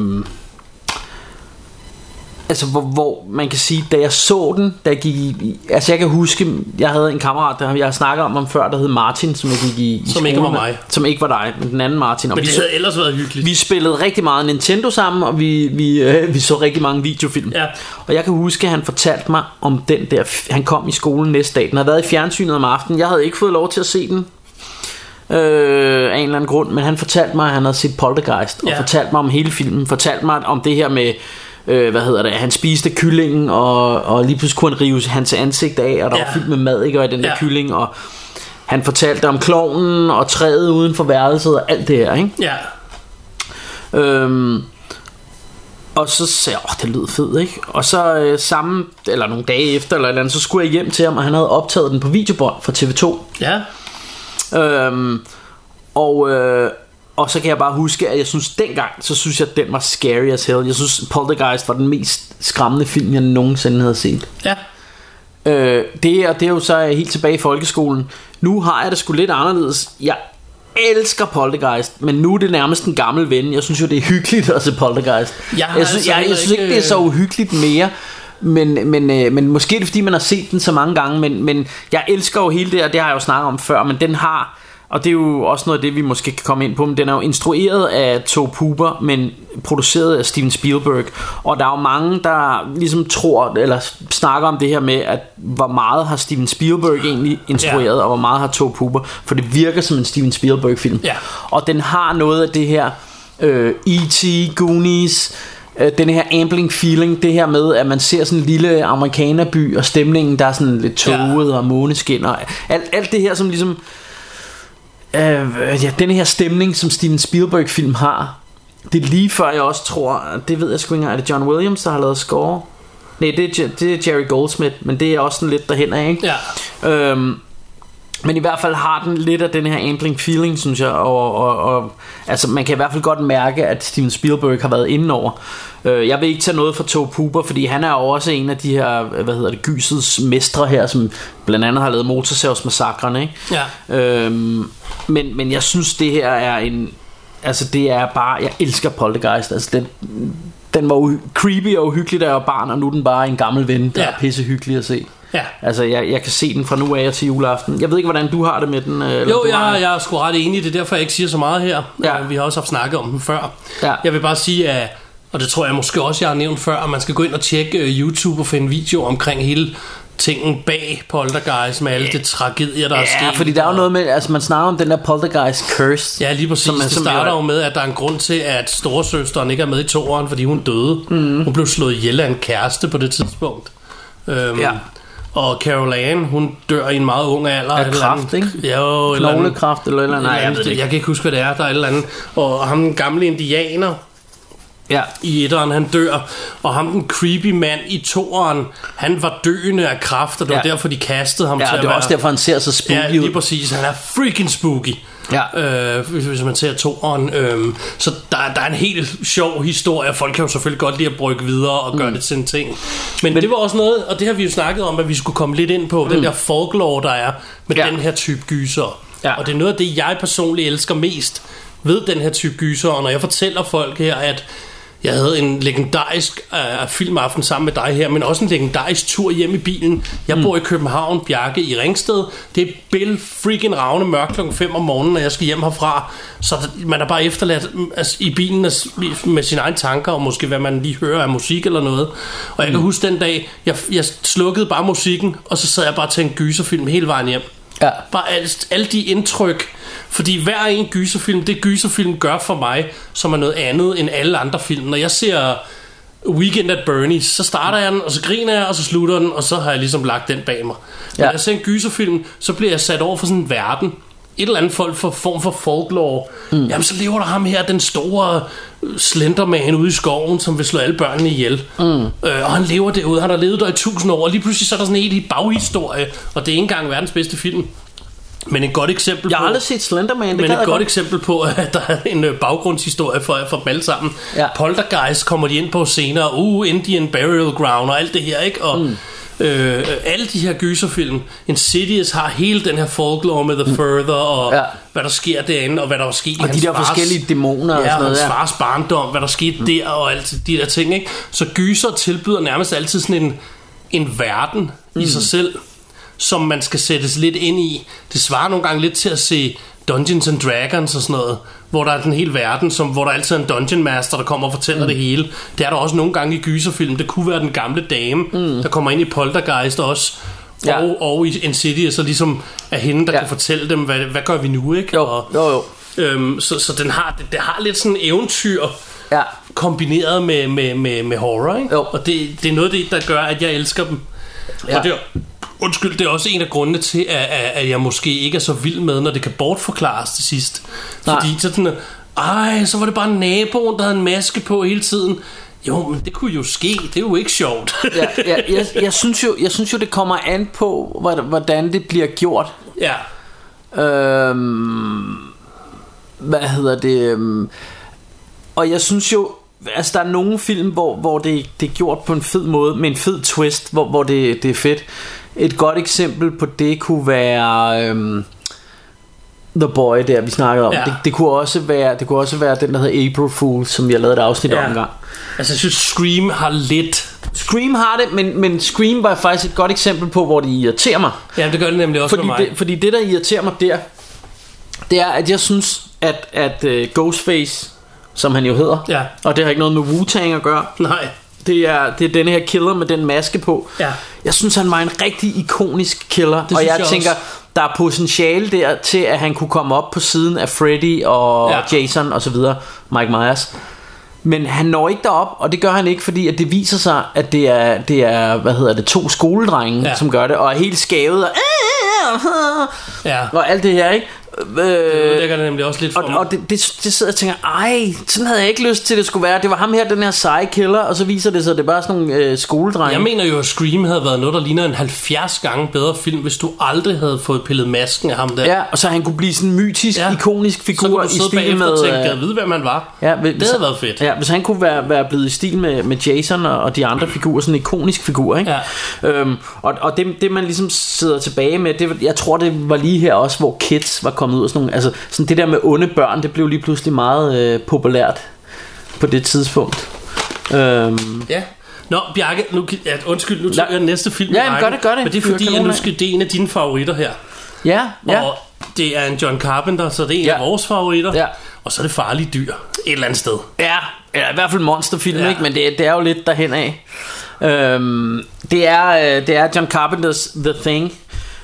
Speaker 2: altså, hvor, hvor man kan sige, da jeg så den, da jeg gik i... Altså, jeg kan huske, jeg havde en kammerat, der jeg har snakket om ham før, der hed Martin, som jeg gik i, i
Speaker 1: Som ikke var mig.
Speaker 2: Som ikke var dig, men den anden Martin. Og
Speaker 1: Men
Speaker 2: vi
Speaker 1: det
Speaker 2: så-
Speaker 1: havde ellers været hyggeligt.
Speaker 2: vi spillede rigtig meget Nintendo sammen, og vi, vi, øh, vi så rigtig mange videofilm.
Speaker 1: Ja.
Speaker 2: Og jeg kan huske, at han fortalte mig om den der... Han kom i skolen næste dag. Den havde været i fjernsynet om aftenen. Jeg havde ikke fået lov til at se den. Øh, af en eller anden grund. Men han fortalte mig, at han havde set Poltergeist. Og
Speaker 1: Ja.
Speaker 2: fortalte mig om hele filmen. Fortalte mig om det her med... Øh, hvad hedder det? Han spiste kyllingen, og, og lige pludselig kunne han rive hans ansigt af, og der
Speaker 1: Ja.
Speaker 2: var fyldt med mad, ikke? Og i den der
Speaker 1: Ja.
Speaker 2: kylling, og han fortalte om klovnen og træet uden for værelset og alt det her, ikke?
Speaker 1: Ja.
Speaker 2: Øhm, og så sagde jeg, åh, det lyder fedt, ikke? Og så øh, samme, eller nogle dage efter, eller, eller andet, så skulle jeg hjem til ham, og han havde optaget den på videobånd fra TV2.
Speaker 1: Ja.
Speaker 2: Øhm, og, øh, og så kan jeg bare huske, at jeg synes dengang, så synes jeg, at den var scary as hell. Jeg synes, Poltergeist var den mest skræmmende film, jeg nogensinde havde set.
Speaker 1: Ja.
Speaker 2: Øh, det, og det er jo så helt tilbage i folkeskolen. Nu har jeg det sgu lidt anderledes. Jeg elsker Poltergeist, men nu er det nærmest en gammel ven. Jeg synes jo, det er hyggeligt at se Poltergeist.
Speaker 1: Jeg
Speaker 2: jeg, synes,
Speaker 1: altså
Speaker 2: jeg, jeg synes ikke,
Speaker 1: ikke-
Speaker 2: det er så uhyggeligt mere. Men, men, øh, men måske er det fordi man har set den så mange gange Men, men jeg elsker jo hele det Og det har jeg jo snakket om før Men den har Og det er jo også noget af det vi måske kan komme ind på Men den er jo instrueret af Tobe Hooper Men produceret af Steven Spielberg Og der er jo mange der ligesom tror Eller snakker om det her med At hvor meget har Steven Spielberg egentlig instrueret
Speaker 1: Ja.
Speaker 2: Og hvor meget har Tobe Hooper For det virker som en Steven Spielberg film
Speaker 1: Ja.
Speaker 2: Og den har noget af det her øh, E.T., Goonies øh, den her ambling feeling, det her med, at man ser sådan en lille amerikanerby, og stemningen, der er sådan lidt toget ja. og måneskin, og alt, alt det her, som ligesom, øh, ja, den her stemning, som Steven Spielberg-film har, det er lige før jeg også tror, det ved jeg sgu ikke engang, er det John Williams, der har lavet score? Nej, det er, det er Jerry Goldsmith, men det er også sådan lidt derhen af, ikke?
Speaker 1: Ja.
Speaker 2: Øhm, men i hvert fald har den lidt af den her ambling feeling, synes jeg, og, og, og altså man kan i hvert fald godt mærke, at Steven Spielberg har været inde over. Øh, jeg vil ikke tage noget fra Tobe Hooper, fordi han er jo også en af de her, hvad hedder det, gysets mestre her, som blandt andet har lavet Motorsavsmassakrene, ikke?
Speaker 1: Ja.
Speaker 2: Øhm, men, men jeg synes, det her er en... Altså, det er bare... Jeg elsker Poltergeist. Altså, den, den var creepy og uhyggelig, da jeg var barn, og nu er den bare en gammel ven, der
Speaker 1: Ja.
Speaker 2: er pisse hyggelig at se.
Speaker 1: Ja.
Speaker 2: Altså, jeg, jeg kan se den fra nu af til juleaften. Jeg ved ikke, hvordan du har det med den. øh, Eller
Speaker 1: Jo, jeg,
Speaker 2: har...
Speaker 1: jeg er sgu ret enig. Det er derfor, jeg ikke siger så meget her.
Speaker 2: Ja.
Speaker 1: Øh, Vi har også haft snakket om den før.
Speaker 2: Ja.
Speaker 1: Jeg vil bare sige, at, og det tror jeg måske også, jeg har nævnt før, at man skal gå ind og tjekke øh, YouTube og finde video omkring hele tingen bag Poltergeist med alle de tragedier, der er sket.
Speaker 2: Ja, fordi der er jo noget med, altså man snakker om den der Poltergeist Curse.
Speaker 1: Ja, lige præcis.
Speaker 2: Som
Speaker 1: det
Speaker 2: som
Speaker 1: starter
Speaker 2: jo-
Speaker 1: jo med, at der er en grund til, at storesøsteren ikke er med i toeren, fordi hun døde. Mm. Hun blev slået ihjel af en kæreste på det tidspunkt. Øhm,
Speaker 2: Ja.
Speaker 1: Og Carol Ann, hun dør i en meget ung alder.
Speaker 2: Af
Speaker 1: andet-
Speaker 2: ikke?
Speaker 1: Jo,
Speaker 2: Knoglekræft eller eller andet. Nej, jeg
Speaker 1: jeg
Speaker 2: ikke.
Speaker 1: kan ikke huske, hvad det er. Der er et eller andet. Og ham den gamle indianer
Speaker 2: Ja.
Speaker 1: i etteren, han dør. Og ham den creepy mand i toeren, han var døende af kræft, og det var
Speaker 2: Ja.
Speaker 1: derfor, de kastede ham
Speaker 2: ja,
Speaker 1: til
Speaker 2: og det er
Speaker 1: være...
Speaker 2: også derfor, han ser så spooky
Speaker 1: Ja, lige
Speaker 2: ud.
Speaker 1: præcis. Han er freaking spooky.
Speaker 2: Ja.
Speaker 1: Øh, hvis, hvis man ser toeren. Øhm, så der, der er en helt sjov historie. Folk kan jo selvfølgelig godt lide at brygge videre og gøre mm. det til en ting. Men, Men det var også noget, og det har vi jo snakket om, at vi skulle komme lidt ind på, mm. den der folklore, der er med
Speaker 2: ja.
Speaker 1: den her type gyser.
Speaker 2: Ja.
Speaker 1: Og det er noget af det, jeg personligt elsker mest ved den her type gyser. Og når jeg fortæller folk her, at jeg havde en legendarisk uh, filmaften sammen med dig her, men også en legendarisk tur hjem i bilen. Jeg bor i København, Bjarke i Ringsted. Det er Bill freaking ravne mørk klokken 5 om morgenen, når jeg skal hjem herfra. Så man er bare efterladt mm, altså, i bilen med sine egne tanker, og måske hvad man lige hører af musik eller noget. Og jeg kan huske den dag, jeg, jeg slukkede bare musikken, og så sad jeg bare til en gyserfilm hele vejen hjem.
Speaker 2: Ja.
Speaker 1: Bare alle, alle de indtryk. Fordi hver en gyserfilm, det gyserfilm gør for mig, som er noget andet end alle andre film. Når jeg ser Weekend at Bernie's, så starter jeg den, og så griner jeg, og så slutter den, og så har jeg ligesom lagt den bag mig. Når
Speaker 2: Ja.
Speaker 1: jeg ser en gyserfilm, så bliver jeg sat over for sådan en verden. Et eller andet folk for, form for folklore. Mm. Jamen, så lever der ham her, den store øh, slenderman ude i skoven, som vil slå alle børnene ihjel. Mm. Øh, og han lever derude, han har levet der i tusind år, og lige pludselig så er der sådan en helt baghistorie, og det er ikke engang verdens bedste film. Men et godt eksempel
Speaker 2: Jeg har
Speaker 1: på...
Speaker 2: aldrig set Slenderman, det
Speaker 1: Men et godt
Speaker 2: godt.
Speaker 1: eksempel på, at der er en øh, baggrundshistorie for, for dem alle sammen.
Speaker 2: Ja.
Speaker 1: Poltergeist kommer de ind på senere. Uh, Indian Burial Ground og alt det her, ikke? Og mm. øh, alle de her gyserfilm. Insidious har hele den her folklore med The Further, og
Speaker 2: Ja.
Speaker 1: hvad der sker derinde, og hvad der var sket
Speaker 2: Og de der
Speaker 1: fars-
Speaker 2: forskellige dæmoner og
Speaker 1: ja,
Speaker 2: sådan noget,
Speaker 1: hans
Speaker 2: ja.
Speaker 1: fars barndom, hvad der skete mm. der, og alt de der ting, ikke? Så gyser tilbyder nærmest altid sådan en, en verden mm. i sig selv, som man skal sættes lidt ind i. Det svarer nogle gange lidt til at se Dungeons and Dragons og sådan noget, hvor der er den hele verden, som, hvor der altid er en dungeon master, der kommer og fortæller mm. det hele. Det er der også nogle gange i gyserfilm. Det kunne være den gamle dame, mm. der kommer ind i Poltergeist også,
Speaker 2: Ja.
Speaker 1: og, og i Insidious, og ligesom er hende, der
Speaker 2: Ja.
Speaker 1: kan fortælle dem, hvad, hvad gør vi nu, ikke?
Speaker 2: Jo,
Speaker 1: Og,
Speaker 2: jo, jo.
Speaker 1: Øhm, så, så den har, det, det har lidt sådan eventyr
Speaker 2: Ja.
Speaker 1: kombineret med, med, med, med horror, ikke?
Speaker 2: Jo.
Speaker 1: Og det, det er noget det, der gør, at jeg elsker dem.
Speaker 2: Ja.
Speaker 1: Og det undskyld, det er også en af grundene til, at, at, jeg måske ikke er så vild med, når det kan bortforklares til sidst.
Speaker 2: Nej.
Speaker 1: Fordi så sådan, ej, så var det bare naboen, der havde en maske på hele tiden. Jo, men det kunne jo ske. Det er jo ikke sjovt.
Speaker 2: ja, ja jeg, jeg, synes jo, jeg synes jo, det kommer an på, hvordan- hvordan det bliver gjort.
Speaker 1: ja.
Speaker 2: Øhm, hvad hedder det? øhm, Og jeg synes jo, altså der er nogle film, hvor, hvor det, det er gjort på en fed måde, med en fed twist, hvor, hvor det, det er fedt. Et godt eksempel på det kunne være øhm, The Boy, der vi snakkede om.
Speaker 1: Ja.
Speaker 2: Det, det, kunne også være, det kunne også være den, der hedder April Fool, som jeg lavede et afsnit
Speaker 1: Ja.
Speaker 2: om en gang.
Speaker 1: Altså, jeg synes, Scream har lidt...
Speaker 2: Scream har det, men, men Scream var faktisk et godt eksempel på, hvor det irriterer mig.
Speaker 1: Ja, det gør det nemlig også
Speaker 2: Fordi
Speaker 1: for mig.
Speaker 2: det, fordi det der irriterer mig der Det er at jeg synes At, at uh, Ghostface Som han jo hedder
Speaker 1: Ja.
Speaker 2: Og det har ikke noget med Wu-Tang at gøre
Speaker 1: Nej.
Speaker 2: Det er, det er den her killer med den maske på
Speaker 1: Ja.
Speaker 2: Jeg synes han var en rigtig ikonisk killer
Speaker 1: Det
Speaker 2: Og jeg,
Speaker 1: jeg
Speaker 2: tænker
Speaker 1: også.
Speaker 2: Der er potentiale der til at han kunne komme op på siden af Freddy og
Speaker 1: Ja.
Speaker 2: Jason og så videre Mike Myers men han når ikke derop, og det gør han ikke, fordi at det viser sig, at det er, det er hvad hedder det, to skoledrenge. Ja. som gør det, og er helt skævet, og,
Speaker 1: Ja.
Speaker 2: og alt det her, ikke?
Speaker 1: Det
Speaker 2: Øh,
Speaker 1: lægger det nemlig også lidt for
Speaker 2: og,
Speaker 1: mig.
Speaker 2: og det, det, det sidder jeg og tænker, ej, sådan havde jeg ikke lyst til, det skulle være. Det var ham her, den her seje killer, og så viser det sig, at det er bare sådan nogle øh, skoledrenge.
Speaker 1: Jeg mener jo, at Scream havde været noget, der ligner en 70 gange bedre film, hvis du aldrig havde fået pillet masken af ham der.
Speaker 2: Ja, og så han kunne blive sådan en mytisk, ja. Ikonisk
Speaker 1: så
Speaker 2: figur
Speaker 1: kunne
Speaker 2: i
Speaker 1: du sidde
Speaker 2: med...
Speaker 1: og tænke,
Speaker 2: øh,
Speaker 1: jeg ved, hvem man var.
Speaker 2: Ja, hvis,
Speaker 1: Det havde været fedt.
Speaker 2: Ja, hvis han kunne være, være blevet i stil med, med Jason og, og de andre figurer, sådan en ikonisk figur, ikke?
Speaker 1: Ja.
Speaker 2: Øhm, og og det, det, man ligesom sidder tilbage med, det, jeg tror, det var lige her også, hvor Kids var kommet ud af sådan nogle, altså sådan det der med onde børn, det blev lige pludselig meget øh, populært på det tidspunkt. Øhm,
Speaker 1: Ja. Nå, Bjarke, nu, ja, undskyld, nu tager jeg den næste film.
Speaker 2: Ja, jamen, gør det, gør det.
Speaker 1: Men det er fordi, at nu skal det er en af dine favoritter her.
Speaker 2: ja, ja.
Speaker 1: Og det er en John Carpenter, så det er en
Speaker 2: Ja.
Speaker 1: af vores favoritter.
Speaker 2: Ja.
Speaker 1: Og så er det farlige dyr et eller andet sted.
Speaker 2: Ja, eller i hvert fald monsterfilm, ja.
Speaker 1: Ja.
Speaker 2: ikke? men det, det er jo lidt derhen af. Øhm, det, er, øh, det er John Carpenters The Thing,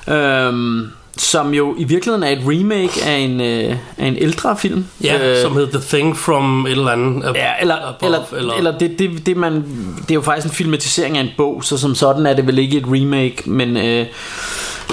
Speaker 2: øhm, som jo i virkeligheden er et remake af en, øh, af en ældre film.
Speaker 1: Ja, øh, som hedder The Thing from et eller andet. ab-
Speaker 2: Ja, eller,
Speaker 1: above,
Speaker 2: eller, eller, eller det, det, det, man, det er jo faktisk en filmatisering af en bog, så som sådan er det vel ikke et remake, men, øh,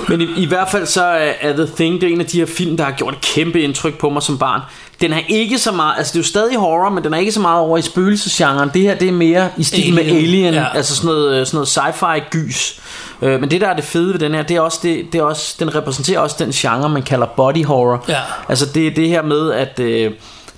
Speaker 2: men i, i hvert fald så er, The Thing, det er en af de her film, der har gjort et kæmpe indtryk på mig som barn. Den er ikke så meget, altså det er jo stadig horror, men den er ikke så meget over i spøgelsesgenren. Det her, det er mere i stil Alien. med
Speaker 1: Alien,
Speaker 2: ja. altså sådan noget, øh, sådan noget sci-fi gys. Øh, men det der er det fede ved den her, det er også, det, det er også, den repræsenterer også den genre, man kalder body horror.
Speaker 1: Ja.
Speaker 2: Altså det er det her med, at øh,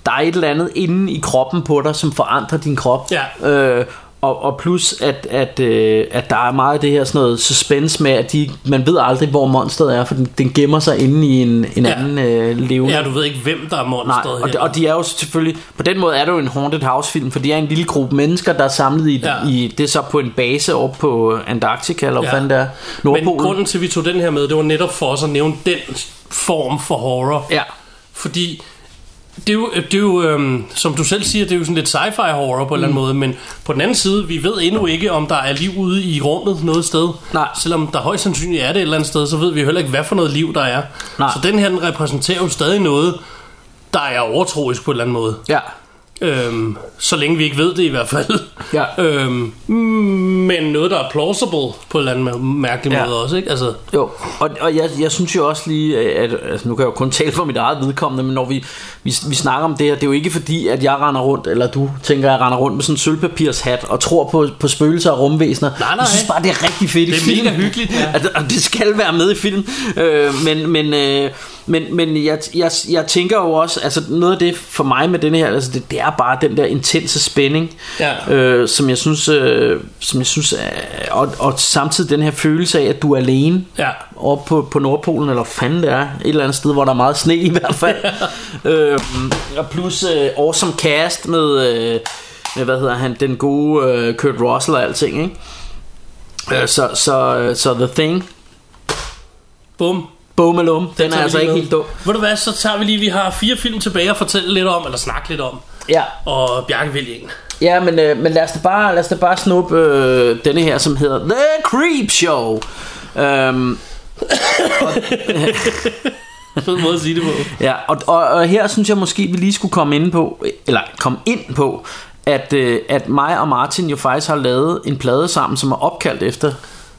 Speaker 2: der er et eller andet inde i kroppen på dig, som forandrer din krop.
Speaker 1: Ja.
Speaker 2: Øh, og, og plus at, at, øh, at der er meget af det her sådan noget suspense med At de, man ved aldrig hvor monsteret er For den, den gemmer sig inde i en, en
Speaker 1: Ja.
Speaker 2: anden øh, levende
Speaker 1: Ja, du ved ikke, hvem der er
Speaker 2: Nej,
Speaker 1: monsteret
Speaker 2: og, de, og de er jo selvfølgelig På den måde er det jo en Haunted House film For de er en lille gruppe mennesker Der er samlet i,
Speaker 1: Ja.
Speaker 2: i Det er så på en base Oppe på Antarktika Eller
Speaker 1: Ja.
Speaker 2: fanden det er
Speaker 1: Men
Speaker 2: Nordpolen
Speaker 1: grunden til, at vi tog den her med, det var netop for os at nævne den form for horror.
Speaker 2: Ja
Speaker 1: Fordi det er jo, det er jo øhm, som du selv siger, det er jo sådan lidt sci-fi horror på en eller anden måde, men på den anden side, vi ved endnu ikke, om der er liv ude i rummet noget sted.
Speaker 2: Nej.
Speaker 1: Selvom der højst sandsynligt er det et eller andet sted, så ved vi heller ikke, hvad for noget liv der er.
Speaker 2: Nej.
Speaker 1: Så den her, den repræsenterer jo stadig noget, der er overtroisk på en eller anden måde.
Speaker 2: Ja
Speaker 1: Øhm, så længe vi ikke ved det i hvert fald.
Speaker 2: Ja.
Speaker 1: Øhm, men noget, der er plausible på en eller anden mærkelig
Speaker 2: Ja.
Speaker 1: måde også, ikke? Altså,
Speaker 2: Jo, og, og jeg, jeg synes jo også lige, at altså, nu kan jeg jo kun tale for mit eget vedkommende, men når vi, vi, vi snakker om det her, det er jo ikke fordi, at jeg render rundt, eller du tænker, at jeg render rundt med sådan en sølvpapirshat og tror på, på spøgelser og rumvæsener.
Speaker 1: Nej, nej.
Speaker 2: Jeg synes bare, det er rigtig fedt i
Speaker 1: Det er
Speaker 2: film.
Speaker 1: mega hyggeligt, ja.
Speaker 2: At, og det skal være med i film. Øh, men men, øh, men, men jeg, jeg, jeg tænker jo også, altså noget af det for mig med den her, altså det, det er bare den der intense spænding,
Speaker 1: Ja.
Speaker 2: øh, som jeg synes, øh, som jeg synes er, og, og samtidig den her følelse af, at du er alene
Speaker 1: ja.
Speaker 2: oppe på, på Nordpolen, eller fanden det er, et eller andet sted, hvor der er meget sne i hvert fald. øhm, og plus øh, awesome cast med, øh, med, hvad hedder han, den gode øh, Kurt Russell og alting, ikke? Øh, så, så, så The Thing,
Speaker 1: Bum.
Speaker 2: Alum, den, den er altså ikke
Speaker 1: med.
Speaker 2: helt dum.
Speaker 1: Ved du hvad, så tager vi lige, vi har fire film tilbage at fortælle lidt om, eller snakke lidt om.
Speaker 2: Ja,
Speaker 1: Og Bjarke vælge en.
Speaker 2: ja men, øh, men lad os da bare, lad os da bare snuppe øh, denne her, som hedder The Creep Show. Øhm,
Speaker 1: Fed måde at sige det på.
Speaker 2: Ja, og, og, og her synes jeg måske, vi lige skulle komme ind på, eller komme ind på, at, øh, at mig og Martin jo faktisk har lavet en plade sammen, som er opkaldt efter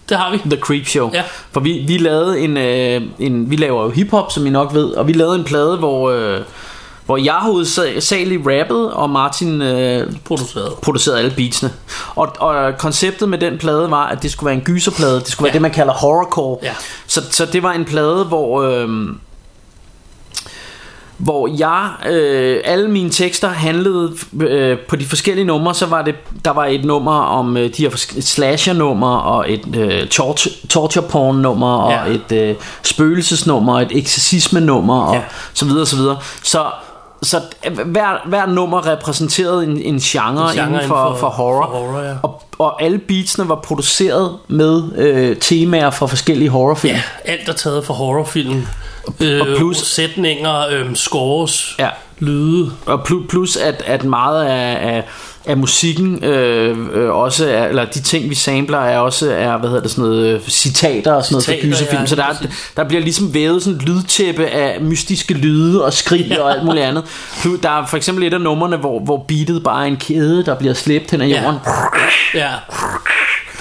Speaker 1: Det har vi.
Speaker 2: The Creep Show.
Speaker 1: Ja.
Speaker 2: For vi, vi lavede en, øh, en, vi laver jo hiphop, som I nok ved, og vi lavede en plade, hvor, øh, hvor jeg hovedsageligt rappede, og Martin øh,
Speaker 1: Produceret.
Speaker 2: producerede alle beatsene. Og, og konceptet med den plade var, at det skulle være en gyserplade. Det skulle være
Speaker 1: Ja.
Speaker 2: det, man kalder horrorcore.
Speaker 1: Ja.
Speaker 2: Så, så det var en plade, hvor... Øh, hvor jeg øh, alle mine tekster handlede øh, på de forskellige numre så var det der var et nummer om øh, de her slasher nummer og et øh, torture, torture porn nummer og
Speaker 1: Ja.
Speaker 2: et øh, spøgelsesnummer og et eksorcisme nummer og
Speaker 1: Ja.
Speaker 2: så videre så videre så så hver, hver nummer repræsenterede en, en, genre,
Speaker 1: genre
Speaker 2: inden for, for, for horror,
Speaker 1: for horror, ja.
Speaker 2: og, og alle beatsene var produceret med øh, temaer fra forskellige horrorfilm
Speaker 1: Ja, alt er taget fra horrorfilm. Øh,
Speaker 2: og plus-
Speaker 1: sætninger, øh, scores,
Speaker 2: Ja.
Speaker 1: lyde.
Speaker 2: Og plus, plus at, at meget af, af, af musikken øh, øh, også er, eller de ting vi sampler er også er, hvad hedder det sådan noget øh, citater og sådan noget
Speaker 1: Citater,
Speaker 2: fra gyserfilm,
Speaker 1: ja,
Speaker 2: så der, er, der bliver ligesom vævet sådan et lydtæppe af mystiske lyde og skrig ja. og alt muligt andet. Der er for eksempel et af numrene hvor, hvor beatet bare er en kæde der bliver slæbt hen ad
Speaker 1: Ja.
Speaker 2: jorden.
Speaker 1: Ja,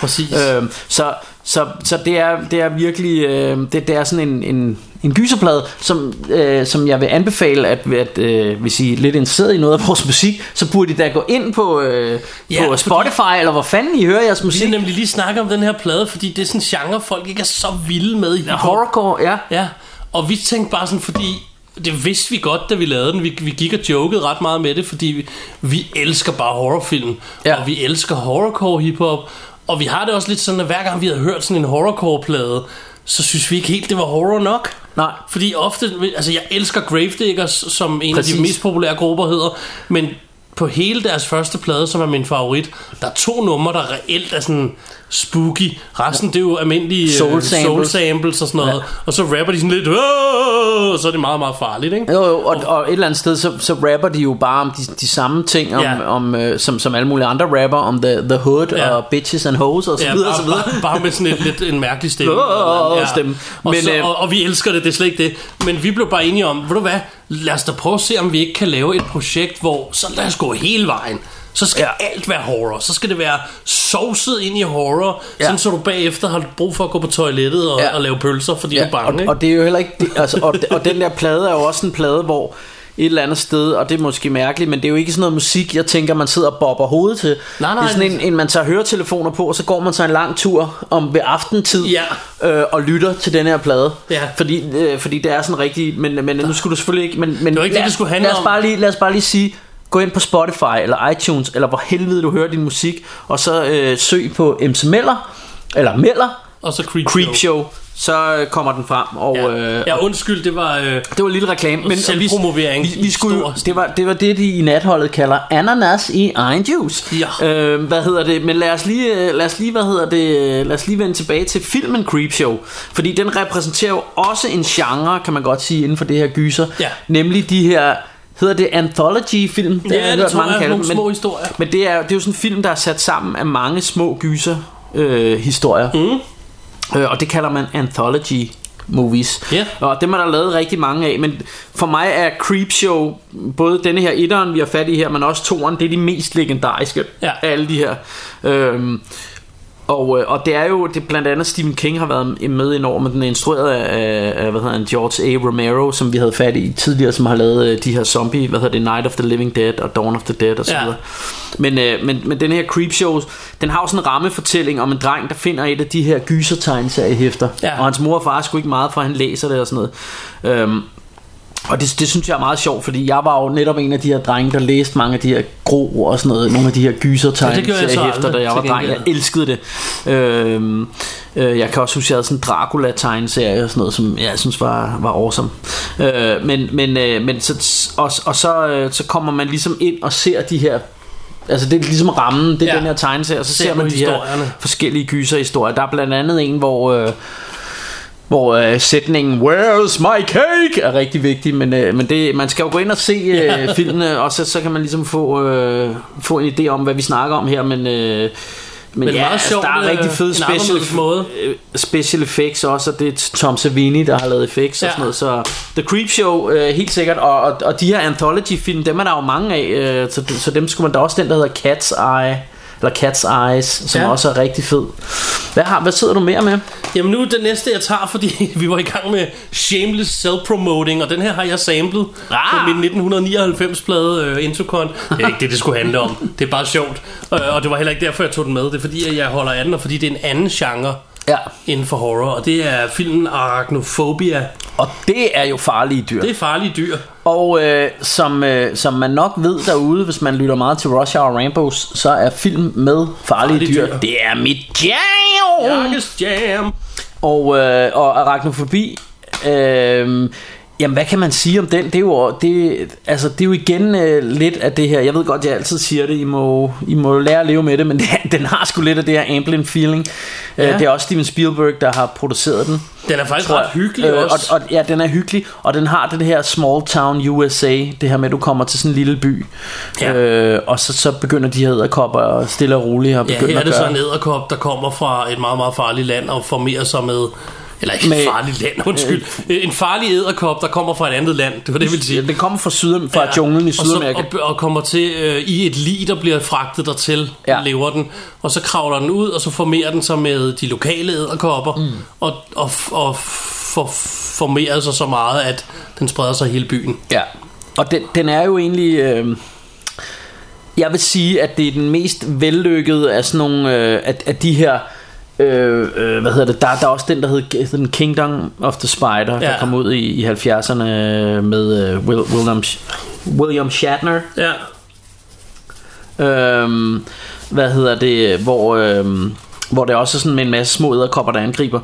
Speaker 1: præcis.
Speaker 2: Øh, så så, så det, er, det er virkelig øh, det, det er sådan en, en, en gyserplade som, øh, som jeg vil anbefale at, at øh, hvis I er lidt interesseret i noget af vores musik så burde I da gå ind på, øh,
Speaker 1: Ja,
Speaker 2: på
Speaker 1: fordi-
Speaker 2: Spotify eller hvor fanden I hører jeres
Speaker 1: Vi
Speaker 2: musik
Speaker 1: skal nemlig lige snakke om den her plade, fordi det er sådan en genre, folk ikke er så vilde med i hiphop.
Speaker 2: Horrorcore, ja
Speaker 1: Ja, og vi tænkte bare sådan, fordi det vidste vi godt, da vi lavede den. Vi, vi gik og jokede ret meget med det, fordi vi, vi elsker bare horrorfilm.
Speaker 2: Ja.
Speaker 1: Og vi elsker horrorcore hiphop. Og vi har det også lidt sådan, at hver gang vi havde hørt sådan en horrorcore-plade, så synes vi ikke helt, det var horror nok.
Speaker 2: Nej.
Speaker 1: Fordi ofte, altså jeg elsker Gravediggers, som en
Speaker 2: Præcis.
Speaker 1: af de mest populære grupper hedder, men på hele deres første plade, som er min favorit, der er to numre, der reelt er sådan spooky. Resten, det er jo almindelige
Speaker 2: Soul
Speaker 1: soul
Speaker 2: samples.
Speaker 1: soul samples og sådan noget.
Speaker 2: Ja.
Speaker 1: Ja. Og så rapper de sådan lidt, "Åh!" og så er det meget, meget farligt, ikke?
Speaker 2: Jo, jo, og, og et eller andet sted, så, så rapper de jo bare om de, de samme ting, om,
Speaker 1: Ja.
Speaker 2: om, øh, som, som alle mulige andre rapper, om the, the hood
Speaker 1: Ja.
Speaker 2: og bitches and hoes og så
Speaker 1: Ja,
Speaker 2: videre, og så
Speaker 1: bare,
Speaker 2: videre.
Speaker 1: bare, bare med sådan et, lidt, en mærkelig stemme.
Speaker 2: Åh,
Speaker 1: Ja.
Speaker 2: stemme.
Speaker 1: Og,
Speaker 2: Men,
Speaker 1: så,
Speaker 2: øh,
Speaker 1: og, og vi elsker det, det er slet ikke det. Men vi blev bare enige om, ved du hvad, lad os da prøve at se, om vi ikke kan lave et projekt, hvor så lad os gå hele vejen. Så skal
Speaker 2: Ja.
Speaker 1: alt være horror. Så skal det være sovset ind i horror,
Speaker 2: Ja.
Speaker 1: sådan så du bagefter har brug for at gå på toilettet og,
Speaker 2: Ja.
Speaker 1: ja. og lave pølser, fordi ja, du er bange.
Speaker 2: og,
Speaker 1: ikke?
Speaker 2: og det er jo heller ikke det, altså, og, og den der plade er jo også en plade hvor et eller andet sted Og det er måske mærkeligt Men det er jo ikke sådan noget musik Jeg tænker man sidder og bobber hovedet til.
Speaker 1: Nej, nej,
Speaker 2: Det er sådan en,
Speaker 1: det-
Speaker 2: en man tager høretelefoner på Og så går man sig en lang tur Om ved aftentid
Speaker 1: Ja.
Speaker 2: øh, Og lytter til den her plade.
Speaker 1: Ja.
Speaker 2: fordi, øh, fordi det er sådan rigtig Men, men nu skulle du selvfølgelig ikke men, men
Speaker 1: Det var ikke det,
Speaker 2: lad,
Speaker 1: det skulle handle
Speaker 2: lad os bare lige, Lad os bare lige sige gå ind på Spotify eller iTunes, eller hvor helvede du hører din musik, og så øh, søg på MC Meller, eller Meller,
Speaker 1: Og så Creep,
Speaker 2: Creepshow, så øh, kommer den frem. Og,
Speaker 1: Ja.
Speaker 2: øh,
Speaker 1: ja, undskyld, det var... Øh,
Speaker 2: det var en lille reklame, men
Speaker 1: Selvpromovering
Speaker 2: vi, vi, vi skulle,
Speaker 1: stor
Speaker 2: det, var, det var det, de i natholdet kalder ananas i egen juice.
Speaker 1: Ja.
Speaker 2: Øh, hvad hedder det? Men lad os lige, øh, lad os lige, hvad hedder det? øh, Lad os lige vende tilbage til filmen Creepshow, fordi den repræsenterer jo også en genre, kan man godt sige, inden for det her gyser.
Speaker 1: Ja.
Speaker 2: Nemlig de her hedder det anthology film? Det har
Speaker 1: ja,
Speaker 2: jeg
Speaker 1: det
Speaker 2: hørt
Speaker 1: tror jeg,
Speaker 2: kalde
Speaker 1: nogle
Speaker 2: dem,
Speaker 1: små historier.
Speaker 2: Men det er, det er jo sådan en film, der er sat sammen af mange små gyser øh, historier. Mm. Øh, og det kalder man anthology movies.
Speaker 1: Ja.
Speaker 2: Og dem er der lavet rigtig mange af. Men for mig er Creepshow, både denne her etteren, vi har fat i her, men også toeren, det er de mest legendariske
Speaker 1: Ja.
Speaker 2: af alle de her. Øhm, og, øh, og det er jo det blandt andet Stephen King har været med ind over, men den er instrueret af, af hvad hedder han, George A. Romero, som vi havde fat i tidligere, som har lavet øh, de her zombie, hvad hedder det, Night of the Living Dead og Dawn of the Dead og så
Speaker 1: Ja.
Speaker 2: Men, øh, men, men den her Creepshow, den har jo sådan en rammefortælling om en dreng, der finder et af de her gysertegnseriehæfter.
Speaker 1: Ja.
Speaker 2: Og hans mor og far er sgu ikke meget for, at han læser det og sådan noget. Øhm, og det, det synes jeg er meget sjovt, fordi jeg var jo netop en af de her drenge, der læste mange af de her grå og sådan noget, nogle af de her gysertegn
Speaker 1: Ja, jeg
Speaker 2: seriehæfter, da jeg var dreng. Jeg elskede det. Øhm, øh, jeg kan også huske, at jeg havde sådan en Dracula-tegneserie og sådan noget, som jeg synes var, var awesome. Øh, men men, øh, men så, og, og så, øh, så kommer man ligesom ind og ser de her Altså det er ligesom rammen, det er
Speaker 1: Ja.
Speaker 2: den her tegneserie, og så
Speaker 1: Ser
Speaker 2: ser man de her forskellige gyserhistorier. Der er blandt andet en, hvor... Øh, hvor øh, sætningen Where's my cake er rigtig vigtig, men, øh, men det, man skal jo gå ind og se øh, filmene, og så, så kan man ligesom få, øh, få en idé om, hvad vi snakker om her, men... Øh, men,
Speaker 1: Men
Speaker 2: ja,
Speaker 1: meget
Speaker 2: altså,
Speaker 1: sjovt,
Speaker 2: der er
Speaker 1: øh,
Speaker 2: rigtig fede special,
Speaker 1: måde.
Speaker 2: øh, special effects også, og det er Tom Savini, der har lavet effects
Speaker 1: Ja.
Speaker 2: og sådan noget, så The Creep Show, øh, helt sikkert, og, og, og de her anthology-film, dem er der jo mange af, øh, så, så dem skulle man, er også den, der hedder Cat's Eye, eller Cat's Eyes, som
Speaker 1: Ja.
Speaker 2: også er rigtig fed. Hvad, har, hvad sidder du mere med?
Speaker 1: Jamen nu er det næste jeg tager Fordi vi var i gang med Shameless Self-Promoting Og den her har jeg samlet
Speaker 2: Ah.
Speaker 1: På min 1999 plade uh, Intocon Det er ikke det det skulle handle om Det er bare sjovt uh, Og det var heller ikke derfor jeg tog den med Det er fordi jeg holder af den Og fordi det er en anden genre
Speaker 2: Ja.
Speaker 1: Inden for horror Og det er filmen Arachnophobia
Speaker 2: Og det er jo farlige dyr.
Speaker 1: Det er farlige dyr
Speaker 2: Og øh, som, øh, som man nok ved derude, hvis man lytter meget til Rush Hour Rainbows, så er film med farlige,
Speaker 1: Farlige
Speaker 2: dyr,
Speaker 1: dyr.
Speaker 2: det er mit jam!
Speaker 1: Jakkes Jam
Speaker 2: Og, øh, og arachnofobi, øh, jamen hvad kan man sige om den? Det er jo, det, altså, det er jo igen øh, lidt af det her, jeg ved godt, jeg altid siger det, I må, I må lære at leve med det, men det, den har sgu lidt af det her ambient feeling. Ja.
Speaker 1: Ja.
Speaker 2: Øh, det er også Steven Spielberg, der har produceret den.
Speaker 1: Den er faktisk ret hyggelig
Speaker 2: øh,
Speaker 1: også
Speaker 2: Og, og, ja, den er hyggelig, og den har det her small town USA, det her med, at du kommer til sådan en lille by,
Speaker 1: Ja.
Speaker 2: øh, og så, så begynder de her æderkopper stille og roligt at
Speaker 1: Ja,
Speaker 2: begynde
Speaker 1: her er
Speaker 2: at
Speaker 1: det
Speaker 2: gøre.
Speaker 1: så en æderkop, der kommer fra et meget, meget farligt land og formerer sig med... Eller ikke
Speaker 2: Med-
Speaker 1: et farligt land, undskyld. En farlig æderkop, der kommer fra et andet land. Det var det, jeg ville sige.
Speaker 2: Det kommer fra, syd, fra ja. junglen i
Speaker 1: og, så,
Speaker 2: Sydamerika.
Speaker 1: og, og kommer til øh, i et lig, der bliver fragtet dertil, ja.
Speaker 2: Ja.
Speaker 1: lever den. Og så kravler den ud, og så formerer den sig med de lokale æderkopper. Mm. Og, og, og for, formerer sig så meget, at den spreder sig i hele byen.
Speaker 2: Ja, og den, den er jo egentlig... Øh, jeg vil sige, at det er den mest vellykkede af sådan nogle... Øh, af, af de her... Øh, øh, hvad hedder det? Der, der er også den, der hedder den Kingdom of the Spider, ja. der kom ud i, i 70'erne med øh, Will, William, William Shatner.
Speaker 1: Ja,
Speaker 2: Øhm, hvad hedder det, hvor, øhm, hvor det også er sådan med en masse små æderkopper, der angriber.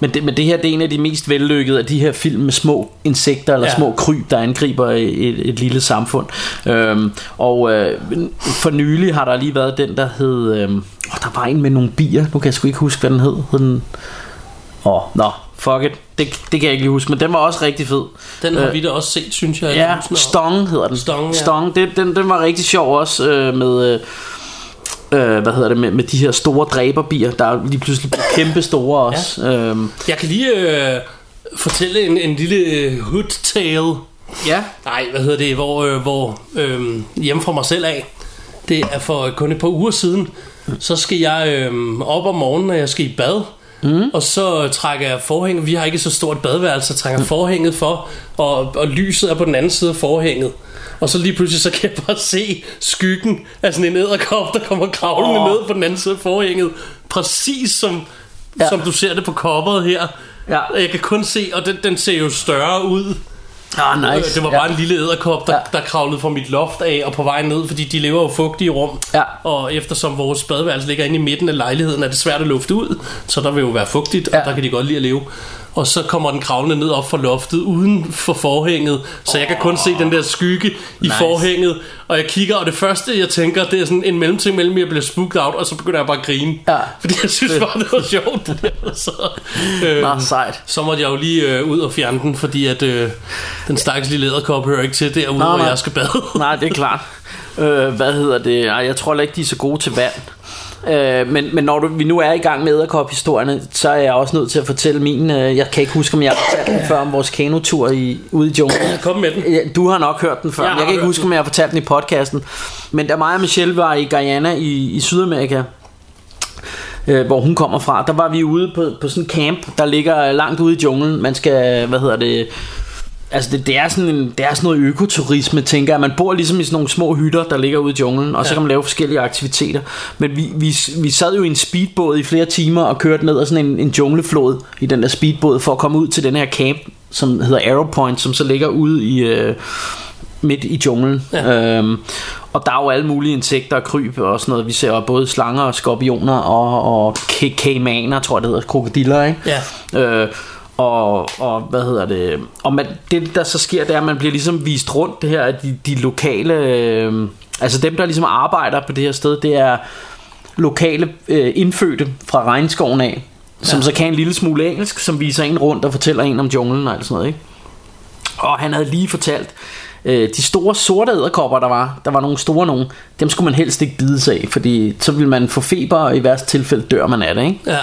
Speaker 2: Men det, men det her det er en af de mest vellykkede af de her film med små insekter eller
Speaker 1: Ja.
Speaker 2: små kryb, der angriber et, et, lille samfund. Øhm, og øh, for nylig har der lige været den, der hed... Øhm, åh, der var en med nogle bier. Nu kan jeg sgu ikke huske, hvad den hed. hed den, åh, nå, fuck it. Det, det kan jeg ikke lige huske, men den var også rigtig fed.
Speaker 1: den har
Speaker 2: Øh,
Speaker 1: vi da også set, synes jeg.
Speaker 2: Ja. Stong hedder den.
Speaker 1: Stong, ja.
Speaker 2: Stong det, den, den var rigtig sjov også øh, med... Øh, hvad hedder det med, med de her store dræberbier Der er lige pludselig blevet kæmpe store også ja. øhm,
Speaker 1: Jeg kan lige øh, fortælle en, en lille øh, hood tale.
Speaker 2: ja.
Speaker 1: Nej, hvad hedder det, hvor, øh, hvor øh, hjemme fra mig selv af, det er for kun et par uger siden, så skal jeg øh, op om morgenen, når jeg skal i bad, mm. og så trækker jeg forhænget, vi har ikke så stort badeværelse, så trækker forhænget for, og, og lyset er på den anden side af forhænget. Og så lige pludselig, så kan jeg bare se skyggen af sådan en æderkop, der kommer kravlende oh. ned på den anden side af forhænget. Præcis som, ja. Som du ser det på coveret her.
Speaker 2: Ja.
Speaker 1: Jeg kan kun se, og den, den ser jo større ud
Speaker 2: Ah, nice.
Speaker 1: Det var
Speaker 2: Ja.
Speaker 1: bare en lille æderkop, der,
Speaker 2: Ja.
Speaker 1: der kravlede fra mit loft af og på vej ned, fordi de lever jo fugtige rum.
Speaker 2: Ja.
Speaker 1: Og eftersom vores badeværelse ligger inde i midten af lejligheden, er det svært at lufte ud, så der vil jo være fugtigt,
Speaker 2: Ja.
Speaker 1: og der kan de godt lide at leve. Og så kommer den kravlende ned op for loftet uden for forhænget, så jeg kan kun se den der skygge i
Speaker 2: Nice.
Speaker 1: forhænget. Og jeg kigger, og det første jeg tænker, det er sådan en mellemting mellem, at jeg bliver spooked out, og så begynder jeg bare at grine.
Speaker 2: Ja.
Speaker 1: Fordi jeg synes bare, det var sjovt. det der. så, øh,
Speaker 2: Nå, sejt.
Speaker 1: så måtte jeg jo lige øh, ud og fjerne den, fordi at øh, den stakkels lille æderkop hører ikke til derude,
Speaker 2: Nå,
Speaker 1: hvor jeg skal bade.
Speaker 2: Nej, det er klart. Øh, hvad hedder det? Ej, jeg tror ikke, de er så gode til vand. Øh, men, men når du, vi nu er i gang med æderkop-historierne, så er jeg også nødt til at fortælle min... Øh, jeg kan ikke huske, om jeg har fortalt den før om vores kanotur i, ude i junglen.
Speaker 1: Kom med den.
Speaker 2: Du har nok hørt den før.
Speaker 1: Jeg
Speaker 2: Jeg, kan ikke huske,
Speaker 1: den.
Speaker 2: om jeg har fortalt den i podcasten. Men da mig og Michelle var i Guyana i, i Sydamerika, øh, hvor hun kommer fra, der var vi ude på, på sådan en camp, der ligger langt ude i junglen. Man skal, hvad hedder det... Altså det, det, er sådan en, det er sådan noget økoturisme, tænker jeg. Man bor ligesom i sådan nogle små hytter, der ligger ude i junglen, og så
Speaker 1: Ja.
Speaker 2: kan man lave forskellige aktiviteter. Men vi, vi, vi sad jo i en speedbåd i flere timer og kørte ned ad sådan en, en jungleflod i den der speedbåd for at komme ud til den her camp, som hedder Arrow Point, som så ligger ude i... Øh, midt i junglen.
Speaker 1: Ja.
Speaker 2: Øhm, og der er jo alle mulige insekter og kryb og sådan noget. Vi ser både slanger og skorpioner og, og ka- kaimaner, tror jeg det hedder, krokodiller, ikke?
Speaker 1: Ja.
Speaker 2: Øh, og, og hvad hedder det og man, det der så sker det er at man bliver ligesom vist rundt det her af de, de lokale øh, altså dem der ligesom arbejder på det her sted det er lokale øh, indfødte fra regnskoven af som
Speaker 1: Ja.
Speaker 2: så kan en lille smule engelsk som viser en rundt og fortæller en om junglen og alt sådan noget ikke? Og han havde lige fortalt øh, De store sorte æderkopper der var Der var nogle store nogen Dem skulle man helst ikke bide sig af Fordi så ville man få feber Og i værste tilfælde dør man af det ikke?
Speaker 1: Ja.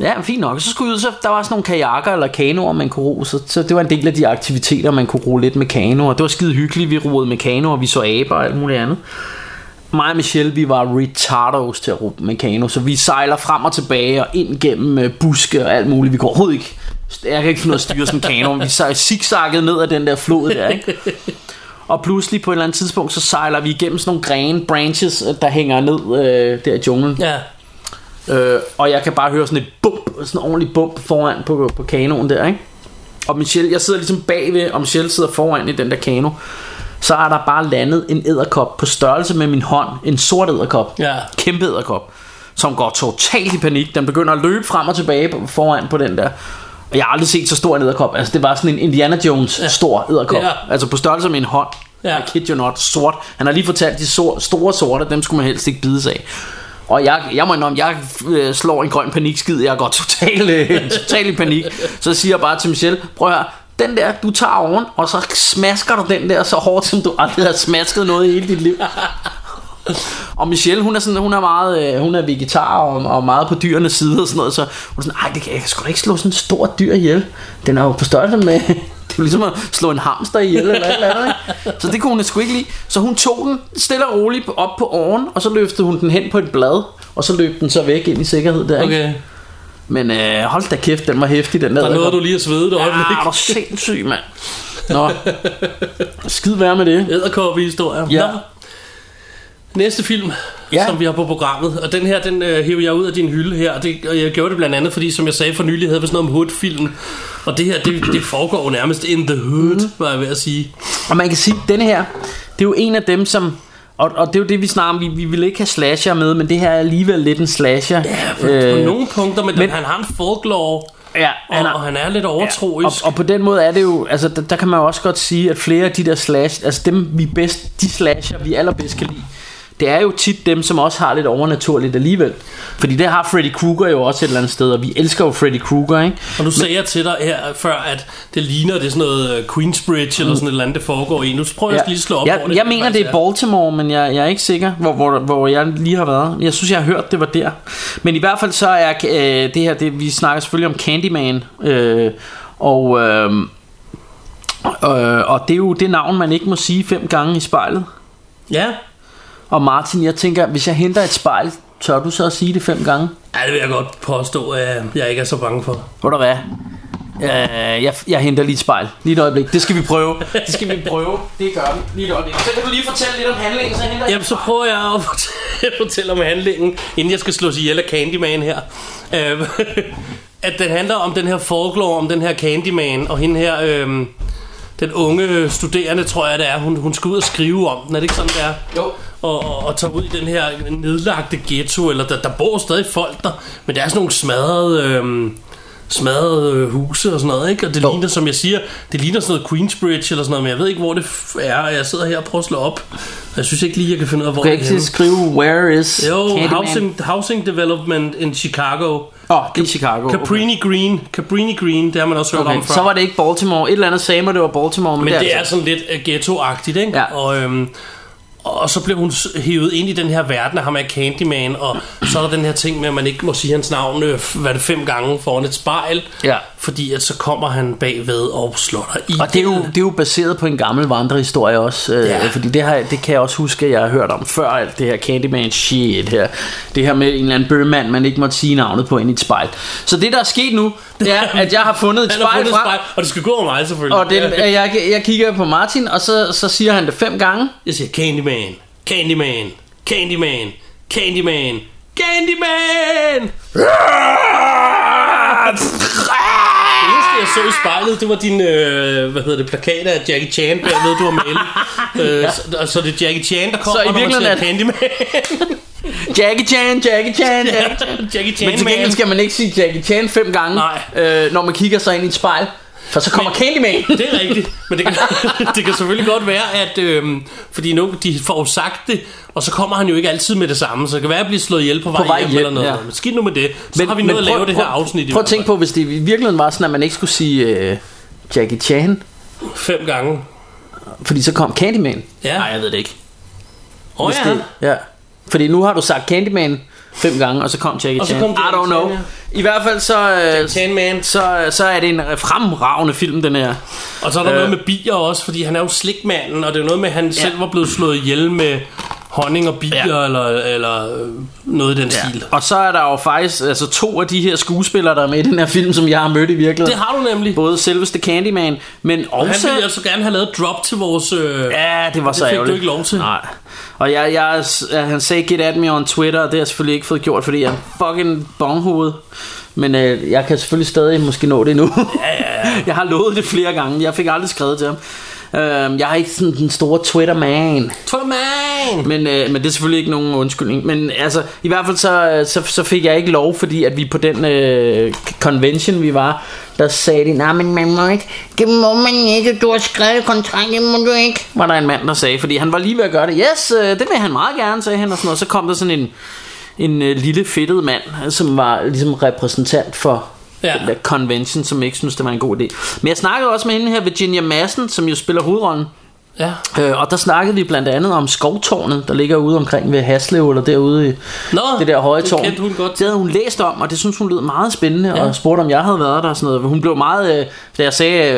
Speaker 2: Ja, fint nok. Så skulle ud, så der var sådan nogle kajakker eller kanoer, man kunne ro. Så, så det var en del af de aktiviteter, man kunne ro lidt med kanoer. Det var skide hyggeligt. Vi roede med kanoer, vi så aber og alt muligt andet. Mig og Michelle, vi var retardos til at ro med kano, så vi sejler frem og tilbage og ind gennem øh, buske og alt muligt. Vi går overhovedet ikke. Jeg kan ikke finde ud af at styre sådan en kano, vi sejler zigzagget ned ad den der flod der, ikke? Og pludselig på et eller andet tidspunkt, så sejler vi igennem sådan nogle grene branches, øh, der hænger ned øh, der i junglen.
Speaker 1: Ja.
Speaker 2: Øh, og jeg kan bare høre sådan et bump, sådan en ordentlig bump foran på, på kanoen der, ikke? Og Michelle, jeg sidder ligesom bagved, og Michelle sidder foran i den der kano. Så er der bare landet en æderkop på størrelse med min hånd. En sort æderkop.
Speaker 1: Ja.
Speaker 2: Kæmpe æderkop. Som går totalt i panik. Den begynder at løbe frem og tilbage foran på den der. Og jeg har aldrig set så stor en æderkop. Altså det var sådan en Indiana Jones ja. stor æderkop.
Speaker 1: Ja.
Speaker 2: Altså på størrelse med en hånd.
Speaker 1: Ja.
Speaker 2: I kid you not. Sort. Han har lige fortalt, de store sorte, dem skulle man helst ikke bide sig af. Og jeg, jeg må indrømme, jeg øh, slår en grøn panikskid. Jeg går totalt øh, total i panik. Så siger jeg bare til Michelle, prøv at høre, den der, du tager oven, og så smasker du den der så hårdt, som du aldrig har smasket noget i hele dit liv. Og Michelle, hun er sådan, hun er meget, øh, hun er vegetar og, og meget på dyrenes side og sådan noget, så hun er sådan, ej, det kan, jeg kan sgu da ikke slå sådan en stor dyr ihjel. Den er jo på størrelse med, det er ligesom at slå en hamster ihjel eller et eller andet, ikke? Så det kunne hun sgu ikke lide. Så hun tog den stille og roligt op på oven, og så løftede hun den hen på et blad, og så løb den så væk ind i sikkerhed der, ikke?
Speaker 1: Okay.
Speaker 2: Men øh, hold da kæft, den var hæftig, den der.
Speaker 1: Der nåede du lige at svede et øjeblik.
Speaker 2: Ja, er du sindssyg, mand. Nå, skid være med det.
Speaker 1: Æderkoppe historier.
Speaker 2: Ja.
Speaker 1: Nå. Næste film,
Speaker 2: Ja.
Speaker 1: ja. som vi har på programmet, og den her, den øh, hæver jeg ud af din hylde her, og, det, og jeg gjorde det blandt andet, fordi som jeg sagde for nylig, havde vi sådan noget om hood-film, og det her, det, det foregår nærmest in the hood, mm. var jeg ved at sige.
Speaker 2: Og man kan sige, at denne her, det er jo en af dem, som... Og, og det er jo det, vi snakker om. Vi, vi vil ikke have slasher med, men det her er alligevel lidt en slasher.
Speaker 1: Ja, på, øh, på nogle punkter, men,
Speaker 2: men-
Speaker 1: han har en folklore,
Speaker 2: ja,
Speaker 1: og han, og han er lidt
Speaker 2: og,
Speaker 1: overtroisk.
Speaker 2: og på den måde er det jo, altså der, der kan man jo også godt sige, at flere af de der slash, altså dem vi bedst, de slasher vi allerbedst kan lide, det er jo tit dem, som også har lidt overnaturligt alligevel. Fordi det har Freddy Krueger jo også et eller andet sted, og vi elsker jo Freddy Krueger, ikke?
Speaker 1: Og nu sagde jeg til dig her før, at det ligner, det er sådan noget øh, Queensbridge eller sådan et eller andet, det foregår i. Nu prøver jeg lige at slå op,
Speaker 2: jeg,
Speaker 1: hvor
Speaker 2: jeg mener, det er Baltimore, men jeg, jeg er ikke sikker, hvor, hvor, hvor jeg lige har været. Jeg synes, jeg har hørt, det var der. Men i hvert fald så er øh, det her, det, vi snakker selvfølgelig om Candyman, øh, og, øh, øh, og det er jo det navn, man ikke må sige fem gange i spejlet.
Speaker 1: Ja,
Speaker 2: Og Martin, jeg tænker, hvis jeg henter et spejl, tør du så at sige det fem gange?
Speaker 1: ja, det vil jeg godt påstå, at jeg ikke er så bange for.
Speaker 2: Hvor der hvad? Øh, jeg, jeg henter lige et spejl. Lige et øjeblik. Det skal vi prøve. Det skal vi prøve. Det gør vi. Lige et øjeblik. Så kan du lige fortælle lidt om handlingen, så henter
Speaker 1: Jamen, så prøver jeg at fortælle, fortælle om handlingen, inden jeg skal slås ihjel af Candyman her. Øh, at den handler om den her folklore, om den her Candyman, og hende her, øh, den unge studerende, tror jeg det er, hun, hun skal ud og skrive om den. Er det ikke sådan, det er?
Speaker 2: Jo.
Speaker 1: Og, og, og tage ud i den her nedlagte ghetto, eller der, der bor stadig folk der, men der er sådan nogle smadrede... Øhm, smadrede øh, huse og sådan noget, ikke? Og det
Speaker 2: Jo.
Speaker 1: ligner, som jeg siger, det ligner sådan noget Queensbridge eller sådan noget, men jeg ved ikke, hvor det er, jeg sidder her og prøver at slå op. Jeg synes ikke lige, jeg kan finde ud af, hvor
Speaker 2: Du kan
Speaker 1: det er
Speaker 2: ikke
Speaker 1: henne.
Speaker 2: skrive, where is
Speaker 1: Jo,
Speaker 2: Candyman?
Speaker 1: housing, housing Development in Chicago.
Speaker 2: Åh, oh, det er Chicago.
Speaker 1: Cabrini Green. Cabrini Green, det har man også hørt
Speaker 2: Okay.
Speaker 1: om før.
Speaker 2: Så var det ikke Baltimore. Et eller andet sagde mig, det var Baltimore. Men,
Speaker 1: Men det er
Speaker 2: altså-
Speaker 1: sådan lidt uh, ghetto-agtigt, ikke?
Speaker 2: Ja.
Speaker 1: Og, øhm, og så blev hun hævet ind i den her verden af ham af Candyman, og så er der den her ting med, at man ikke må sige hans navn, øh, hvad det, fem gange foran et spejl.
Speaker 2: Ja.
Speaker 1: Fordi at så kommer han bagved og slår dig i.
Speaker 2: Og det er, jo, det er jo baseret på en gammel vandrehistorie også, øh,
Speaker 1: Ja.
Speaker 2: fordi det, har, det kan jeg også huske, at jeg har hørt om før, alt det her Candyman shit her. Det her med en eller anden bøgemand, man ikke måtte sige navnet på ind i et spejl. Så det, der er sket nu, det er, at jeg har fundet et spejl
Speaker 1: fundet et
Speaker 2: frem,
Speaker 1: spejl, og det skal gå over mig selvfølgelig.
Speaker 2: og
Speaker 1: Ja.
Speaker 2: jeg, jeg kigger på Martin, og så, så siger han det fem gange.
Speaker 1: Jeg siger Candyman, Candyman, Candyman, Candyman, Candyman! Det eneste, jeg så i spejlet, det var din, øh, hvad hedder det, plakat af Jackie Chan bagved, du har malet. Øh, så, og så det er Jackie Chan, der kommer,
Speaker 2: Så i
Speaker 1: når man
Speaker 2: virkeligheden
Speaker 1: siger
Speaker 2: er-
Speaker 1: Candyman.
Speaker 2: Jackie Chan, Jackie Chan, Jackie Chan.
Speaker 1: Jackie Chan,
Speaker 2: Men til gengæld skal man ikke sige Jackie Chan fem gange, øh, når man kigger sig ind i et spejl. For så kommer Candyman.
Speaker 1: Det er rigtigt, men det kan, det kan selvfølgelig godt være, at øhm, fordi nu, de får jo sagt det, og så kommer han jo ikke altid med det samme, så det kan være at blive slået ihjel på vej,
Speaker 2: vej
Speaker 1: hjem,
Speaker 2: hjem,
Speaker 1: eller noget.
Speaker 2: ja.
Speaker 1: Men skidt nu med det, så men, har vi noget at lave det her afsnit i
Speaker 2: Prøv at tænke på, hvis det i virkeligheden var sådan, at man ikke skulle sige øh, Jackie Chan.
Speaker 1: Fem gange.
Speaker 2: fordi så kom Candyman.
Speaker 1: Ja.
Speaker 2: Nej, jeg ved det ikke.
Speaker 1: Åh
Speaker 2: Hvis
Speaker 1: ja.
Speaker 2: det, ja. Fordi nu har du sagt Candyman fem gange, og så kom Jackie
Speaker 1: Og
Speaker 2: Chan.
Speaker 1: kom
Speaker 2: I
Speaker 1: Jackie
Speaker 2: don't know.
Speaker 1: Chan,
Speaker 2: I hvert fald så, øh,
Speaker 1: Chan Man.
Speaker 2: så, så er det en fremragende film, den her.
Speaker 1: Og så er der
Speaker 2: Øh.
Speaker 1: noget med bier også, fordi han er jo slikmanden, og det er jo noget med, at han ja. selv var blevet slået ihjel med honning og bier,
Speaker 2: Ja.
Speaker 1: eller, eller noget i den ja. stil.
Speaker 2: Og så er der jo faktisk altså, to af de her skuespillere, der er med i den her film, som jeg har mødt i virkeligheden.
Speaker 1: Det har du nemlig.
Speaker 2: Både selveste Candyman, men
Speaker 1: Og han
Speaker 2: også...
Speaker 1: ville altså gerne have lavet drop til vores... Øh,
Speaker 2: Ja, det var så
Speaker 1: fik du
Speaker 2: ærgerligt.
Speaker 1: ikke lov til.
Speaker 2: Nej. Og jeg, jeg, han sagde get at me on Twitter, og det har jeg selvfølgelig ikke fået gjort, fordi jeg er fucking bonghoved. Men øh, jeg kan selvfølgelig stadig måske nå det nu. Ja, ja, ja. jeg har lovet det flere gange. Jeg fik aldrig skrevet til ham. Øh, jeg er ikke sådan den store Twitter-man.
Speaker 1: Twitter man!
Speaker 2: Men, øh, men det er selvfølgelig ikke nogen undskyldning. Men altså, i hvert fald så, så, så fik jeg ikke lov, fordi at vi på den øh, convention, vi var, der sagde de, nej, men man må ikke, det må man ikke, du har skrevet kontrakt, det må du ikke. Var der en mand, der sagde, fordi han var lige ved at gøre det. Yes, øh, det vil han meget gerne, sagde han, og sådan noget. Så kom der sådan en, en øh, lille fedtet mand, som var ligesom repræsentant for
Speaker 1: Ja.
Speaker 2: den der convention, som ikke synes det var en god idé. Men jeg snakkede også med hende her, Virginia Madsen, som jo spiller hovedrollen.
Speaker 1: Ja.
Speaker 2: Øh, og der snakkede vi blandt andet om skovtårnet, der ligger ude omkring ved Haslev, eller derude i
Speaker 1: Nå,
Speaker 2: det der høje
Speaker 1: det
Speaker 2: tårn.
Speaker 1: kendte hun godt.
Speaker 2: Det havde hun læst om, og det synes hun lød meget spændende, ja. Og spurgte om jeg havde været der og sådan noget. Hun blev meget, øh, da jeg sagde,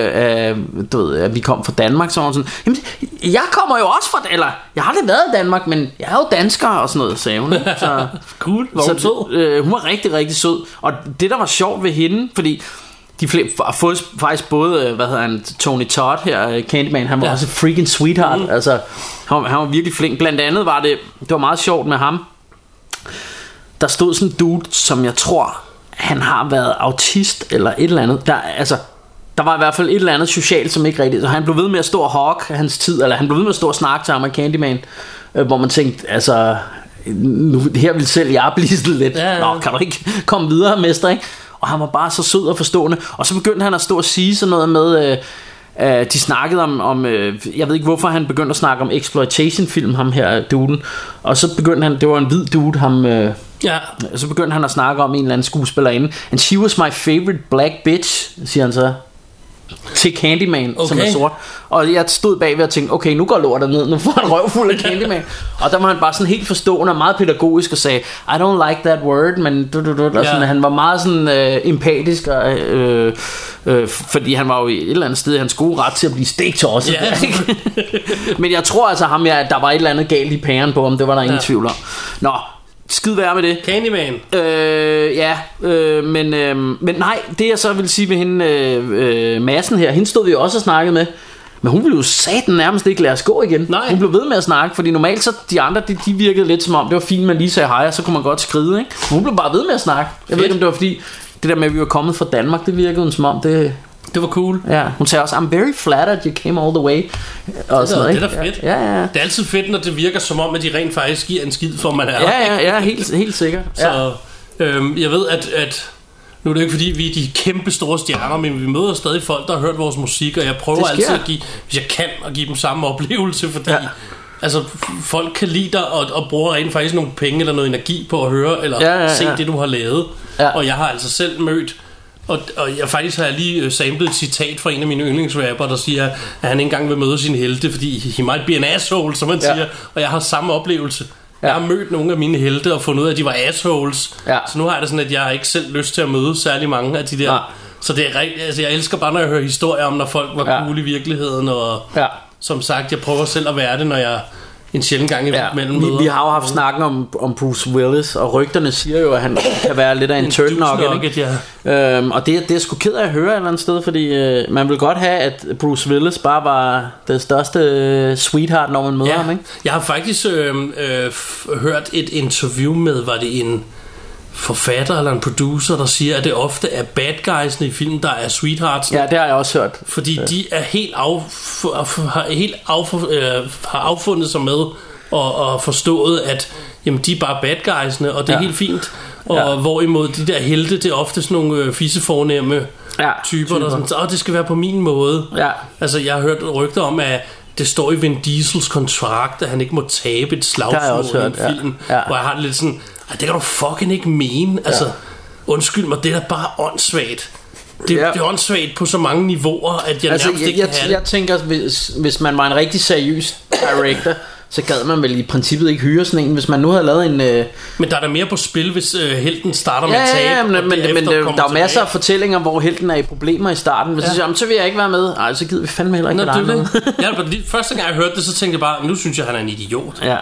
Speaker 2: øh, du ved, at vi kom fra Danmark, så var hun sådan, jamen, jeg kommer jo også fra, eller jeg har aldrig været i Danmark, men jeg er jo dansker og sådan noget, sagde hun. Så,
Speaker 1: Cool, hvor hun
Speaker 2: så,
Speaker 1: sød.
Speaker 2: øh, hun var rigtig, rigtig sød. Og det, der var sjovt ved hende, fordi de flere, har fået faktisk både, øh, hvad hedder han, Tony Todd her, øh, Candyman, han var ja. Også freaking sweetheart. Mm. Altså, han, var- han var virkelig flink. Blandt andet var det, det var meget sjovt med ham. Der stod sådan en dude, som jeg tror, han har været autist eller et eller andet. Der, altså, der var i hvert fald et eller andet socialt, som ikke rigtigt... Så han blev ved med at stå og hawk hans tid, eller han blev ved med at stå og snakke til ham af Candyman, øh, hvor man tænkte, altså... Nu, her vil selv jeg blive sådan lidt
Speaker 1: Ja, ja.
Speaker 2: Nå, kan du ikke komme videre, mester, ikke? Og han var bare så sød og forstående. Og så begyndte han at stå og sige sådan noget med øh, øh, De snakkede om, om øh, Jeg ved ikke hvorfor han begyndte at snakke om Exploitation film Ham her, duden. Og så begyndte han, det var en hvid dude ham, øh,
Speaker 1: Ja.
Speaker 2: Så begyndte han at snakke om en eller anden skuespillerinde. And she was my favorite black bitch Siger han så til Candyman, okay. som er sort. Og jeg stod bagved og tænkte, okay, nu går lortet ned, nu får han røvfuld af Candyman. og der var han bare sådan helt forstående og meget pædagogisk og sagde, I don't like that word, men du, du, du, og
Speaker 1: Ja.
Speaker 2: sådan, han var meget sådan øh, empatisk, og, øh, øh, fordi han var jo et eller andet sted i hans gode ret til at blive stegt også.
Speaker 1: Ja.
Speaker 2: men jeg tror altså ham, jeg, der var et eller andet galt i pæren på ham, det var der ingen
Speaker 1: Ja.
Speaker 2: tvivl om. Nå, skid være med det.
Speaker 1: Candyman.
Speaker 2: Øh, ja, øh, men, øh, men nej, det jeg så vil sige ved hende, øh, øh, massen her, hende stod vi jo også og snakkede med, men hun ville jo satan nærmest ikke lade os gå igen.
Speaker 1: Nej.
Speaker 2: Hun blev ved med at snakke, fordi normalt så de andre, de, de virkede lidt som om, det var fint, man lige sagde hej, og så kunne man godt skride, ikke? Men hun blev bare ved med at snakke. Jeg ved
Speaker 1: Fedt.
Speaker 2: ikke, om det var fordi, det der med, at vi var kommet fra Danmark, det virkede som om, det,
Speaker 1: Det var cool.
Speaker 2: Ja, hun sagde også, I'm very flattered you came all the way. Og sådan noget,
Speaker 1: det er da fedt.
Speaker 2: Ja, ja, ja.
Speaker 1: Det er altid fedt, når det virker som om, at de rent faktisk giver en skid for, man er.
Speaker 2: Ja, ja, ja, helt, helt sikkert. Ja.
Speaker 1: Så øhm, jeg ved, at, at nu er det ikke fordi, vi er de kæmpe store stjerner, men vi møder stadig folk, der har hørt vores musik, og jeg prøver
Speaker 2: Det
Speaker 1: altid at give, hvis jeg kan, at give dem samme oplevelse, fordi
Speaker 2: Ja.
Speaker 1: ja. altså, folk kan lide dig og, og bruger rent faktisk nogle penge eller noget energi på at høre eller
Speaker 2: Ja, ja, ja.
Speaker 1: se det, du har lavet.
Speaker 2: Ja.
Speaker 1: Og jeg har altså selv mødt og, og jeg faktisk har jeg lige øh, samlet et citat fra en af mine yndlingsrapper, der siger, at han ikke engang vil møde sin helte, fordi he might be an asshole, som man
Speaker 2: Ja.
Speaker 1: siger. Og jeg har samme oplevelse.
Speaker 2: Ja.
Speaker 1: Jeg har mødt nogle af mine helte og fundet ud af, at de var assholes.
Speaker 2: Ja.
Speaker 1: Så nu har jeg det sådan, at jeg har ikke selv lyst til at møde særlig mange af de der.
Speaker 2: Nej.
Speaker 1: Så det er rigtigt. Altså, jeg elsker bare, når jeg hører historier om, når folk var
Speaker 2: ja.
Speaker 1: cool i virkeligheden. Og
Speaker 2: Ja.
Speaker 1: som sagt, jeg prøver selv at være det, når jeg en sjældent gang
Speaker 2: Ja,
Speaker 1: imellem
Speaker 2: vi, vi har jo haft snakken om, om Bruce Willis, og rygterne siger jo, at han kan være lidt af en,
Speaker 1: en douche-nugget, ja.
Speaker 2: Øhm, og det, det er sgu ked af at høre et eller andet sted, fordi øh, man vil godt have, at Bruce Willis bare var det største øh, sweetheart, når man møder
Speaker 1: Ja,
Speaker 2: ham, ikke?
Speaker 1: jeg har faktisk øh, øh, f- hørt et interview med, var det en forfatter eller en producer, der siger, at det ofte er bad guysene i film, der er sweethearts.
Speaker 2: Ja, det har jeg også hørt.
Speaker 1: Fordi de er helt, af, har, helt af, øh, har affundet sig med og, og forstået, at jamen, de er bare bad guysene, og det er
Speaker 2: Ja.
Speaker 1: helt fint. Og
Speaker 2: Ja.
Speaker 1: hvorimod de der helte, det er ofte sådan nogle øh, fissefornemme
Speaker 2: Ja,
Speaker 1: typer, der sådan, åh, det skal være på min måde.
Speaker 2: Ja.
Speaker 1: Altså, jeg har hørt rygter om, at det står i Vin Diesels kontrakt, at han ikke må tabe et slagsmål i en
Speaker 2: hørt, ja.
Speaker 1: film.
Speaker 2: Ja.
Speaker 1: Hvor jeg har lidt sådan, "Ej, det kan du fucking ikke mene. Altså, undskyld mig, det er da bare åndssvagt. Det,
Speaker 2: Ja.
Speaker 1: det er åndssvagt på så mange niveauer, at jeg
Speaker 2: Altså,
Speaker 1: nærmest
Speaker 2: jeg,
Speaker 1: ikke
Speaker 2: jeg,
Speaker 1: kan
Speaker 2: jeg
Speaker 1: det.
Speaker 2: tænker, hvis, hvis man var en rigtig seriøs director, så gad man vel i princippet ikke hyre sådan en, hvis man nu havde lavet en... Øh,
Speaker 1: Men der er der mere på spil, hvis øh, helten starter med
Speaker 2: ja,
Speaker 1: at tabe.
Speaker 2: ja, ja, men, men, men, men der, er masser af fortællinger, hvor helten er i problemer i starten. Hvis ja.
Speaker 1: Ja.
Speaker 2: så "Jamen, så vil jeg ikke være med. Ej, så gider vi fandme heller ikke
Speaker 1: Nå, det det. Ja, første gang jeg hørte det, så tænkte jeg bare, nu synes jeg, han er en idiot.
Speaker 2: Ja,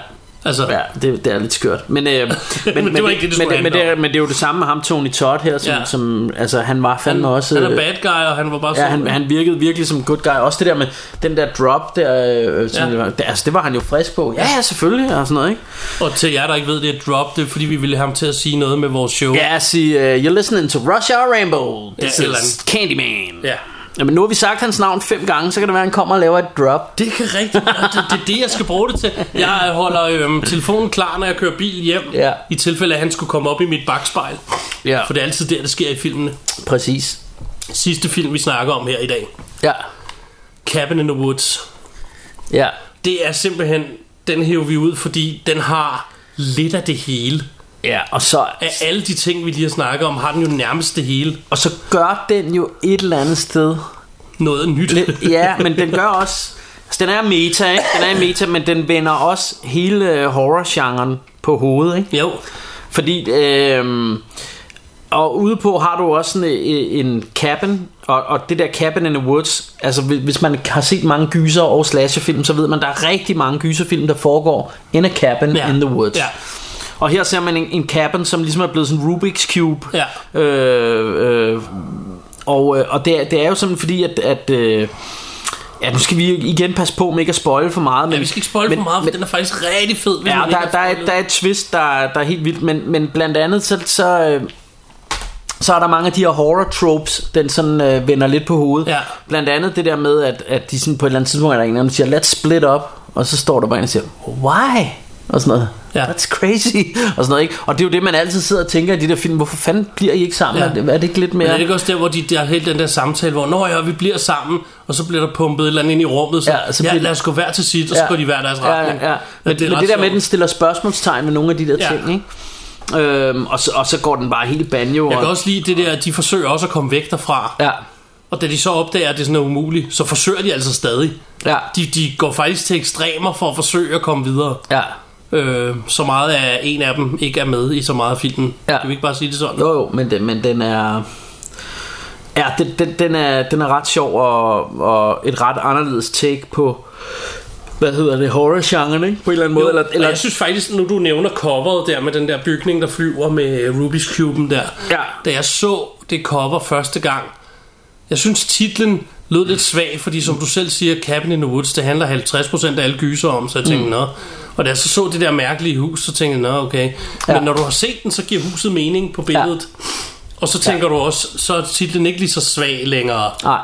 Speaker 1: Altså,
Speaker 2: ja det, det er lidt skørt. Men, øh, men,
Speaker 1: Men det var ikke det,
Speaker 2: men, men, det, er, men det er jo det samme med ham, Tony Todd her, som, ja. Som altså, han var fandme
Speaker 1: han,
Speaker 2: også...
Speaker 1: han er
Speaker 2: øh,
Speaker 1: bad guy, og han var bare
Speaker 2: Ja, han, han virkede virkelig som good guy. Også det der med den der drop der, øh, som
Speaker 1: Ja.
Speaker 2: det, var, det, altså, det var han jo frisk på. Ja, ja, selvfølgelig, og sådan noget, ikke?
Speaker 1: Og til jer, der ikke ved, det er drop, det er fordi, vi ville have ham til at sige noget med vores show.
Speaker 2: Ja, sige, uh, you're listening to Rush Hour Rainbow. This
Speaker 1: Ja,
Speaker 2: is Candyman.
Speaker 1: ja.
Speaker 2: Jamen, nu har vi sagt hans navn fem gange, så kan det være, at han kommer og laver et drop.
Speaker 1: Det er rigtigt. Det, det er det, jeg skal bruge det til. Jeg holder øhm, telefonen klar, når jeg kører bil hjem.
Speaker 2: Ja.
Speaker 1: I tilfælde, at han skulle komme op i mit bagspejl.
Speaker 2: Ja,
Speaker 1: For det er altid der, det sker i filmene.
Speaker 2: præcis.
Speaker 1: Sidste film, vi snakker om her i dag.
Speaker 2: Ja,
Speaker 1: Cabin in the Woods.
Speaker 2: ja.
Speaker 1: Det er simpelthen... Den hæver vi ud, fordi den har lidt af det hele.
Speaker 2: Ja, og så,
Speaker 1: Af alle de ting, vi lige har snakket om, har den jo nærmest det hele.
Speaker 2: og så gør den jo et eller andet sted.
Speaker 1: Noget nyt.
Speaker 2: Lidt, ja, men den gør også... Altså, den er meta, ikke? Den er meta, men den vender også hele øh, horror-genren på hovedet, ikke?
Speaker 1: Jo.
Speaker 2: Fordi, øh, og ude på har du også sådan en, en cabin, og, og det der cabin in the woods, altså hvis- hvis man har set mange gyser og slasherfilm, så ved man, der er rigtig mange gyserfilm, der foregår in a cabin
Speaker 1: Ja.
Speaker 2: in the woods.
Speaker 1: Ja.
Speaker 2: Og her ser man en, en cabin, som ligesom er blevet sådan Rubik's Cube.
Speaker 1: Ja.
Speaker 2: Øh, øh, og øh, og det, er- det er jo sådan fordi, at... at øh, Ja, nu skal vi igen passe på med ikke at spoil for meget. Men,
Speaker 1: Ja, vi skal ikke spoil
Speaker 2: men,
Speaker 1: for meget, for
Speaker 2: men,
Speaker 1: den er faktisk rigtig fed. hvis
Speaker 2: Ja, der, der, er, der er et twist, der, der er helt vildt, men, men blandt andet så, så, øh, så er der mange af de her horror tropes, den sådan øh, vender lidt på hovedet.
Speaker 1: Ja.
Speaker 2: Blandt andet det der med, at, at de sådan på et eller andet tidspunkt er der en, der siger, let's split up, og så står der bare en og siger, why? Og sådan noget.
Speaker 1: Ja.
Speaker 2: That's crazy. Og sådan noget, ikke? Og det er jo det, man altid sidder og tænker i de der film. Hvorfor fanden bliver I ikke sammen?
Speaker 1: Ja.
Speaker 2: Er, det, er det ikke lidt
Speaker 1: Men
Speaker 2: mere...
Speaker 1: er det ikke også der, hvor de, der er helt den der samtale, hvor Nå ja, vi bliver sammen, og så bliver der pumpet et eller andet ind i rummet, så,
Speaker 2: Ja,
Speaker 1: ja,
Speaker 2: så bliver-
Speaker 1: lad os gå hver til sit, og så går de hver deres retning.
Speaker 2: Ja, ja. Men, det, men det der med, at den stiller spørgsmålstegn med nogle af de der
Speaker 1: Ja.
Speaker 2: ting, ikke? Øhm, og, så, og så går den bare helt banjo.
Speaker 1: Jeg
Speaker 2: og,
Speaker 1: kan også lide det der, at de forsøger også at komme væk derfra.
Speaker 2: Ja,
Speaker 1: Og da de så opdager, at det sådan er umuligt, så forsøger de altså stadig.
Speaker 2: ja,
Speaker 1: De, de går faktisk til ekstremer for at forsøge at komme videre.
Speaker 2: ja.
Speaker 1: Øh, så meget af en af dem ikke er med i så meget af filmen.
Speaker 2: Ja.
Speaker 1: Kan vi ikke bare sige det sådan?
Speaker 2: Jo, jo, men, den, men den er... Ja, den, den, den, er, den er ret sjov og, og et ret anderledes take på, hvad hedder det, horror-genren, ikke? På en eller anden måde.
Speaker 1: Jo,
Speaker 2: Eller,
Speaker 1: eller, jeg synes faktisk, nu du nævner coveret der med den der bygning, der flyver med Rubik's Cube'en der.
Speaker 2: Ja.
Speaker 1: Da jeg så det cover første gang, jeg synes titlen lød lidt svag, fordi som du selv siger, Cabin in the Woods, det handler 50% af alle gyser om, så jeg tænkte, mm. nå. Og da jeg så så det der mærkelige hus, så tænkte jeg, nå okay. Men
Speaker 2: Ja.
Speaker 1: når du har set den, så giver huset mening på billedet. Og så tænker ja. du også, så er titlen ikke lige så svag længere.
Speaker 2: nej,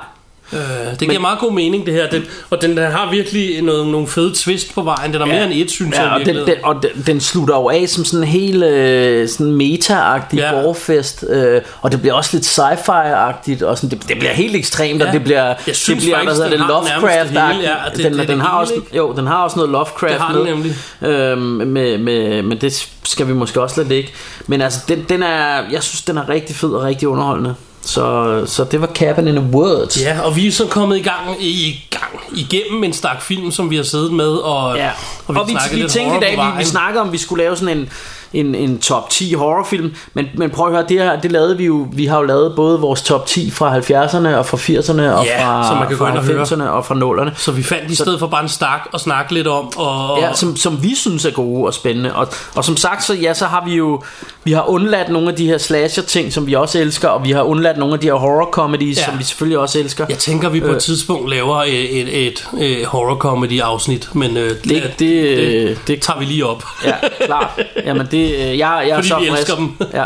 Speaker 1: Øh, det giver meget god mening det her den, Og den der har virkelig noget, nogle fede twist på vejen Den er mere end et, synes
Speaker 2: ja,
Speaker 1: jeg
Speaker 2: og, den, den, og den, den slutter jo af som sådan en helt øh, sådan meta-agtig
Speaker 1: Ja.
Speaker 2: ja. borgfest øh, Og det bliver også lidt sci-fi-agtigt og sådan, det, det bliver helt ekstremt
Speaker 1: Ja.
Speaker 2: Og det bliver,
Speaker 1: Jeg synes
Speaker 2: det bliver
Speaker 1: faktisk,
Speaker 2: hvad hedder det,
Speaker 1: nærmest det
Speaker 2: Lovecraft
Speaker 1: hele, ja, det-
Speaker 2: den,
Speaker 1: det- det
Speaker 2: den,
Speaker 1: det
Speaker 2: har
Speaker 1: hele,
Speaker 2: også,
Speaker 1: ikke?
Speaker 2: Jo, den har også noget Lovecraft
Speaker 1: Det har den
Speaker 2: med,
Speaker 1: nemlig.
Speaker 2: Øhm, med, med, men det skal vi måske også lade ligge Men altså, den, den er, jeg synes, den er rigtig fed og rigtig underholdende så, så det var Cabin in the Woods
Speaker 1: Ja, og vi er så kommet i gang, i gang igennem en stak film, som vi har siddet med, og,
Speaker 2: Ja.
Speaker 1: og
Speaker 2: Og vi,
Speaker 1: snakket
Speaker 2: vi
Speaker 1: lidt
Speaker 2: tænkte i dag, vi, vi snakkede om, vi skulle lave sådan en, en, en top 10 horrorfilm. Men, men prøv at høre, det, her, det lavede vi jo. Vi har jo lavet både vores top 10 fra 70'erne og fra 80'erne og
Speaker 1: Ja,
Speaker 2: fra,
Speaker 1: så man kan
Speaker 2: fra
Speaker 1: ind og høre.
Speaker 2: 90'erne og fra 0'erne.
Speaker 1: Så vi fandt i stedet for bare en stak og snakke lidt om, og,
Speaker 2: Ja, som, som vi synes er gode og spændende og, og som sagt så, ja, så har vi jo Vi har undladt nogle af de her slasher ting Som vi også elsker Og vi har undladt nogle af de her horror comedies
Speaker 1: Ja.
Speaker 2: Som vi selvfølgelig også elsker
Speaker 1: jeg tænker, vi på
Speaker 2: Øh.
Speaker 1: et tidspunkt laver et, et, et, et horror comedy afsnit, men øh,
Speaker 2: det, det, det, det,
Speaker 1: tager vi lige op.
Speaker 2: Ja, klart. Jamen det, øh, jeg, jeg er
Speaker 1: Fordi
Speaker 2: så
Speaker 1: vi
Speaker 2: frisk.
Speaker 1: elsker dem.
Speaker 2: Ja,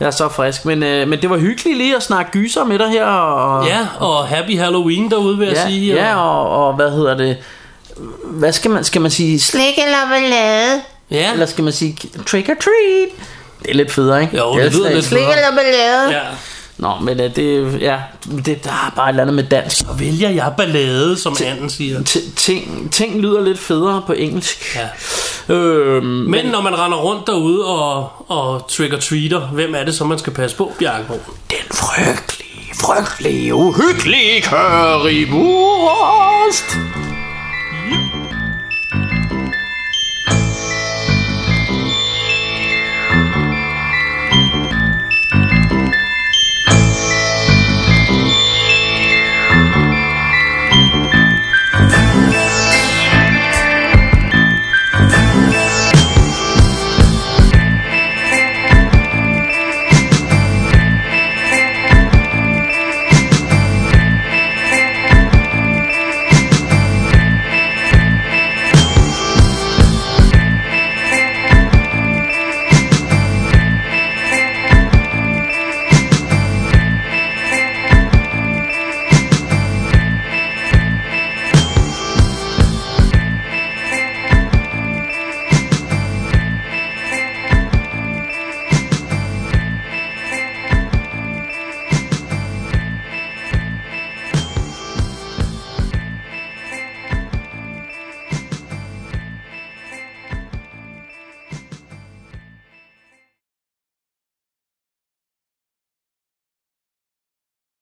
Speaker 2: jeg er så frisk. Men, øh, men det var hyggeligt lige at snakke gyser med dig her. Og,
Speaker 1: Ja, og Happy Halloween derude, vil jeg
Speaker 2: ja,
Speaker 1: sige.
Speaker 2: ja og, og hvad hedder det? Hvad skal man, skal man sige? Slik eller ballade?
Speaker 1: ja.
Speaker 2: Eller skal man sige trick or treat? Det er lidt federe, ikke?
Speaker 1: Jo, det lyder
Speaker 2: sådan,
Speaker 1: lidt
Speaker 2: Slik
Speaker 1: federe.
Speaker 2: eller ballade?
Speaker 1: ja.
Speaker 2: Nå, men øh, det, ja, det, der er bare et eller andet med dansk.
Speaker 1: Så vælger jeg ballade, som anden siger.
Speaker 2: T- ting, ting lyder lidt federe på engelsk.
Speaker 1: Ja.
Speaker 2: Øhm,
Speaker 1: Men når man render rundt derude og, og trick-or-treater, hvem er det så, man skal passe på, Bjarke?
Speaker 2: Den frygtelige, frygtelige, uhyggelige currywurst.